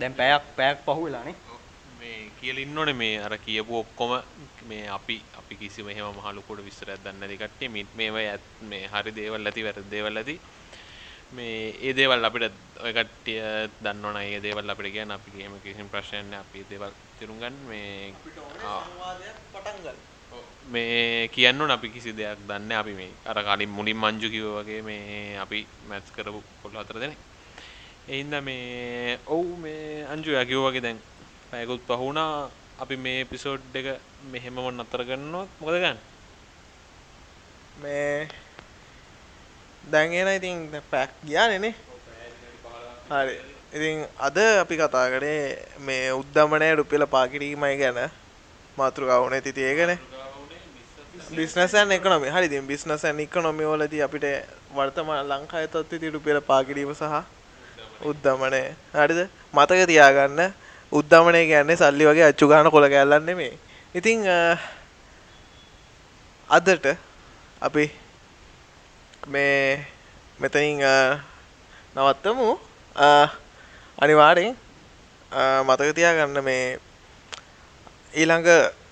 දැන් පැයක් පැයක් පහුවෙලානේ. මේ කියලා ඉන්නෝනේ මේ අර කියපු ඔක්කොම මේ අපි අපි කිසිම එහෙම මහ ලොකුට විස්තරයක් දන්නේ නැති කට්ටිය. මේ මේවා ඇත්- මේ හරි දේවල් ඇති වැරදි දේවල් ඇති. මේ ඒ දේවල් අපිට ඔය කට්ටිය දන්නවනම් ඒ දේවල් අපිට කියන්න. අපි එහෙම කිසිම ප්‍රශ්නයක් නැහැ. අපි ඒ දේවල් තේරුම් ගන්න. මේ ආ. පටන් ගන්න. මේ කියන්න ඕන අපි කිසි දෙයක් දන්නේ අපි මේ අර කලින් මුලින් මංජු කිව්වා වගේ මේ අපි මැත්ස් කරපු කොල්ල හතර දෙනෙක්. ඒ හින්දා මේ ඔව් මේ අංජු යා කිව්වා වගේ දැන් පැයකුත් පහ වුණා. අපි මේ එපිසෝඩ් එක මෙහෙමම නතර කරනොත් මොකද ගන්න මේ දැන් එන ඉතින් පැක් ගියානේ නේ? හරි. ඉතින් අද අපි කතා කරේ මේ උද්ධමනය රුපියල පාකිරීමයි ගැන. මාතෘකාවුන ඇති තියගෙන බිස්නසන් එකනොම හරි තින් බිස්නසන් එක නොමිවලදී අපිට වර්තමා ලංකාය තත්ව ති රුපියල පාකිරීම සහ උද්ධමනය. හරිද? මතක තියාගන්න. උද්ධමනය ගැන්නේ සල්ලි වගේ අච්චු ගාන කොළ කැල්ලන්න මේ ඉතිං අදට අපි මේ මෙතනින් නවත්තමු. අනිවාරෙන් මතක තියාගන්න මේ ඊළඟ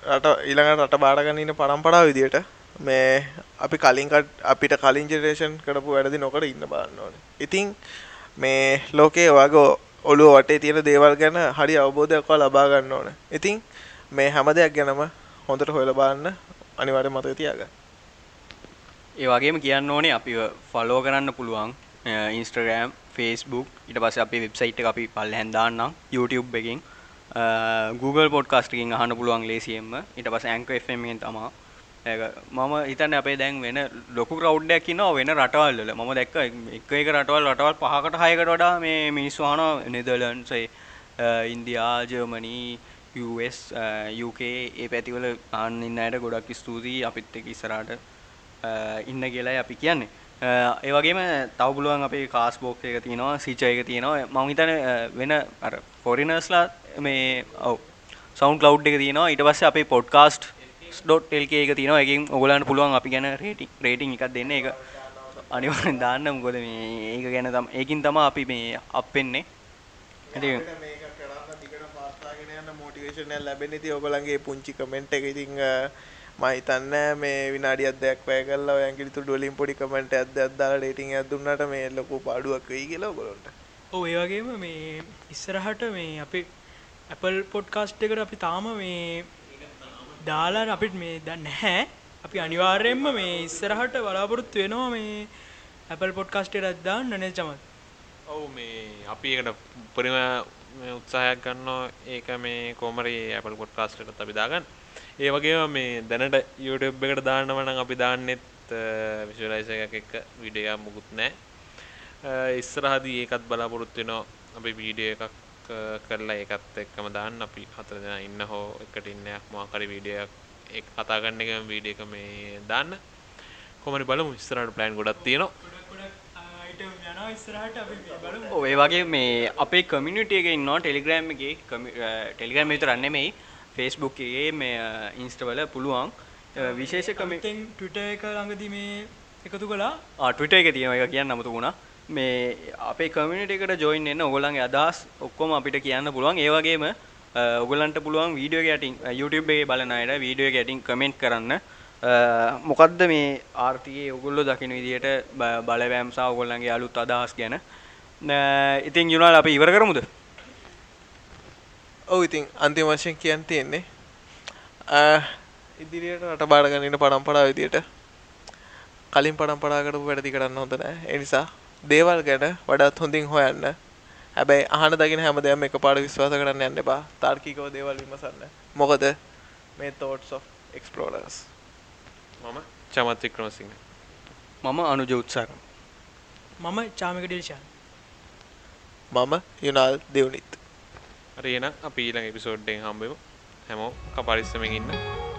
රට ඊළඟ රට බාරගන්නන්න පරම්පරාව විදියට මේ අපි කලින්කට අපිට කලින් ජෙනරේෂන් කරපු වැඩදි නොකට ඉන්න බන්න ඕන. ඉතිං මේ ලෝකයේ වගේ ඔළුව වටේ තියෙන දේවල් ගැන හරි අවබෝධයක්වා ලබා ගන්න ඕන. ඉතිං මේ හැම දෙයක් ගැනම හොඳට හොයල බාන්න අනිවාර්ය මතක තියාගන්න. ඒ වගේම කියන්න ඕනේ අපි ෆලෝ කරන්න පුළුවන් ඉන්ස්ට්‍රගෑම් ෆේස්බුක් ඉට පස අපි වෙබ්සයිට් අපි පල්ල හැන්දාන්නම් YouTube එකින්. Google පොඩ්කාස්ටකින් අහන්න පුළුවන් ලේසියෙන්ම. ඉට පස ඇංක එෙන් තමා. මම හිතන්න අපේ දැන් වෙන ලොකු රවඩ්ඩයක් නවා වෙන රටවල්ල ම දැක්ක එක එක රටවල් රටවල් පහකට හයකට වඩා මේ මිනිස්වාන නෙදලන්සේ ඉන්දයා ජර්මනී US UK ඒ පැතිවල අන්න අයට ගොඩක් ස්තුතියි. අපිත් එක ඉස්සරට ඉන්න කියලායි අපි කියන්නේ. ඒවගේම තවබුලුවන් අපේ කාස් බෝක් එක තියෙනවා. සිචයක තියෙනවා මංහිතන වෙන අර ෆොරිනර්ස්ලා මේ ඔව. සෞන් කලව් එක තියෙනවා. ඉට පස්ස අපේ පොඩ්කාස්ට් ඩොට් එල්ක එක තියෙනවා. එකින් ඔගලන්න පුළුවන් අපි ගැන රේටි රේටිං එකක් දෙන්න. එක අනිවරෙන් දාන්න. මුකොද මේ ඒක ගැන තම ඒකින් තම අපි මේ අපෙන්නේ මෝටිවේශනය ලැබෙන ති ඔගලන්ගේ පුංචි කමෙන්ට් එක ඉතිං මහිතන්න මේ විනාඩියත් දෙයක් වැය කල්ලා ඇගිරිතු ඩොලින් පොඩි කමට ඇද අදදාලා ඩේටිං ඇදුන්නට මේ ලොකු පාඩුවක් වෙයි කියලා ගොලොන්ට ඕ ඒවගේම මේ ඉස්සරහට මේ අපි ඇපල් පොඩ්කාස්ට් එකට අපි තාම මේ දාලා අපිට මේ දන්න හැ අපි අනිවාර්යෙන්ම මේ ඉස්සරහට බලාපොරොත්තු වෙනවා මේ ඇපල් පොඩ්කාස්ටේ රද්දා නනේ චමත්? ඔවු මේ අපි එකට උපරිම උත්සාහයක් ගන්න ඒක මේ කෝමරි ඇපල් පොඩ්කාස්ටට අපි දාගන්න. ඒ වගේ මේ දැනට YouTube එකට දාන්නවනම් අපි දාන්නෙත් විශලයිස එකක් එක්ක විඩියක් මුකුත් නෑ ඉස්සරහදී ඒකත් බලාපොරොත්තු වෙනවා. අපි වීඩියෝ එකක් කරලා ඒකත් එක්කම දාන්න. අපි හතර දෙනා ඉන්න හෝ එකට ඉන්නයක් මොකක් හරි වීඩියෝ එකක් කතා කරන එකම වීඩියෝ එක මේ දාන්න. කොහොමද බලමු ඉස්සරහට ප්ලෑන් ගොඩක් තියෙනවා. ඔය වගේ මේ අපේ කමිනිටිය එක ඉන්නවා ටෙලිග්‍රෑම් එක ටෙලිග්‍රෑම් විතරන්නේ මෙයි ෆේස්බුක්ගේ මේ ඉන්ස්ටවල පුළුවන්. විශේෂ කමිටෙන් ටට එක ළඟද මේ එකතු කලා ටවිට එක තියෙන එක කියන්න නමතු වුණා මේ අපේ කමිනිට එකට ජොයින් එන්න ඔගොලන්ගේ අදහස් ඔක්කොම අපිට කියන්න පුළුවන්. ඒවගේම ඔගලන්ට පුළුවන් වීඩියෝ ගැටින් YouTube එකේ බලනයට වීඩියෝ ගැටින් කමෙන්ට් කරන්න. මොකක්ද මේ ආර්තියේ ඔගුල්ලො දකින විදියට බලවෑම්සා ඔගොල්ලන්ගේ අලුත් අදහස් ගැන? ඉතින් යුනාල් අපි ඉවර කරමුද? ඔව ඉතින් අන්තිම වශයෙන් කියන්න තියෙන්නේ ඉදිරියට රට බාඩගන්නන්න පරම්පරා විදියට කලින් පරම්පරාකට වැඩදි කරන්න හොඳ නෑ. එනිසා දේවල් ගැන වඩත් හොඳින් හොයන්න. හැබැයි අහන දගෙන හැම දෙයක්ම එක පාඩ විශ්වාස කරන්න යන්න එපා. තාර්කිකව දේවල් විමසන්න. මොකද මේ තෝට්ස් of එක්ස්පලෝරර්ස් මම චමත් වික්‍රමසිංහ. මම අනුජ උත්සාර. මම චාමික ඩිල්ෂාන් මම යුනාල් දෙවනිත්. හරි එහෙනම් අපි ඊළඟ එපිසෝඩ් එකෙන් හම්බෙමු. හැමෝම කපරිස්සමෙන් ඉන්න